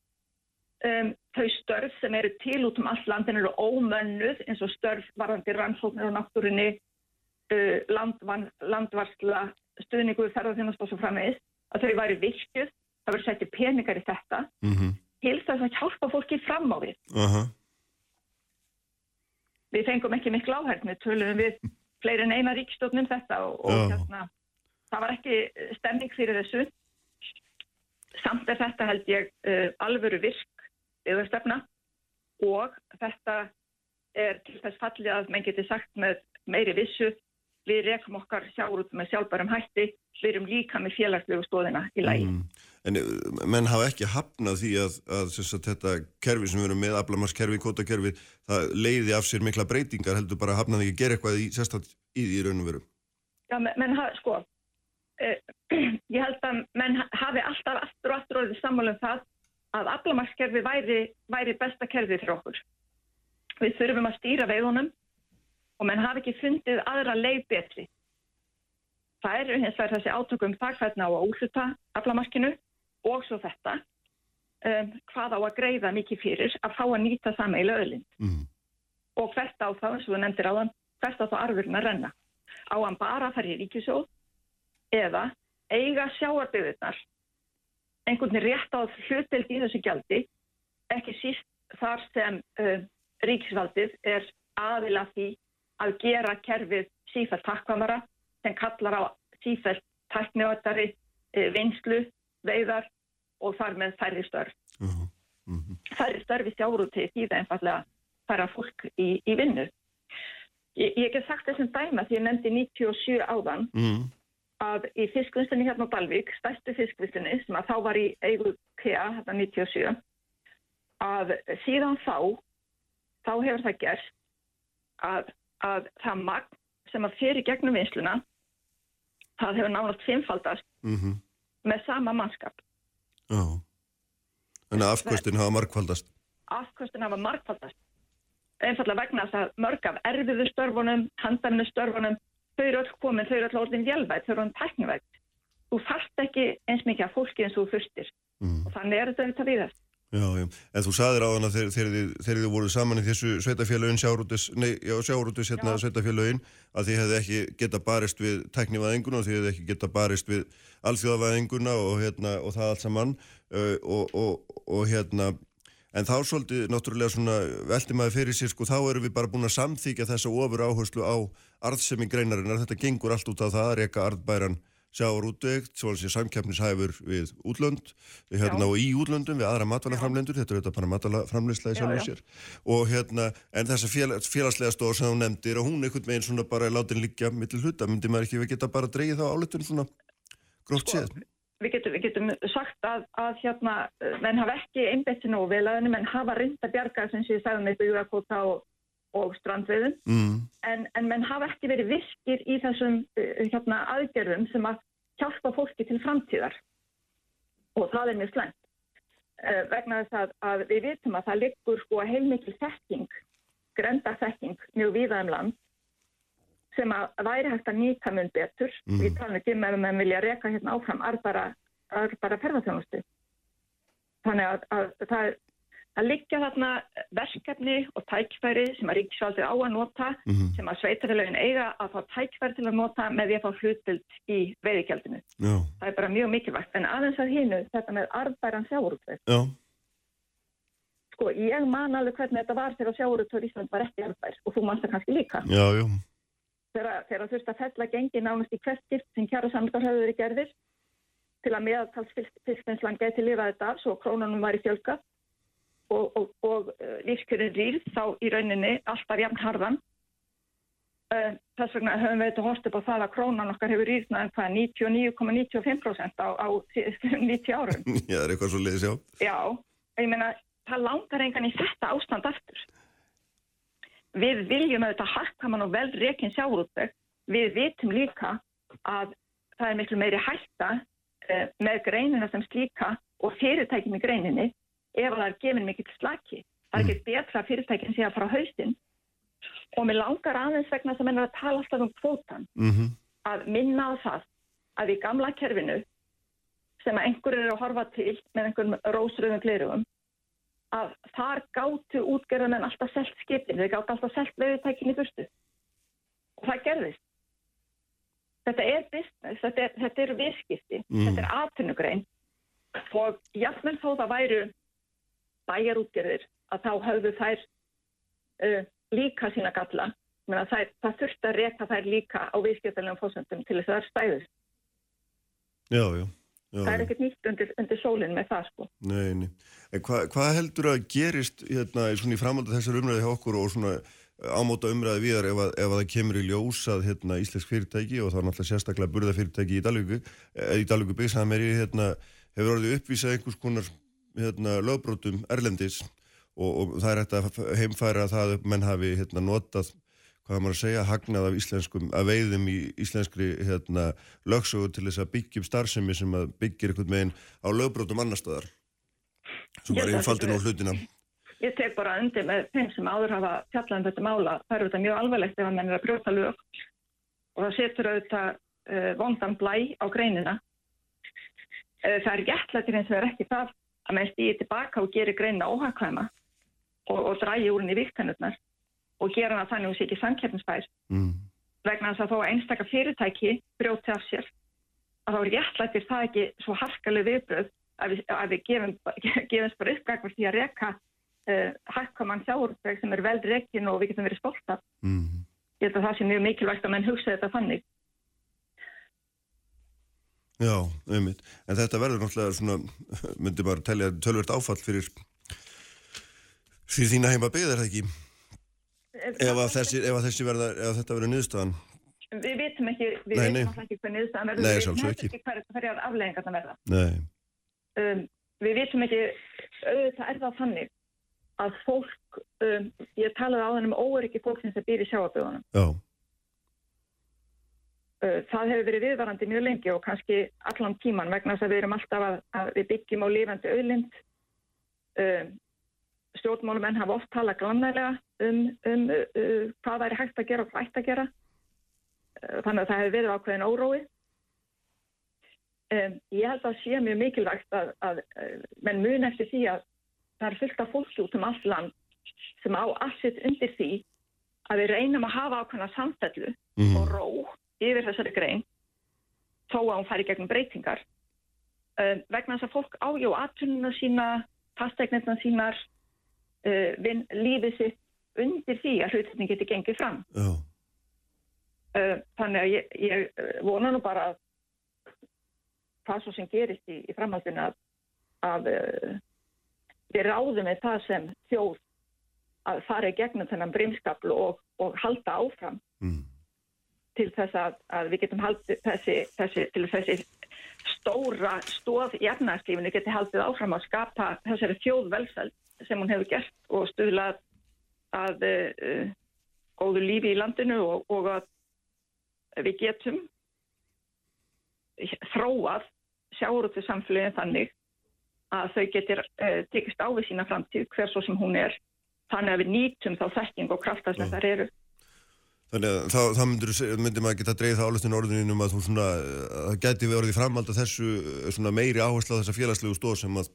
Um, þau störf sem eru til út um all landin eru ómönnuð eins og störf varandi rannsóknir á náttúrinni, uh, landvan, landvarsla, stuðningu ferðarþjónast og svo framvegis, að þau væri virkjuð, það verður settið peningar í þetta mhm, til þess að hjálpa fólki fram á við. aha, við fengum ekki miklu áhært, við töluðum við fleiri en eina ríkstofnum þetta og, og Já. hérna, það var ekki stemning fyrir þessu samt er þetta held ég uh, alvöru virk yfirstefna og þetta er til þess fallið að menn geti sagt með meiri vissu við rekum okkar sjáurút með sjálfbærum hætti við erum líka með félagslegu stóðina í lægi. Mm. En eh, menn hafa ekki hafnað því að, að, að þetta kerfi sem við erum með, aflamarskerfi, kvotakerfi, það leiði af sér mikla breytingar, heldur bara hafnaði ekki að gera eitthvað í, sérstaklega í því raun og veru. Já, menn, menn hafa, sko, eh, ég held að menn hafi alltaf aftur og aftur orðið sammálum það að aflamarskerfi væri, væri besta kerfið fyrir okkur. Við þurfum að stýra veiðunum og menn hafi ekki fundið aðra leið betri. Það eru hins vegar þessi átökum það hvernig á að úsluta aflamarkinu og svo þetta um, hvað á að greiða mikið fyrir að fá að nýta sameila öðlind. Mm. Og hvert á þá, eins og þú nefndir á þann, hvert á þá arfurinn að renna. Á hann bara að fara í ríkisjóð eða eiga sjáarbygðirnar einhvern veginn rétt á hlutild í þessu gjaldi, ekki síst þar sem uh, ríkisvaldið er aðila því að gera kerfið sífælt takkvamara sem kallar á sífælt takknjóttari uh, vinslu, veiðar og þar með færri störf. Uh -huh. Uh -huh. Færri störfi sjárúti því það einfallega færa fólk í, í vinnu. Ég, ég hef sagt þessum dæma því ég nefndi 97 áðan Mm. Að í fiskvinnslinni hérna á Dalvík, stærstu fiskvinnslinni sem að þá var í eigu PA, hérna 97, að síðan þá, þá hefur það gerst að, að það magn sem að fyrir gegnum vinsluna, það hefur nánast fimmfaldast Mm með sama mannskap. Já. Þannig að afkvöstin hafa markfaldast. Afkvöstin hafa margfaldast. Einfallega vegna þess að mörg af erfiðu störfunum, handaminu störfunum, þau eru öll komin, þau eru öll orðin vélvægt, þau eru orðin tæknivægt. Þú þarft ekki eins mikið af fólki eins og þú fyrstir. Mm. Og þannig er þetta þetta víðast. Já, já. En þú saðir á hana þegar, þið, voruð saman í þessu sveitafélagin, sjáurútis, nei, já, sjáurútis hérna sveitafélagin, að þið hefði ekki geta barist við tæknivæðinguna og þið hefði ekki geta barist við alþjóðavæðinguna og, hérna, og það allt saman uh, og, og, og hérna, en þá svolítið náttúrulega svona velti maður fyrir sér, sko, þá erum við bara búin að samþýkja þessa ofur áherslu á arðsemi greinarinnar, þetta gengur allt út á það að reyka arðbæran sjáur útvegt, svo að sé samkeppnishæfur við útlönd, við hérna og í útlöndum við aðra matvælaframlendur, þetta er þetta bara matvælaframlensla í Já, sjálfur já. sér. Og hérna, en þessa félag, félagslega stóð sem þú nefndir og hún einhvern veginn svona bara látin liggja millir hluta, myndi maður ekki við geta bara dreigið þá álutun svona Sko, séð? Við getum, við getum sagt að, að hérna, eh, menn hafa ekki einbætti nógu vel að henni, menn hafa reynd að bjarga sem ég sagði með byggðarkóta og, og strandveiðum, Mm. en, en menn hafa ekki verið virkir í þessum uh, hérna, aðgerðum sem að hjálpa fólki til framtíðar. Og það er mjög slæmt. Uh, vegna þess að, að við vitum að það liggur sko heilmikil þekking, grenda þekking, mjög víða um land, sem að væri hægt að nýta mun betur. Mhm. Við talum ekki um ef menn vilja reka hérna áfram arbara, arbara ferðarþjónustu. Þannig að, að það er að liggja þarna verkefni og tækfæri sem að ríkisvaldið á að nota, Mhm. sem að sveitarfélagin eiga að fá tækfæri til að nota með því að fá hlutbild í veiðigjaldinu. Já, Það er bara mjög mikilvægt. En aðeins að hinu, þetta með arðbæran sjáurútveg. já, Sko, ég man alveg hvernig þetta var þegar sjáurútveg Ísland var ekki arðbær og þú manst það kannski líka. já, já, þegar, þurfti að fella gengi nánast í hvert skipt sem kjara samlingar höfðu verið gerðir til að meðaltals fiskvinnslan geti lifað þetta af svo krónunum var í fjölka og, og, og uh, lífskjörin rýrð þá í rauninni alltaf jafn harðan. Uh, þess vegna höfum við þetta hort upp á það að krónan okkar hefur rýrðnað en hvað 99,95% á, á síðustu 90 árum. já, það er eitthvað svo leiðis, já. Já, ég meina, það langar engan í þetta ástand aftur. Við viljum auðvitað harkaman og vel rekin sjáurútveg. Við vitum líka að það er miklu meiri hætta uh, með greinina sem slíka og fyrirtækjum í greininni ef það er gefin mikill slaki. Það er ekki betra að fyrirtækinn sé að fara á haustinn. Og mér langar aðeins vegna sem ennur að tala alltaf um kvótan Mm að minna á það að í gamla kerfinu sem að einhverjir eru að horfa til með einhverjum rósröðum glirugum að þar gátu útgerðamenn alltaf selt skipin, þeir gátu alltaf selt veðutækin í fyrstu. Og það gerðist. Þetta er business, þetta er, þetta er viðskipti, Mm. þetta er atvinnugrein og jafnvel þó það væru bæjarútgerðir að þá höfðu þær uh, líka sína galla. Þær, það þurfti að reka þær líka á viðskiptalegum fósendum til þess að það er stæðist. Já, já. Já, það er ekkert nýtt undir, undir sólinn með það sko. Nei, nei. En hva, hvað heldur að gerist hérna, í framhaldi þessar umræði hjá okkur og svona ámóta umræði viðar ef, að, ef að það kemur í ljós að hérna, íslensk fyrirtæki og þá er náttúrulega sérstaklega burðafyrirtæki í Dalvíku, eh, í Dalvíku byggs að meiri hérna, hefur orðið uppvísað einhvers konar hérna, lögbrótum erlendis og, og það er hægt að heimfæra það að menn hafi hérna, notað hvað maður að segja, hagnað af íslenskum að veiðum í íslenskri hérna, lögsögu til þess að byggja upp starfsemi sem að byggir einhvern veginn á lögbrótum annar staðar sem bara einfaldir á hlutina Ég tek bara undir með þeim sem áður hafa fjallað um þetta mála. Það eru þetta mjög alvarlegt ef að menn er að brjóta lög og það setur auðvitað uh, vondan blæ á greinina. Uh, það er réttlættir eins og er ekki það að menn stýði tilbaka og gerir greinina óhagkvæma og, og drægi úr henni viktennurnar og gera hana þannig að hún sé ekki samkeppnisfær mm. vegna þess að þó að einstaka fyrirtæki brjóti af sér að þá er réttlættir það ekki svo harkaleg viðbröð að við, að við gefum, gefumst bara uppgagvart í að reka uh, harkamann sjáurveg sem er vel rekin og við getum verið stolt af. Mm. Ég held að það sé mjög mikilvægt að menn hugsa þetta þannig. Já, einmitt. En þetta verður náttúrulega svona, myndi bara telja tölvert áfall fyrir fyrir þína heima byggð, er það ekki? Ef að þessi, ef að þessi verða, ef þetta verður niðurstaðan. Við vitum ekki, við Nei, vitum nei. alltaf ekki hvað niðurstaðan verður. Við vitum ekki. hver, hverjar afleggingar það verða. Nei. um, við vitum ekki, auðvitað er það þannig að fólk, um, ég talaði á þannig um óöryggi fólksins sem býr í sjáaböðunum. Já. Uh, það hefur verið viðvarandi mjög lengi og kannski allan tíman vegna þess að við erum alltaf að, að við byggjum á lifandi auðlind. Um, stjórnmálumenn hafa oft talað glannælega um, um uh, hvað væri hægt að gera og hvað ætti að gera. Uh, þannig að það hefur verið ákveðin órói. Um, ég held að sé mjög mikilvægt að, að uh, menn mun eftir því að það er fullt af fólki út um allt land sem á allt undir því að við reynum að hafa ákveðna samfellu Mhm. og ró yfir þessari grein þó að hún færi gegnum breytingar um, vegna þess að fólk ájó aðtununa sína, fasteignirna sínar uh, lífið sitt undir því að hlutinni geti gengið fram uh, þannig að ég, ég vona nú bara að það svo sem gerist í, í framhaldinu að, að við ráðum með það sem þjóð að fara í gegnum þennan brimskaplu og, og halda áfram Mm. til þess að, að við getum haldið þessi, þessi, til þessi stóra stóð í efnarslífinu geti haldið áfram að skapa þessari þjóðvelseld sem hún hefur gert og stuðlað að uh, góðu lífi í landinu og, og að við getum þróað sjáurútið samfélagin þannig að þau getur uh, tekist á við sína framtíð hver svo sem hún er þannig að við nýtum þá þekking og krafta sem þar eru. Þannig að þá, þá myndir, myndir maður geta dreigð það álustinu orðinu um að þú svona, að það geti við orðið framhald að þessu eh, svona meiri áherslu á þessa félagslegu stóð sem að,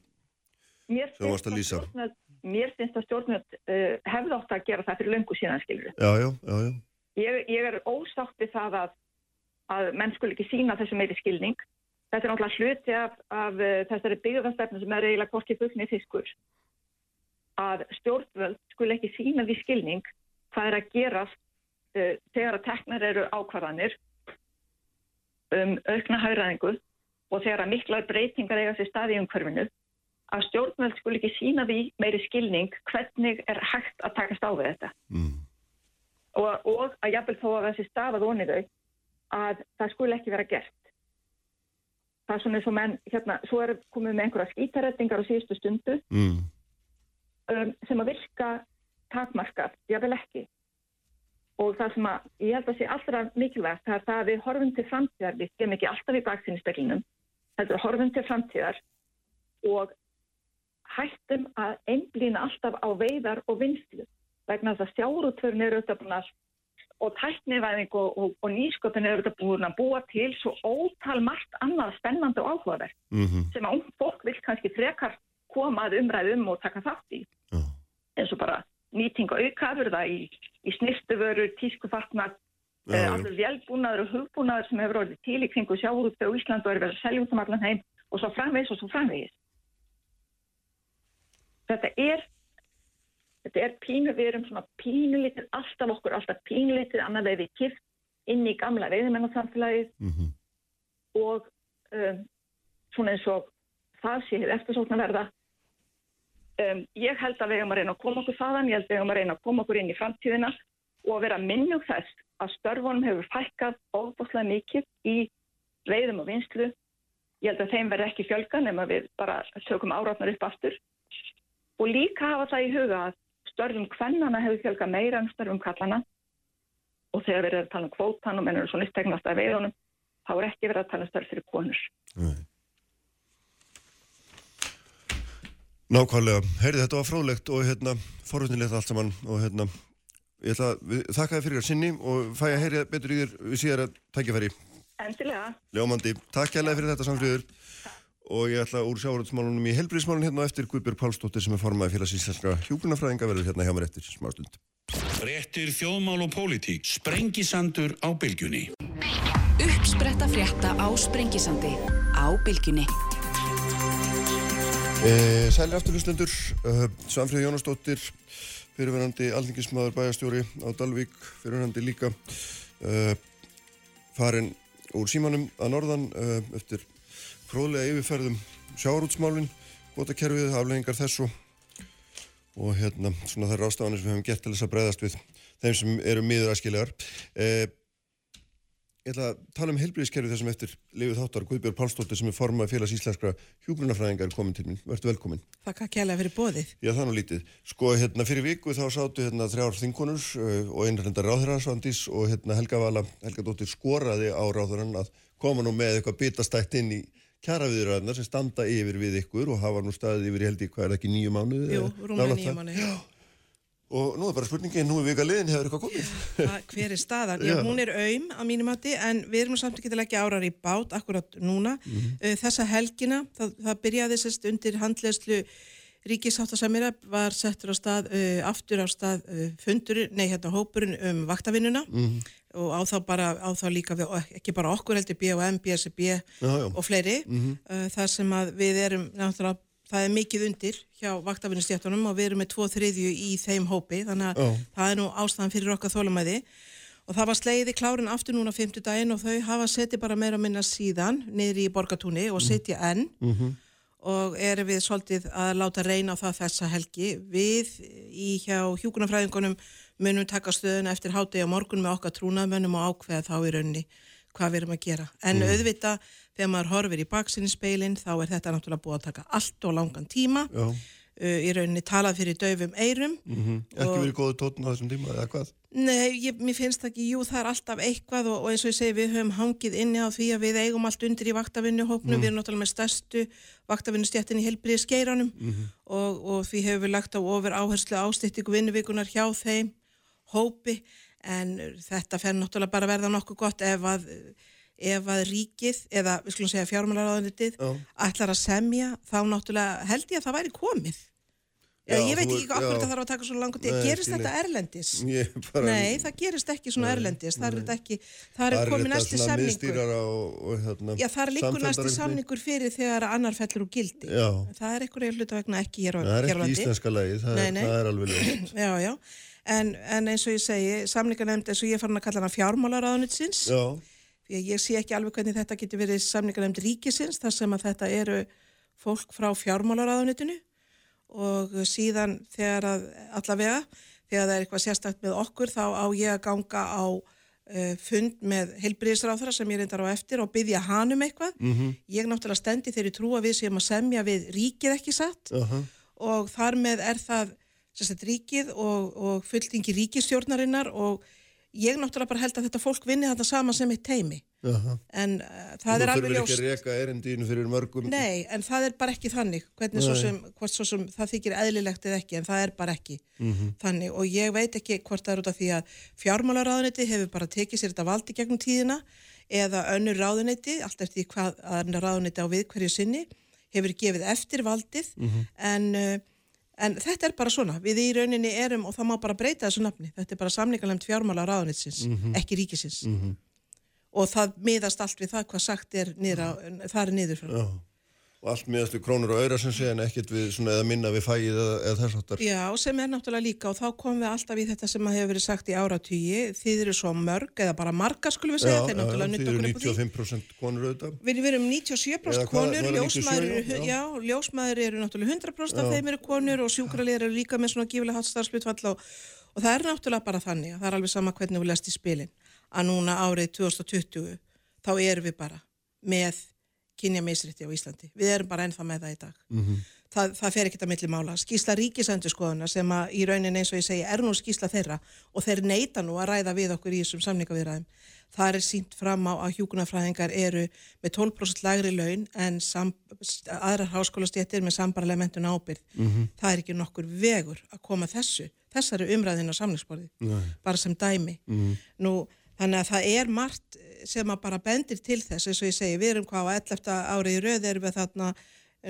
Mér sem varst að lýsa. stjórnvöld, mér finnst að stjórnvöld uh, hefði átt að gera það fyrir löngu síðan skilur. já, já, já, já. Ég, ég er ósátt við það að, að menn skul ekki sína þessu meiri skilning. Þetta er náttúrulega hluti af, af uh, þessari byggðarstefnu sem er eiginlega hvorki bukni fiskur. Að stjórnvöld skul ekki sína því skilning hvað er að gerast uh, þegar að teknar eru ákvarðanir um aukna hægræðingu og þegar að miklar breytingar eiga sér staði í umhverfinu að stjórnvöld skul ekki sína því meiri skilning hvernig er hægt að takast á við þetta Mm. og, og að jafnvel þó að þessi stafað onni þau að það skul ekki vera gert. Það er svona eins og menn, hérna, svo er komið með einhverja skítarettingar á síðustu stundu Mm. um, sem að virka takmarkað, jafnvel ekki. Og það sem að ég held að sé allra mikilvægt það er það að við horfum til framtíðar, við stem ekki alltaf í baksinni speklinum, heldur horfum til framtíðar og hættum að einblýna alltaf á veiðar og vinslu vegna þess að stjárútvörn eru auðvitað búin að og tæknivæðing og, og, og nýsköpun eru auðvitað búin að búa til svo ótal margt annað spennandi og áhugaverð Mm sem að fólk vil kannski frekar koma að umræðu um og taka þátt í Já. eins og bara nýting og aukafurða í, í snirtuvörur, tískufatnar Já, já. allir velbúnaður og hugbúnaður sem hefur orðið til í kringu sjáurúttu og Ísland og er verið að selja út um allan heim og svo framvegis og svo framvegis þetta er þetta er pínu, við erum svona pínulítið alltaf okkur, alltaf pínulítið annað við kipt inn í gamla veiðimennarsamfélagið Mhm. og um, svona eins og það sé eftirsókn að verða. Um, ég held að við hefum að reyna að koma okkur þaðan, ég held að við hefum að reyna að koma okkur inn í framtíðina og að vera minnug þess að störfunum hefur fækkað óbúslega mikið í reyðum og vinslu. Ég held að þeim verði ekki fjölga nema við bara tökum árátnar upp aftur. Og líka hafa það í huga að störfum kvennana hefur fjölga meira en störfum kallana og þegar við erum að tala um kvótan og mennur svona upptegnast af veiðunum þá er ekki verið að tala um störf fyrir konur. Nei. Nákvæmlega, heyrði þetta var fróðlegt og hérna forvöldinlegt allt saman og hérna ég ætla að þakka þið fyrir að sinni og fæ að heyri betur þér við síðar að tækja færi. Endilega. Ljómandi, takk kærlega fyrir þetta samfriður og ég ætla úr sjáuröldsmálunum í helbriðsmálun hérna eftir Guðbjörg Pálsdóttir sem er formaði félags íslenska hjúgrunafræðinga verður hérna hjá mér eftir smá stund. Frettir þjóðmál og pólitík. Sprengisandur á bylgjunni. Uppspretta frétta á Sprengisandi á bylgjunni. E, Sælir afturluslendur, uh, Samfríð Jónasdóttir, fyrirverandi alþingismadur bæjastjóri á Dalvík, fyrirverandi líka, uh, farin úr símanum að norðan uh, eftir fróðlega yfirferðum sjáarútsmálinn, gótakerfið, afleggingar þessu og hérna svona þær rástafanir sem við hefum gert til þess að breyðast við þeim sem eru miður aðskilegar. Uh, Ég ætla að tala um heilbríðiskerfi þessum eftir lifið þáttar Guðbjörg Pálsdóttir sem er formað félags íslenskra hjúgrunafræðingar komin til mín. Vertu velkomin. Þakka kjærlega fyrir bóðið. Já, það er nú lítið. Sko, hérna, fyrir viku þá sátu hérna þrjár þinkonur uh, og einrindar ráðherransvandís og hérna Helga Vala, Helga Dóttir skoraði á ráðherran að koma nú með eitthvað bitastætt inn í kjaraviðræðnar sem standa yfir við ykkur og hafa nú staðið yfir í held í hvað er ekki nýju mánuði? Jú, rúmlega nýju mánuði. Og nú er bara spurningin, nú er vika liðin, hefur eitthvað komið? Hva, hver er staðan? Já, hún er auðm á mínum mati en við erum samt ekki til að leggja árar í bát akkurat núna. Mm -hmm. Þessa helgina, það, það byrjaði sérst undir handlegslu ríkisáttasamira var settur á stað, uh, aftur á stað uh, fundur, nei hérna hópurinn um vaktavinnuna mm -hmm. Og á þá bara, á þá líka við, ekki bara okkur heldur B&M, BSB já, já. og fleiri. Mm -hmm. uh, þar sem að við erum náttúrulega það er mikið undir hjá vaktafinnustjættunum og við erum með tvo þriðju í þeim hópi þannig að oh. það er nú ástæðan fyrir okkar þólumæði og það var sleiði klárin aftur núna 50 daginn og þau hafa setið bara meira minna síðan niður í borgatúni og setja enn mm -hmm. Og erum við svolítið að láta reyna á það þessa helgi. Við í hjá hjúkunarfræðingunum munum taka stöðuna eftir háti og morgun með okkar trúnaðmönnum og ákveða þá í raunni hvað við erum að gera. En mm. auðvita þegar maður horfir í baksinnspeilin þá er þetta náttúrulega búið að taka allt og langan tíma. Uh, í rauninni talað fyrir döfum eirum mm -hmm. Ekki verið góðu tótun á þessum tíma eða hvað? Nei, ég, mér finnst ekki, jú það er alltaf eitthvað og, og eins og ég segi við höfum hangið inni á því að við eigum allt undir í vaktavinnuhóknu, mm. við erum náttúrulega með stærstu vaktavinnustjættin í helbriði skeiranum mm -hmm. og, og því hefur við lagt á ofur áherslu ástýttingu vinnuvíkunar hjá þeim hópi en þetta fer náttúrulega bara verða nokkuð gott ef að ef að ríkið, eða við skulum segja fjármálaráðanitið, ætlar að semja þá náttúrulega held ég að það væri komið. Já, ég veit ekki okkur það þarf að taka svo langt tíð, gerist þetta erlendis? Bara, Nei, það gerist ekki svona nei, erlendis, það er ekki það er komið næstu samningur. og, og, hérna, já, það er líku næstu samningur fyrir þegar annar fellur úr gildi. Já. það er einhverju hluta vegna ekki hér á það er ekki íslenska lagi, það, nei, það er alveg lögt já, já, en, en eins og ég segi samningar nefnd eins og ég fann að kalla hana fjármálaráðanitsins ég sé ekki alveg hvernig þetta getur verið samningar nefnd ríkisins þar sem að þetta eru fólk frá fjármálaráðunitinu og síðan þegar að allavega, þegar það er eitthvað sérstakt með okkur þá á ég að ganga á uh, fund með heilbriðisráþara sem ég reyndar á eftir og byggja hann um eitthvað. Mm -hmm. Ég náttúrulega stendi þeirri trú að við séum að semja við ríkið ekki satt uh -huh. og þar með er það sérstaklega ríkið og, og fulltingi ríkistjórnarinnar og ég náttúrulega bara held að þetta fólk vinni þetta sama sem eitt teimi Jaha. en uh, það er alveg ljóst Þú Nei, en það er bara ekki þannig hvernig svo sem, svo sem það þykir eðlilegt eða ekki en það er bara ekki mm -hmm. þannig og ég veit ekki hvort það er út af því að fjármálaráðuniti hefur bara tekið sér þetta valdi gegnum tíðina eða önnur ráðuniti, allt eftir hvað önnur ráðuniti á við hverju sinni hefur gefið eftir valdið mm -hmm. en uh, En þetta er bara svona, við í rauninni erum og það má bara breyta þessu nafni, þetta er bara samningarlemt fjármála ráðnitsins, mm -hmm. ekki ríkisins mm -hmm. og það miðast allt við það hvað sagt er á, það er niður frá. Já. Og allt miðast við krónur og öyra sem sé en ekkert við svona eða minna við fæið eða, eða þess áttar. Já, sem er náttúrulega líka og þá komum við alltaf í þetta sem að hefur verið sagt í áratýji, þið eru svo mörg eða bara marga skulum við segja, þeir náttúrulega þið nutt eru okkur upp á því. 95% konur auðvitað. Við erum Eða 97% hvað- konur, ljósmaður 97, eru, já. já, ljósmaður eru náttúrulega 100% af Já. þeim eru konur og sjúkraliðar eru líka með svona gífilega hatt starfslutvall og, og það er náttúrulega bara þannig að það er alveg sama hvernig við lest í spilin að núna árið 2020 þá erum við bara með kynja meisrétti á Íslandi. Við erum bara ennþá með það í dag. Það, það fer ekkert að milli mála. Skísla ríkisendurskoðuna sem að í raunin eins og ég segi er nú skísla þeirra og þeir neyta nú að ræða við okkur í þessum samningaviðræðum. Það er sínt fram á að hjúkunarfræðingar eru með 12% lægri laun en sam, aðrar háskólastéttir með sambarlega mentun ábyrð. Það er ekki nokkur vegur að koma þessu, þessari umræðin á samningsborði, bara sem dæmi. Nú, þannig að það er margt sem að bara bendir til þess, eins og ég segi, við erum hvað á 11. árið í röð erum við þarna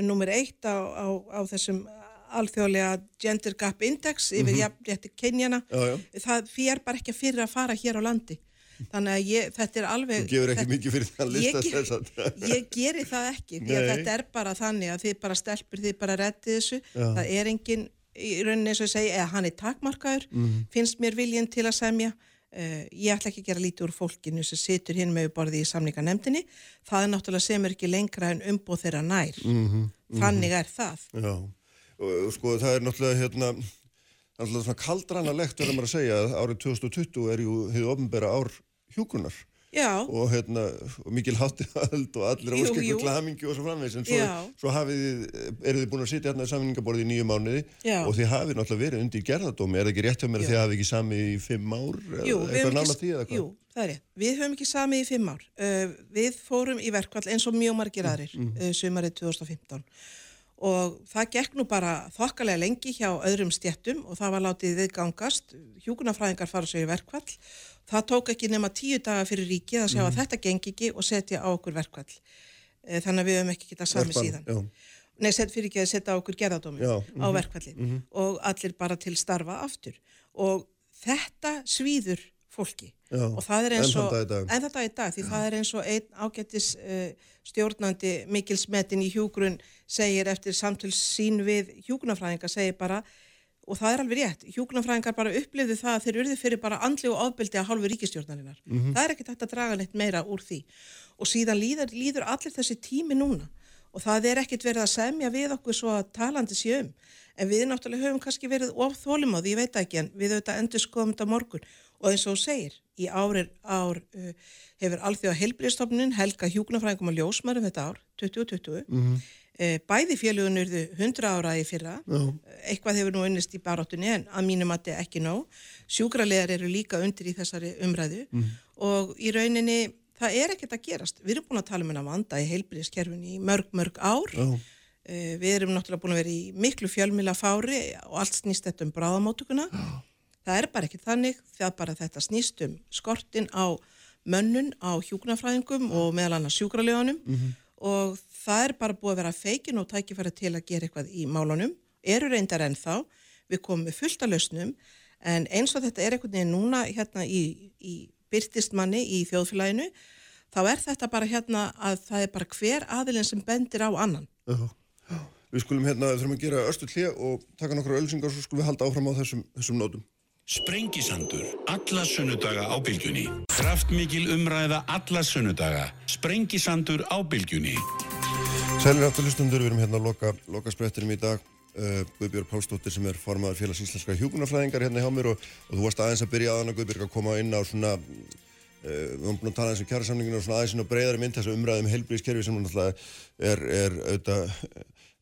nummer eitt á, á, á þessum alþjóðlega Gender Gap Index yfir mm jafnrétti kynjana. Já, já. Það fyrir bara ekki fyrir að fara hér á landi. Þannig að ég, þetta er alveg... Þú gefur ekki þetta- mikið fyrir þann Ég lista þess að. Ég geri það ekki, að þetta er bara þannig að þið bara stelpur, þið bara rettið þessu. Já. Það er engin, í rauninni eins og ég segi, eða hann er takmarkaður, Mhm. finnst mér viljinn til að semja. Uh, ég ætla ekki að gera lítið úr fólkinu sem situr hinn með borðið í samninganemdini. Það er náttúrulega sem er ekki lengra en umbúð þeirra nær. Mhm, Þannig er það. Já, og sko það er náttúrulega hérna, náttúrulega svona kaldranalegt verður maður að segja að árið 2020 er jú hefur ofnbæra ár hjúkunar og hérna, og mikil hátti öld og allir á Jú, óskekku jú. klamingi og svo framvegis, en svo, svo þið, eru þið búin að sitja hérna í samningaborði í nýju mánuði Já. og þið hafið náttúrulega verið undir gerðadómi, er það ekki rétt hjá mér að þið hafið ekki sami í fimm ár, Jú, eitthvað nála því eða hvað? jú, það er rétt. Við höfum ekki samið í fimm ár. Uh, við fórum í verkvall eins og mjög margir aðrir uh, sumarið 2015 og það gekk nú bara þokkalega lengi hjá öðrum stjettum og það var látið viðgangast. Hjúkunarfræðingar fara sér í verkvall. Það tók ekki nema tíu daga fyrir ríkið að sjá að þetta gengi ekki og setja á okkur verkvall. Uh, þannig að við höfum ekki getað Verkbann, síðan. Já, Nei, set fyrir ekki að setja á okkur gerðadómi Já, á verkvalli og allir bara til starfa aftur. Og þetta svíður fólki. Já, og það er eins og enn þetta í dag því það er eins og einn ágættis uh, stjórnandi mikilsmetin í hjúgrun segir eftir samtöls sín við hjúgrunafræðinga segir bara og það er alveg rétt, hjúgrunafræðingar bara upplifðu það að þeir urðu fyrir bara andli og ofbeldi að hálfu ríkistjórnarinnar. Það er ekkert hægt að draga neitt meira úr því. Og síðan líður, líður allir þessi tími núna. Og það er ekkert verið að semja við okkur svo að talandi sé um. En við náttúrulega höfum kannski verið of þólimáði, ég veit ekki en við auðvitað endur skoðum þetta á morgun. Og eins og segir, í árir ár uh, hefur alþjóða heilbriðstofnun helga hjúknarfræðingum og ljósmarum þetta ár 2020 mm bæði félugun urðu 100 ára í fyrra. Já. eitthvað hefur nú unnist í baráttunni en að mínum að þetta ekki nóg. Sjúkralegar eru líka undir í þessari umræðu. Og í rauninni það er ekkert að gerast, við erum búin að tala um hennar vanda í heilbriðskerfinni í mörg, mörg ár. Já, Uh, við erum náttúrulega búin að vera í miklu fjölmila fári og allt snýst þetta um bráðamótuguna. Það er bara ekki þannig. Er bara þetta snýst um skortin á mönnun á hjúknarfræðingum og meðal annars sjúkraljónum og það er bara búið að vera feikin og tækifæri til að gera eitthvað í málunum. Eru reyndar ennþá, við komum með fullt af lausnum en eins og þetta er einhvern veginn núna hérna í, í byrtistmanni í þjóðfélaginu þá er þetta bara hérna að það er bara hver aðilinn sem bendir á annan. já. já. Við skulum hérna, þurfum að gera östu hlje og taka nokkru ölsingar og svo skulum við halda áfram á þessum, þessum nótum. Sprengisandur, alla sunnudaga á bylgjunni. Kraftmikil umræða alla sunnudaga. Sprengisandur á bylgjunni. Sælir aftur hlustundur, við erum hérna að loka, loka sprettinum í dag. Uh, Guðbjörg Pálsdóttir sem er formaður félags íslenska hjúkunarfræðingar hérna hjá mér og, og þú varst aðeins að byrja aðan að Guðbjörg að koma inn á svona uh, við höfum búin að tala eins um kjærasamninginu og svona aðeins á breyðari mynd þess að umræðum helbriðskerfi sem náttúrulega er, er, auðvitað,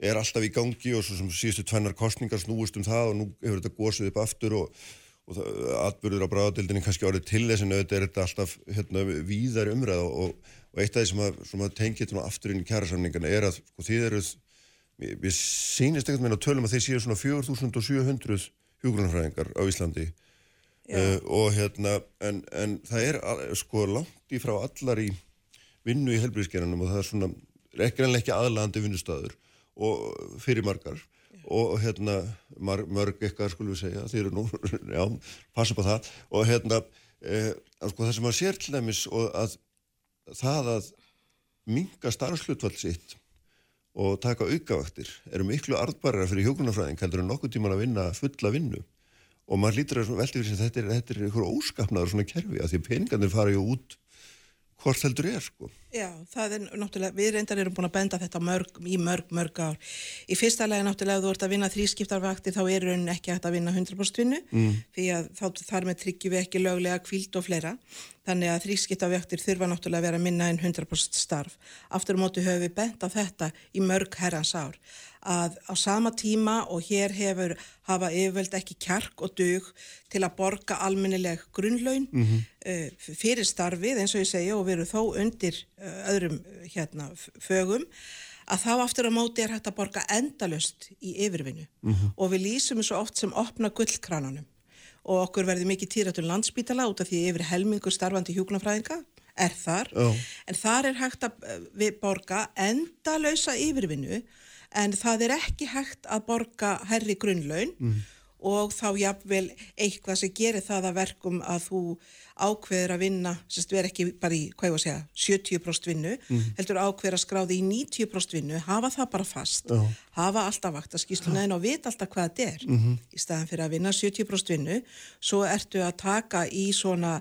er alltaf í gangi og svo sem síðustu tvennar kostningar snúist um það og nú hefur þetta gósið upp aftur og, og atbyrður á bráðadildinni kannski árið til þess en auðvitað er þetta alltaf hérna, víðari umræða og, og eitt af því sem að, tengja þetta aftur inn í kjærasamningana er að sko, þið eruð mér sýnist ekkert meina tölum að þeir séu svona 4700 hjúgrunarfræðingar á Íslandi. Uh, og hérna, en, en það er sko langt í frá allar í vinnu í helbriðskerunum og það er svona ekki aðlandi vinnustöður og fyrir margar og hérna mörg eitthvað skulum við segja, þeir eru nú já, passa på það. Og hérna eh, sko það sem að sér til dæmis og að það að minga starfslutvall sitt og taka aukavaktir eru miklu arðbæra fyrir hjókunarfræðing heldur en nokkuð tíman að vinna fulla vinnu. Og maður lítur að velta fyrir að þetta er, þetta er einhver óskapnaður svona kerfi að því peningarnir fara ju út hvort heldur er sko. Já, það er náttúrulega, við reyndar erum búin að benda þetta mörg, í mörg, mörg ár. Í fyrsta lagi náttúrulega ef þú ert að vinna þrískiptarvakti þá er raunin ekki að vinna 100% vinnu mm. því að þá, þar með tryggjum við ekki löglega kvíld og fleira. Þannig að þrískiptarvaktir þurfa náttúrulega að vera minna en 100% starf. Aftur á mótu höfum við bent á þetta í mörg herrans ár að á sama tíma og hér hefur hafa yfirvöld ekki kjark og dug til að borga almennileg grunnlaun mm -hmm. uh, fyrir starfið eins og ég segja og veru þó undir uh, öðrum uh, hérna, fögum að þá aftur á móti er hægt að borga endalust í yfirvinnu mm -hmm. og við lýsum svo oft sem opna gullkrananum og okkur verði mikið týratur landsbítala út af því yfir helmingu starfandi hjúknafræðinga er þar, oh. en þar er hægt að við borga endalösa yfirvinnu en það er ekki hægt að borga herri grunnlaun mm. og þá jafnvel eitthvað sem gerir það að verkum að þú ákveður að vinna, sérst við erum ekki bara í, hvað ég var að segja, 70% vinnu, mm. heldur ákveður að skráði í 90% vinnu, hafa það bara fast, oh. hafa alltaf vakt að skýsluna en og vita alltaf hvað þetta er. Mm -hmm. Í staðan fyrir að vinna 70% vinnu, svo ertu að taka í svona,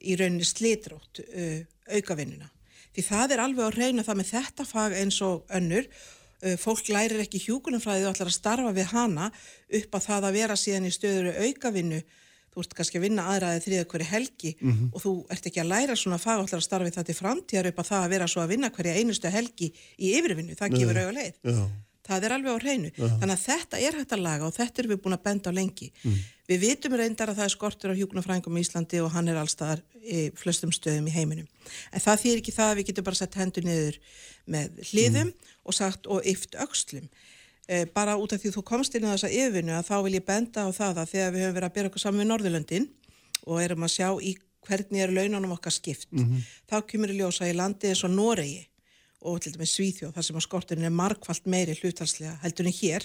í rauninni slitrótt uh, aukavinnuna. Því það er alveg að reyna það með þetta fag eins og önnur fólk lærir ekki hjúkunumfræði og ætlar að starfa við hana upp að það að vera síðan í stöður aukavinnu, þú ert kannski að vinna aðraðið þriða hverju helgi mm -hmm. og þú ert ekki að læra svona fag og ætlar að starfa við það til framtíðar upp að það að vera svo að vinna hverja einustu helgi í yfirvinnu, það gefur auga leið. Já. það er alveg á hreinu, Já. þannig að þetta er hægt að laga og þetta er við búin að benda á lengi. Mm. við vitum reyndar að það er skortur á hjúkunumfræðingum í Íslandi og hann er allstaðar í flestum stöðum í heiminum. En það þýr ekki það að við getum bara sett hendur niður með hliðum. Mm og sagt og yft aukslum. E, bara út af því þú komst inn á þessa yfirvinnu að þá vil ég benda á það að þegar við höfum verið að byrja okkur saman við Norðurlöndin og erum að sjá í hvernig er launanum okkar skipt, mm -hmm. þá kemur í ljósa í landi eins og Noregi og til dæmis Svíþjóð þar sem að skorturinn er markvallt meiri hlutalslega heldur en hér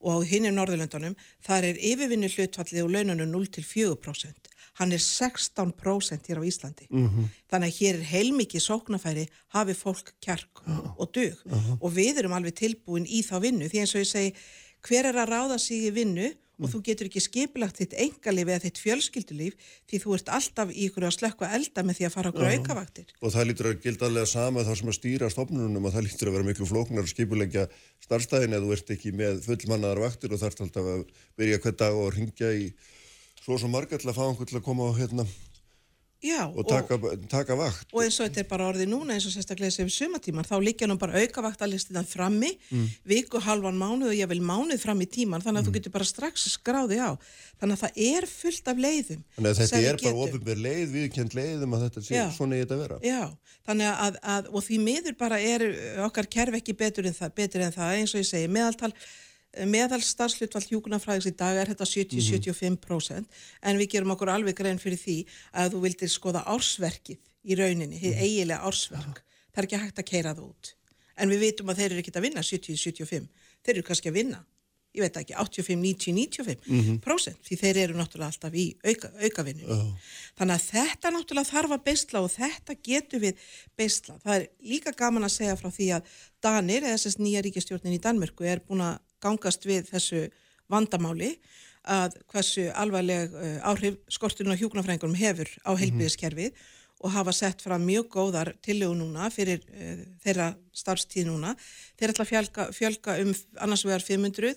og hinn er Norðurlöndunum, þar er yfirvinnu hlutfallið og launanum 0-4% hann er 16% hér á Íslandi. Mm -hmm. Þannig að hér er heilmikið sóknafæri hafi fólk kjark -huh. og dög uh -huh. og við erum alveg tilbúin í þá vinnu því eins og ég segi hver er að ráða sig í vinnu og mm. þú getur ekki skipilagt þitt engalíf eða þitt fjölskyldulíf því þú ert alltaf í ykkur að slökka elda með því að fara okkur -huh. aukavaktir. Og það lítur að gilda allega sama þá sem að stýra stofnunum og það lítur að vera miklu flóknar að skipilegja starfstæðin eða þú ert ekki með fullmannaðar vaktir og þarf alltaf að byrja hver dag og ringja í svo svo margar til að fá einhvern til að koma og hérna Já, og taka, og, taka vakt. Og eins og þetta er bara orðið núna eins og sérstaklega sem sumatíman þá liggja nú bara auka vaktalistinan frammi mm. viku, halvan mánuð og ég vil mánuð fram í tíman þannig að mm. þú getur bara strax skráði á. Þannig að það er fullt af leiðum þannig að þetta er bara ofinbér leið viðkjönd leiðum að þetta sé svona í þetta vera. Já, þannig að, að og því miður bara er okkar kerf ekki betur en það, betur en það eins og ég segi meðaltal meðal starfslutvall hjúkunarfræðis í dag er þetta 70-75% mm -hmm. en við gerum okkur alveg grein fyrir því að þú vildir skoða ársverkið í rauninni, mm -hmm. eigilega ársverk ja. það er ekki hægt að keira það út en við vitum að þeir eru ekki að vinna 70-75 þeir eru kannski að vinna ég veit ekki, 85-90-95% mm -hmm. því þeir eru náttúrulega alltaf í auka, aukavinnu oh. þannig að þetta náttúrulega þarf að beisla og þetta getur við beisla það er líka gaman að segja frá því að Danir, eða þess nýja ríkistjórnin í Danmörku er búin að gangast við þessu vandamáli að hversu alvarleg uh, áhrif skorturinn á hjókunarfrængunum hefur á heilbíðiskerfið mm -hmm. og hafa sett fram mjög góðar tillögu núna fyrir uh, þeirra starfstíð núna. Þeir ætla að fjölga, fjölga um annars vegar 500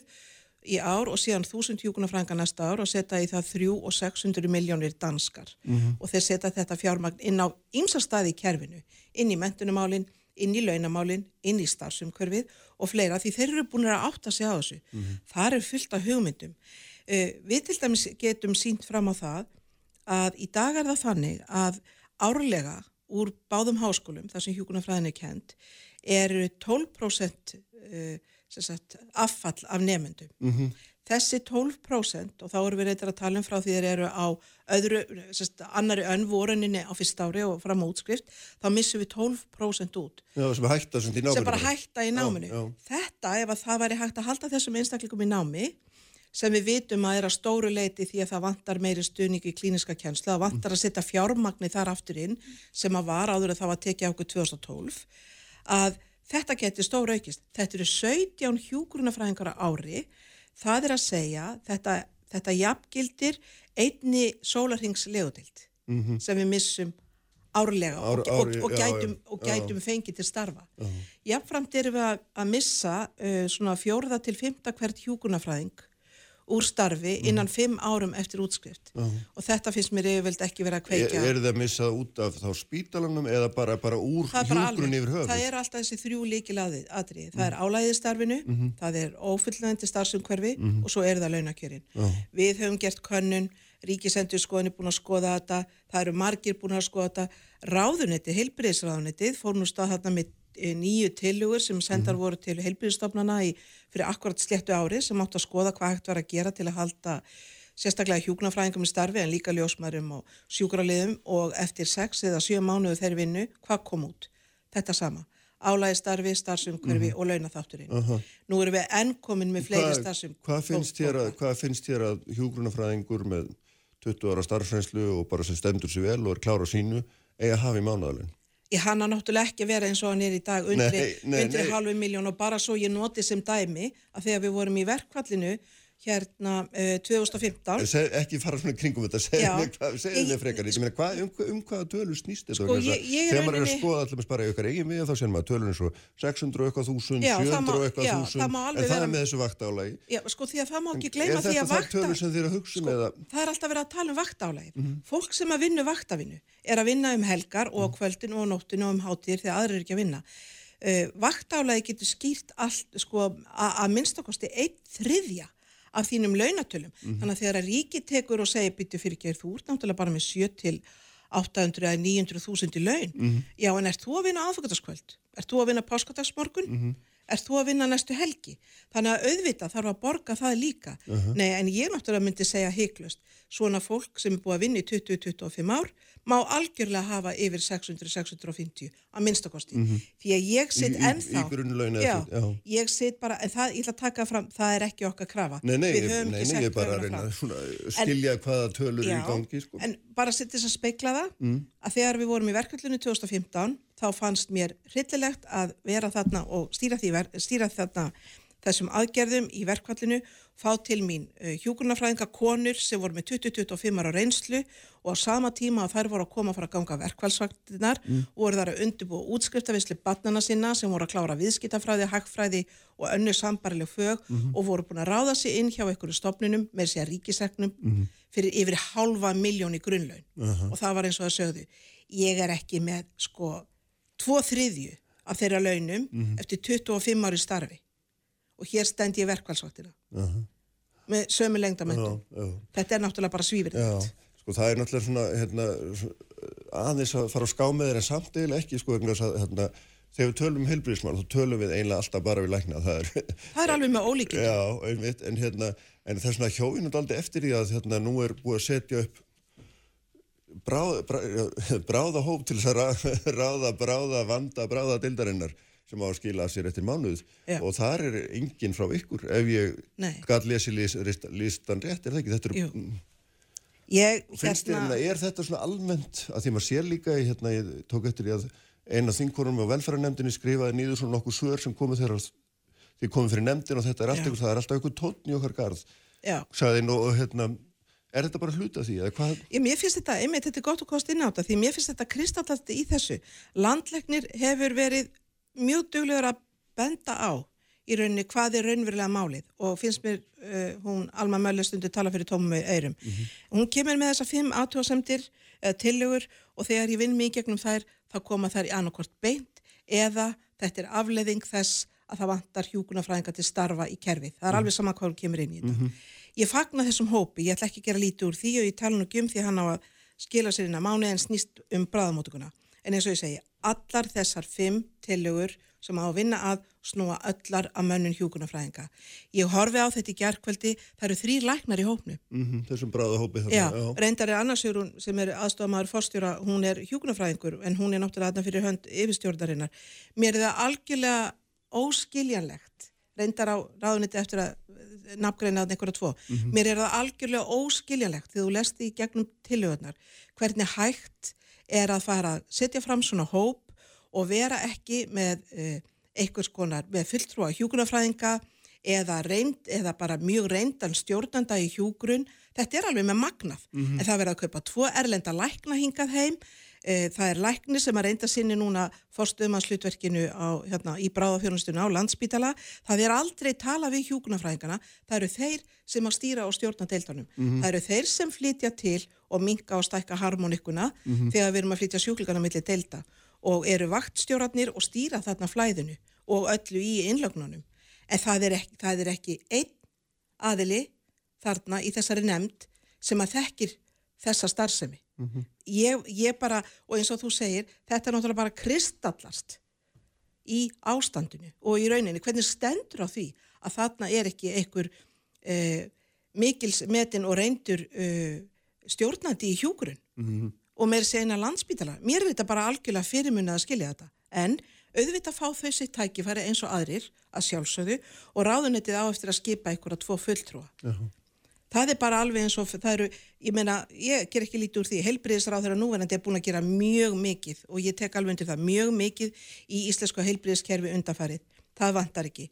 í ár og síðan 1000 hjókunarfrænga næsta ár og setja í það 3 og 600 miljónir danskar mm -hmm. og þeir setja þetta fjármagn inn á ymsa staði í kerfinu, inn í mentunumálinn inn í launamálinn, inn í starfsumkörfið og fleira því þeir eru búin að átta sig á þessu. Mm -hmm. Það er fullt af hugmyndum. Uh, við til dæmis getum sínt fram á það að í dag er það þannig að árlega úr báðum háskólum, þar sem hjúkunarfræðin er kent, er 12% uh, sagt, affall af nefnendum. Mm -hmm. Þessi 12% og þá erum við reyndar að tala um frá því þeir eru á öðru, sérst, annari önvoruninni á fyrst ári og fram á útskrift, þá missum við 12% út. Já, sem hætta sem. Sem bara hætta í náminu. Já, já. Þetta, ef það væri hægt að halda þessum einstakleikum í námi, sem við vitum að er að stóru leiti því að það vantar meiri stuðning í klíniska kjænsla, það vantar að setja fjármagni þar aftur inn, sem að var áður að það var tekið okkur 2012, að Þetta getur stóra aukist. Þetta eru 17 hjúgrunafræðingar á ári. Það er að segja, þetta, þetta jafngildir einni sólarhingslegudild Mhm. sem við missum árlega Ár- og, og, og gætum, já, og já. gætum fengið til starfa. Jafnframt erum við að, að missa uh, svona fjórða til fymta hvert hjúgrunafræðing úr starfi Mhm. innan fimm árum eftir útskrift og þetta finnst mér yfirveld ekki verið að Er, kveikja er það missað út af þá spítalanum eða bara, bara úr er hjúgrun yfir höfuð? það eru alltaf þessi þrjú líkil aðrið, það er álæðistarfinu, Mhm. það er ófullnæðandi starfsumhverfi Mhm. og svo er það launakjörin. Við höfum gert könnun, ríkisendur skoðin er búin að skoða þetta, það eru margir búin að skoða þetta, ráðunetið, heilbriðisráðunetið fór nú stað þarna með nýju tilugur sem sendar Mhm. voru til heilbriðistofnana í, fyrir akkurat sléttu ári sem áttu að skoða hvað hægt var að gera til að halda sérstaklega hjúknafræðingum í starfi en líka ljósmarum og sjúkraliðum og eftir sex eða sjö mánuðu þeirri vinnu, hvað kom út? Þetta sama. Álægi starfi, starfsumhverfi Mhm. og launaþátturinn. Aha. Nú erum við enn komin með fleiri Hvað- starfsum. Hvað finnst þér að, að hjúgrunafræðingur með 20 ára starfsreynslu og bara sem stendur sér vel og er klára sínu eiga í mánuðalinn? Ég hann að náttúrulega ekki vera eins og hann er í dag undri, undri halvu miljón og bara svo ég noti sem dæmi að þegar við vorum í verkvallinu hérna uh, 2015 Seg, ekki fara svona kringum þetta, segðu Já. mér, frekar, ég meina, hvað, um, um hvaða tölur snýst þetta? Sko, að ég- ég er Þegar maður er að skoða allir með bara í okkar eigin við, þá sér maður tölur eins og 600 og eitthvað þúsund, Já, það 700 má- og eitthvað já, þúsund, en það vera- er með þessu vaktálægi. Sko því að það má ekki Er gleyma því að vakta að um eða? það er alltaf verið að tala um vaktálægir Mhm. fólk sem að vinna vaktavinnu er að vinna um helgar og á Mhm. kvöldin og nóttinu og um hátíðir þegar aðrir er ekki að vinna uh, vaktálægi getur skýrt allt sko að að minnstakosti einn þriðja af þínum launatölum Mhm. þannig að þegar að ríki tekur og segir byttu fyrir ekki þú ert náttúrulega bara með 7 til 800 eða 900 þúsund í laun Mhm. já en ert þú að vinna aðfokataskvöld ert þú að vinna páskadagsmorgun Mhm. ert þú að vinna næstu helgi þannig að auðvita þarf að borga það líka Uh-huh. nei en ég náttúrulega myndi segja heiklust svona fólk sem er búið að vinna í 20-25 ár má algjörlega hafa yfir 600-650 að minnstakosti Mhm. því að ég sitt Í- í- ennþá í grunnlaun eða já, já. ég sitt bara, en það, ég ætla að taka fram það er ekki okkar krafa Nei, nei, ég, nei, nei, ég er bara að reyna að skilja hvaða tölur eru í Já, gangi, sko. en bara sitt þess að speikla það Mm. að þegar við vorum í verkvöldinu 2015 þá fannst mér hryllilegt að vera þarna og stýra, því, stýra þarna þessum aðgerðum í verkvallinu, fá til mín uh, hjúgrunafræðinga konur sem voru með 20-25 ára reynslu og á sama tíma að þær voru að koma að fara að ganga verkvallsvaktinar Mm. og voru þar að undirbúa útskriftafislu barnana sinna sem voru að klára viðskiptafræði, hagfræði og önnu sambarileg fög Mhm. og voru búin að ráða sig inn hjá einhverju stopnunum með sér ríkiseknum Mhm. fyrir yfir halva miljón í grunnlaun Aha. og það var eins og það sögðu ég er ekki með sko tvo þriðju af þeirra launum Mhm. eftir 25 ári starfi og hér stend ég verkvælsvaktina Aha. með sömu já. þetta er náttúrulega bara svífrið Já, sko það er náttúrulega svona hérna, aðeins að fara á ská með þeir en samt eiginlega ekki sko þess að hérna, þegar við tölum um heilbríðismál þá tölum við eiginlega alltaf bara við lækna það er, það er alveg með einmitt, en hérna en það er svona hjóinu aldrei eftir því að hérna, nú er búið að setja upp bráð, bráð, bráða hóp til þess að ráða, ráða bráða vanda bráða dildarinnar sem á að skila sér eftir mánuð Já. og þar er enginn frá ykkur ef ég Nei. gæt lesi list, list, listan rétt, er það ekki? Þetta er, ég Finnst þér, hérna... er þetta svona almennt að því maður sér líka, í, hérna, ég tók eftir í að eina þingkorum á velferðarnemdini skrifaði nýður svona nokkuð svör sem komið þeirra því komið fyrir nefndin og þetta er alltaf, það er alltaf eitthvað tónn í okkar garð, sagði nú hérna, er þetta bara hluta því eða hvað? Ég, mér finnst þetta, einmitt þetta er gott að kosta inn á þetta því mér finnst þetta kristallast í þessu landlegnir hefur verið mjög duglegur að benda á í rauninni hvað er raunverulega málið og finnst mér uh, hún Alma Möller stundu tala fyrir tómum eirum hún kemur með þessa fimm aðtóðasemdir uh, tillögur og þegar ég vinn mig í gegnum þær þá koma þær í annarkort beint eða þetta er afleðing þess að það vantar hjúkunafræðinga til starfa í kerfið. Það er Mhm. alveg sama hvað hún kemur inn í þetta. Ég fagna þessum hópi, ég ætla ekki að gera lítið úr því og ég tala nú ekki um því hann á að skila sér inn að mánu en snýst um bráðamótukuna. En eins og ég segi, allar þessar fimm tillögur sem á að vinna að snúa öllar að mönnun hjúkunafræðinga. Ég horfi á þetta í gerðkvöldi, það eru þrýr læknar í hópnu. Mm þessum bráða hópi Já, reyndar er annarsjör hún sem er aðstofamaður fórstjóra, hún er hjúkunafræðingur en hún er náttúrulega aðna fyrir hönd yfirstjórnarinnar. Mér er það algjörlega óskiljanlegt, reyndar á ráðuniti eftir að nafngreina að einhverja tvo. Mhm. Mér er það algjörlega óskiljanlegt þegar þú lest í gegnum tilhjóðnar hvernig hægt er að fara að setja fram svona hóp og vera ekki með uh, einhvers konar með fulltrúa hjúgrunafræðinga eða, reynd, eða bara mjög reyndan stjórnanda í hjúgrun, þetta er alveg með magnað. En það verður að kaupa tvo erlenda lækna hingað heim, það er lækni sem að reynda sinni núna forstuðmannshlutverkinu hérna, í bráðafjörnustunum á landsbítala, það er aldrei tala við hjúgrunafræðingana, það eru þeir sem að stýra og stjórna deildunum. Það eru þeir sem flytja til og minka og stækka harmonikuna þegar við erum að flytja sjúklingarna millir deilda. Og eru vaktstjórarnir og stýra þarna flæðinu og öllu í innlögnunum. En það er ekki, það er ekki einn aðili þarna í þessari nefnd sem að þekkir þessa starfsemi. Ég, ég bara, og eins og þú segir, þetta er náttúrulega bara kristallast í ástandinu og í rauninni, hvernig stendur á því að þarna er ekki einhver uh, mikils metin og reyndur uh, stjórnandi í hjúgrun og meir segna landsbítala. Mér er þetta bara algjörlega fyrirmunna að skilja þetta. En auðvitað fá þau sitt tækifæri eins og aðrir að sjálfsögðu og ráðunettið á eftir að skipa að tvo fulltrúa. Það er bara alveg eins og það eru, ég meina, ég ger ekki lítið úr því, heilbriðisráð þeirra núverandi er búin að gera mjög mikið og ég tek alveg undir það, mjög mikið í íslensku heilbriðiskerfi undanfarið. Það vantar ekki.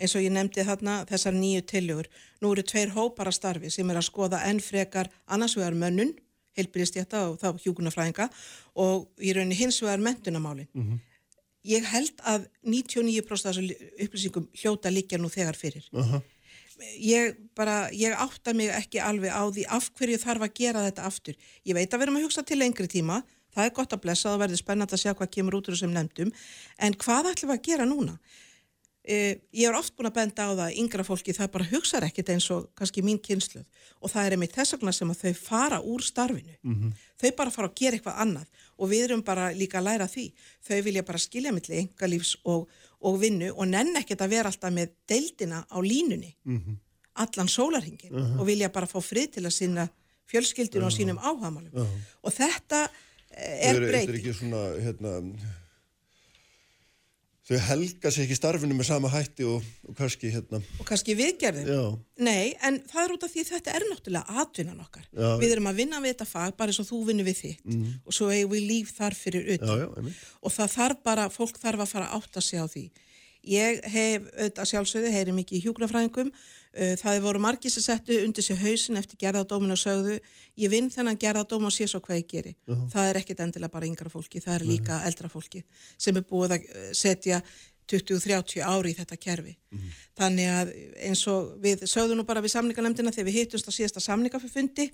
Eins og ég nefndi þarna þessar nýju tillögur. Nú eru tveir hópar að starfi sem er að skoða enn frekar annars vegar mönnun, heilbriðistjætta og þá hjúkunafræðinga og í rauninni hins vegar mentunamálin. Ég held að 99% af þessu upplýsingum hljóta líkja nú þegar fyrir. Ég bara, ég átta mig ekki alveg á því af hverju þarf að gera þetta aftur. Ég veit að við erum að hugsa til lengri tíma, það er gott að blessa, það verður spennand að sjá hvað kemur út úr þessum nefndum, en hvað ætlum við að gera núna? Uh, ég er oft búin að benda á það að yngra fólki það bara hugsaður ekkit eins og kannski mín kynsluð og það er einmitt þess vegna sem að þau fara úr starfinu. Þau bara fara að gera eitthvað annað. Og við erum bara líka að læra því. Þau vilja bara skilja milli engalífs og, og vinnu og nenn ekkit að vera alltaf með deildina á línunni. Allan sólarhingin og vilja bara fá frið til að sinna fjölskyldinu og sínum áhagamálum og þetta eh, er Þetta er breyting. ekki svona, hérna, þau helga sig ekki starfinu með sama hætti og, og kannski, hérna, og kannski viðgerðum já, Nei, en það er út af því að þetta er náttúrulega atvinnan okkar. Já. Við erum að vinna við þetta fag bara eins og þú vinnur við þitt. Og svo eigum við líf þar fyrir utan. Já, og það þarf bara, fólk þarf að fara að átta sig á því. Ég hef auðvitað sjálfsögðu, heyri mikið í hjúgrafræðingum, það hefur voru margir sem settu undir sér hausin eftir gerðadómin og sögðu, ég vinn þennan gerðadóm og sé svo hvað ég geri. Það er ekkit endilega bara yngra fólki, það er líka eldra fólki sem er búið að uh, setja 20-30 ári í þetta kerfi. Þannig að eins og við sögðum nú bara við samninganemdina þegar við hittumst á síðasta samningafundi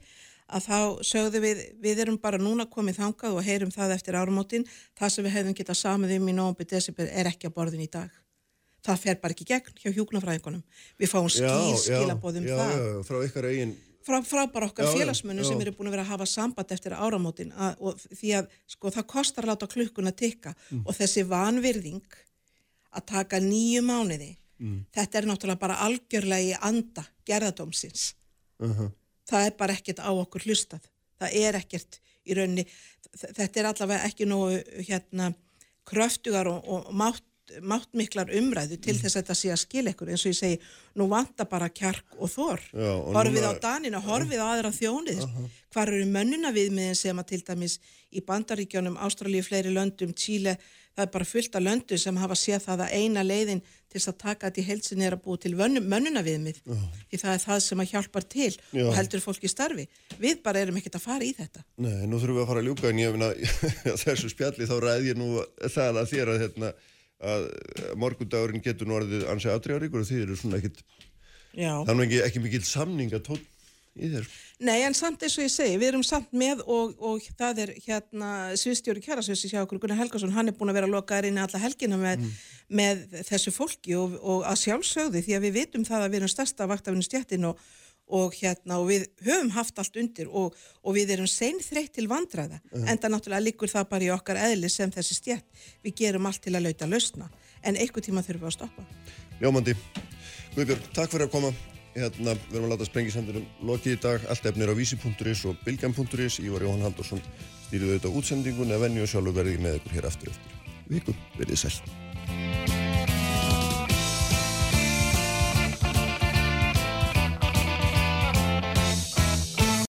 að þá sögðu við, við erum bara núna komið þangað og heyrum það eftir árumótin, það sem við hefðum getað samið um í nógumbi desember Það fer bara ekki gegn hjá hjúknafræðingunum. Við fáum skýr skilabóðum það. Já, já, frá ykkar eigin, Frá, frá bara okkar já. sem eru búin að vera að hafa samband eftir áramótin að, og því að sko það kostar að láta klukkuna tikka Mm. og þessi vanvirðing að taka nýju mánuði Mm. þetta er náttúrulega bara algjörlega í anda gerðadómsins það er bara ekkert á okkur hlustað það er ekkert í rauninni þ- þetta er allavega ekki nógu hérna kröftugar og, og mátt, máttmiklar umræðu Mm. til þess að þetta sé að skilja ykkur eins og ég segi, nú vantar bara kjark og þor. Já, og horfið núna- á Danina, horfið á aðra þjónið. Hvar eru mönnuna viðmiðin sem að til dæmis í bandaríkjónum, Ástralíu, fleiri löndum, Tíle, það er bara fullt af löndum sem hafa séð það að eina leiðin til þess að taka þetta í heilsinni er að búa til mönnuna viðmið því það er það sem að hjálpar til Já. og heldur fólk í starfi. Við bara erum ekkert að fara í þetta. Nei, nú þurfum við að fara að ljúka að að, að morgundagurinn getur nú orðið ansið atriðaríkur og þið eru svona ekkit, Já. nú ekki, ekki mikill samningatótt í þér. Nei, en samt eins og ég segi, við erum samt með og, og það er hérna sviðstjóri kjærasviðsi hjá okkur Gunnar Helgason, hann er búin að vera lokaður inn í alla helgina með, með þessu fólki og, og að sjálfsögðu því að við vitum það að við erum stærsta vaktafinu stjættin og, og hérna og við höfum haft allt undir og, og við erum sein þreytt til vandræða en það náttúrulega liggur það bara í okkar eðli sem þessi stjætt, við gerum allt til að lauta lausna, en einhver tíma þurfum við að stoppa Ljómandi, Guðbjörg, takk fyrir að koma. Hérna, við erum að láta sprengisendunum lokið í dag, allt efnir á vísi.is og bilgjan.is. Ívar Jóhann Haldursson stýrið auðvitað útsendingun eða venni og sjálfur verði með ykkur hér aftur eftir viku. Verðið sæl.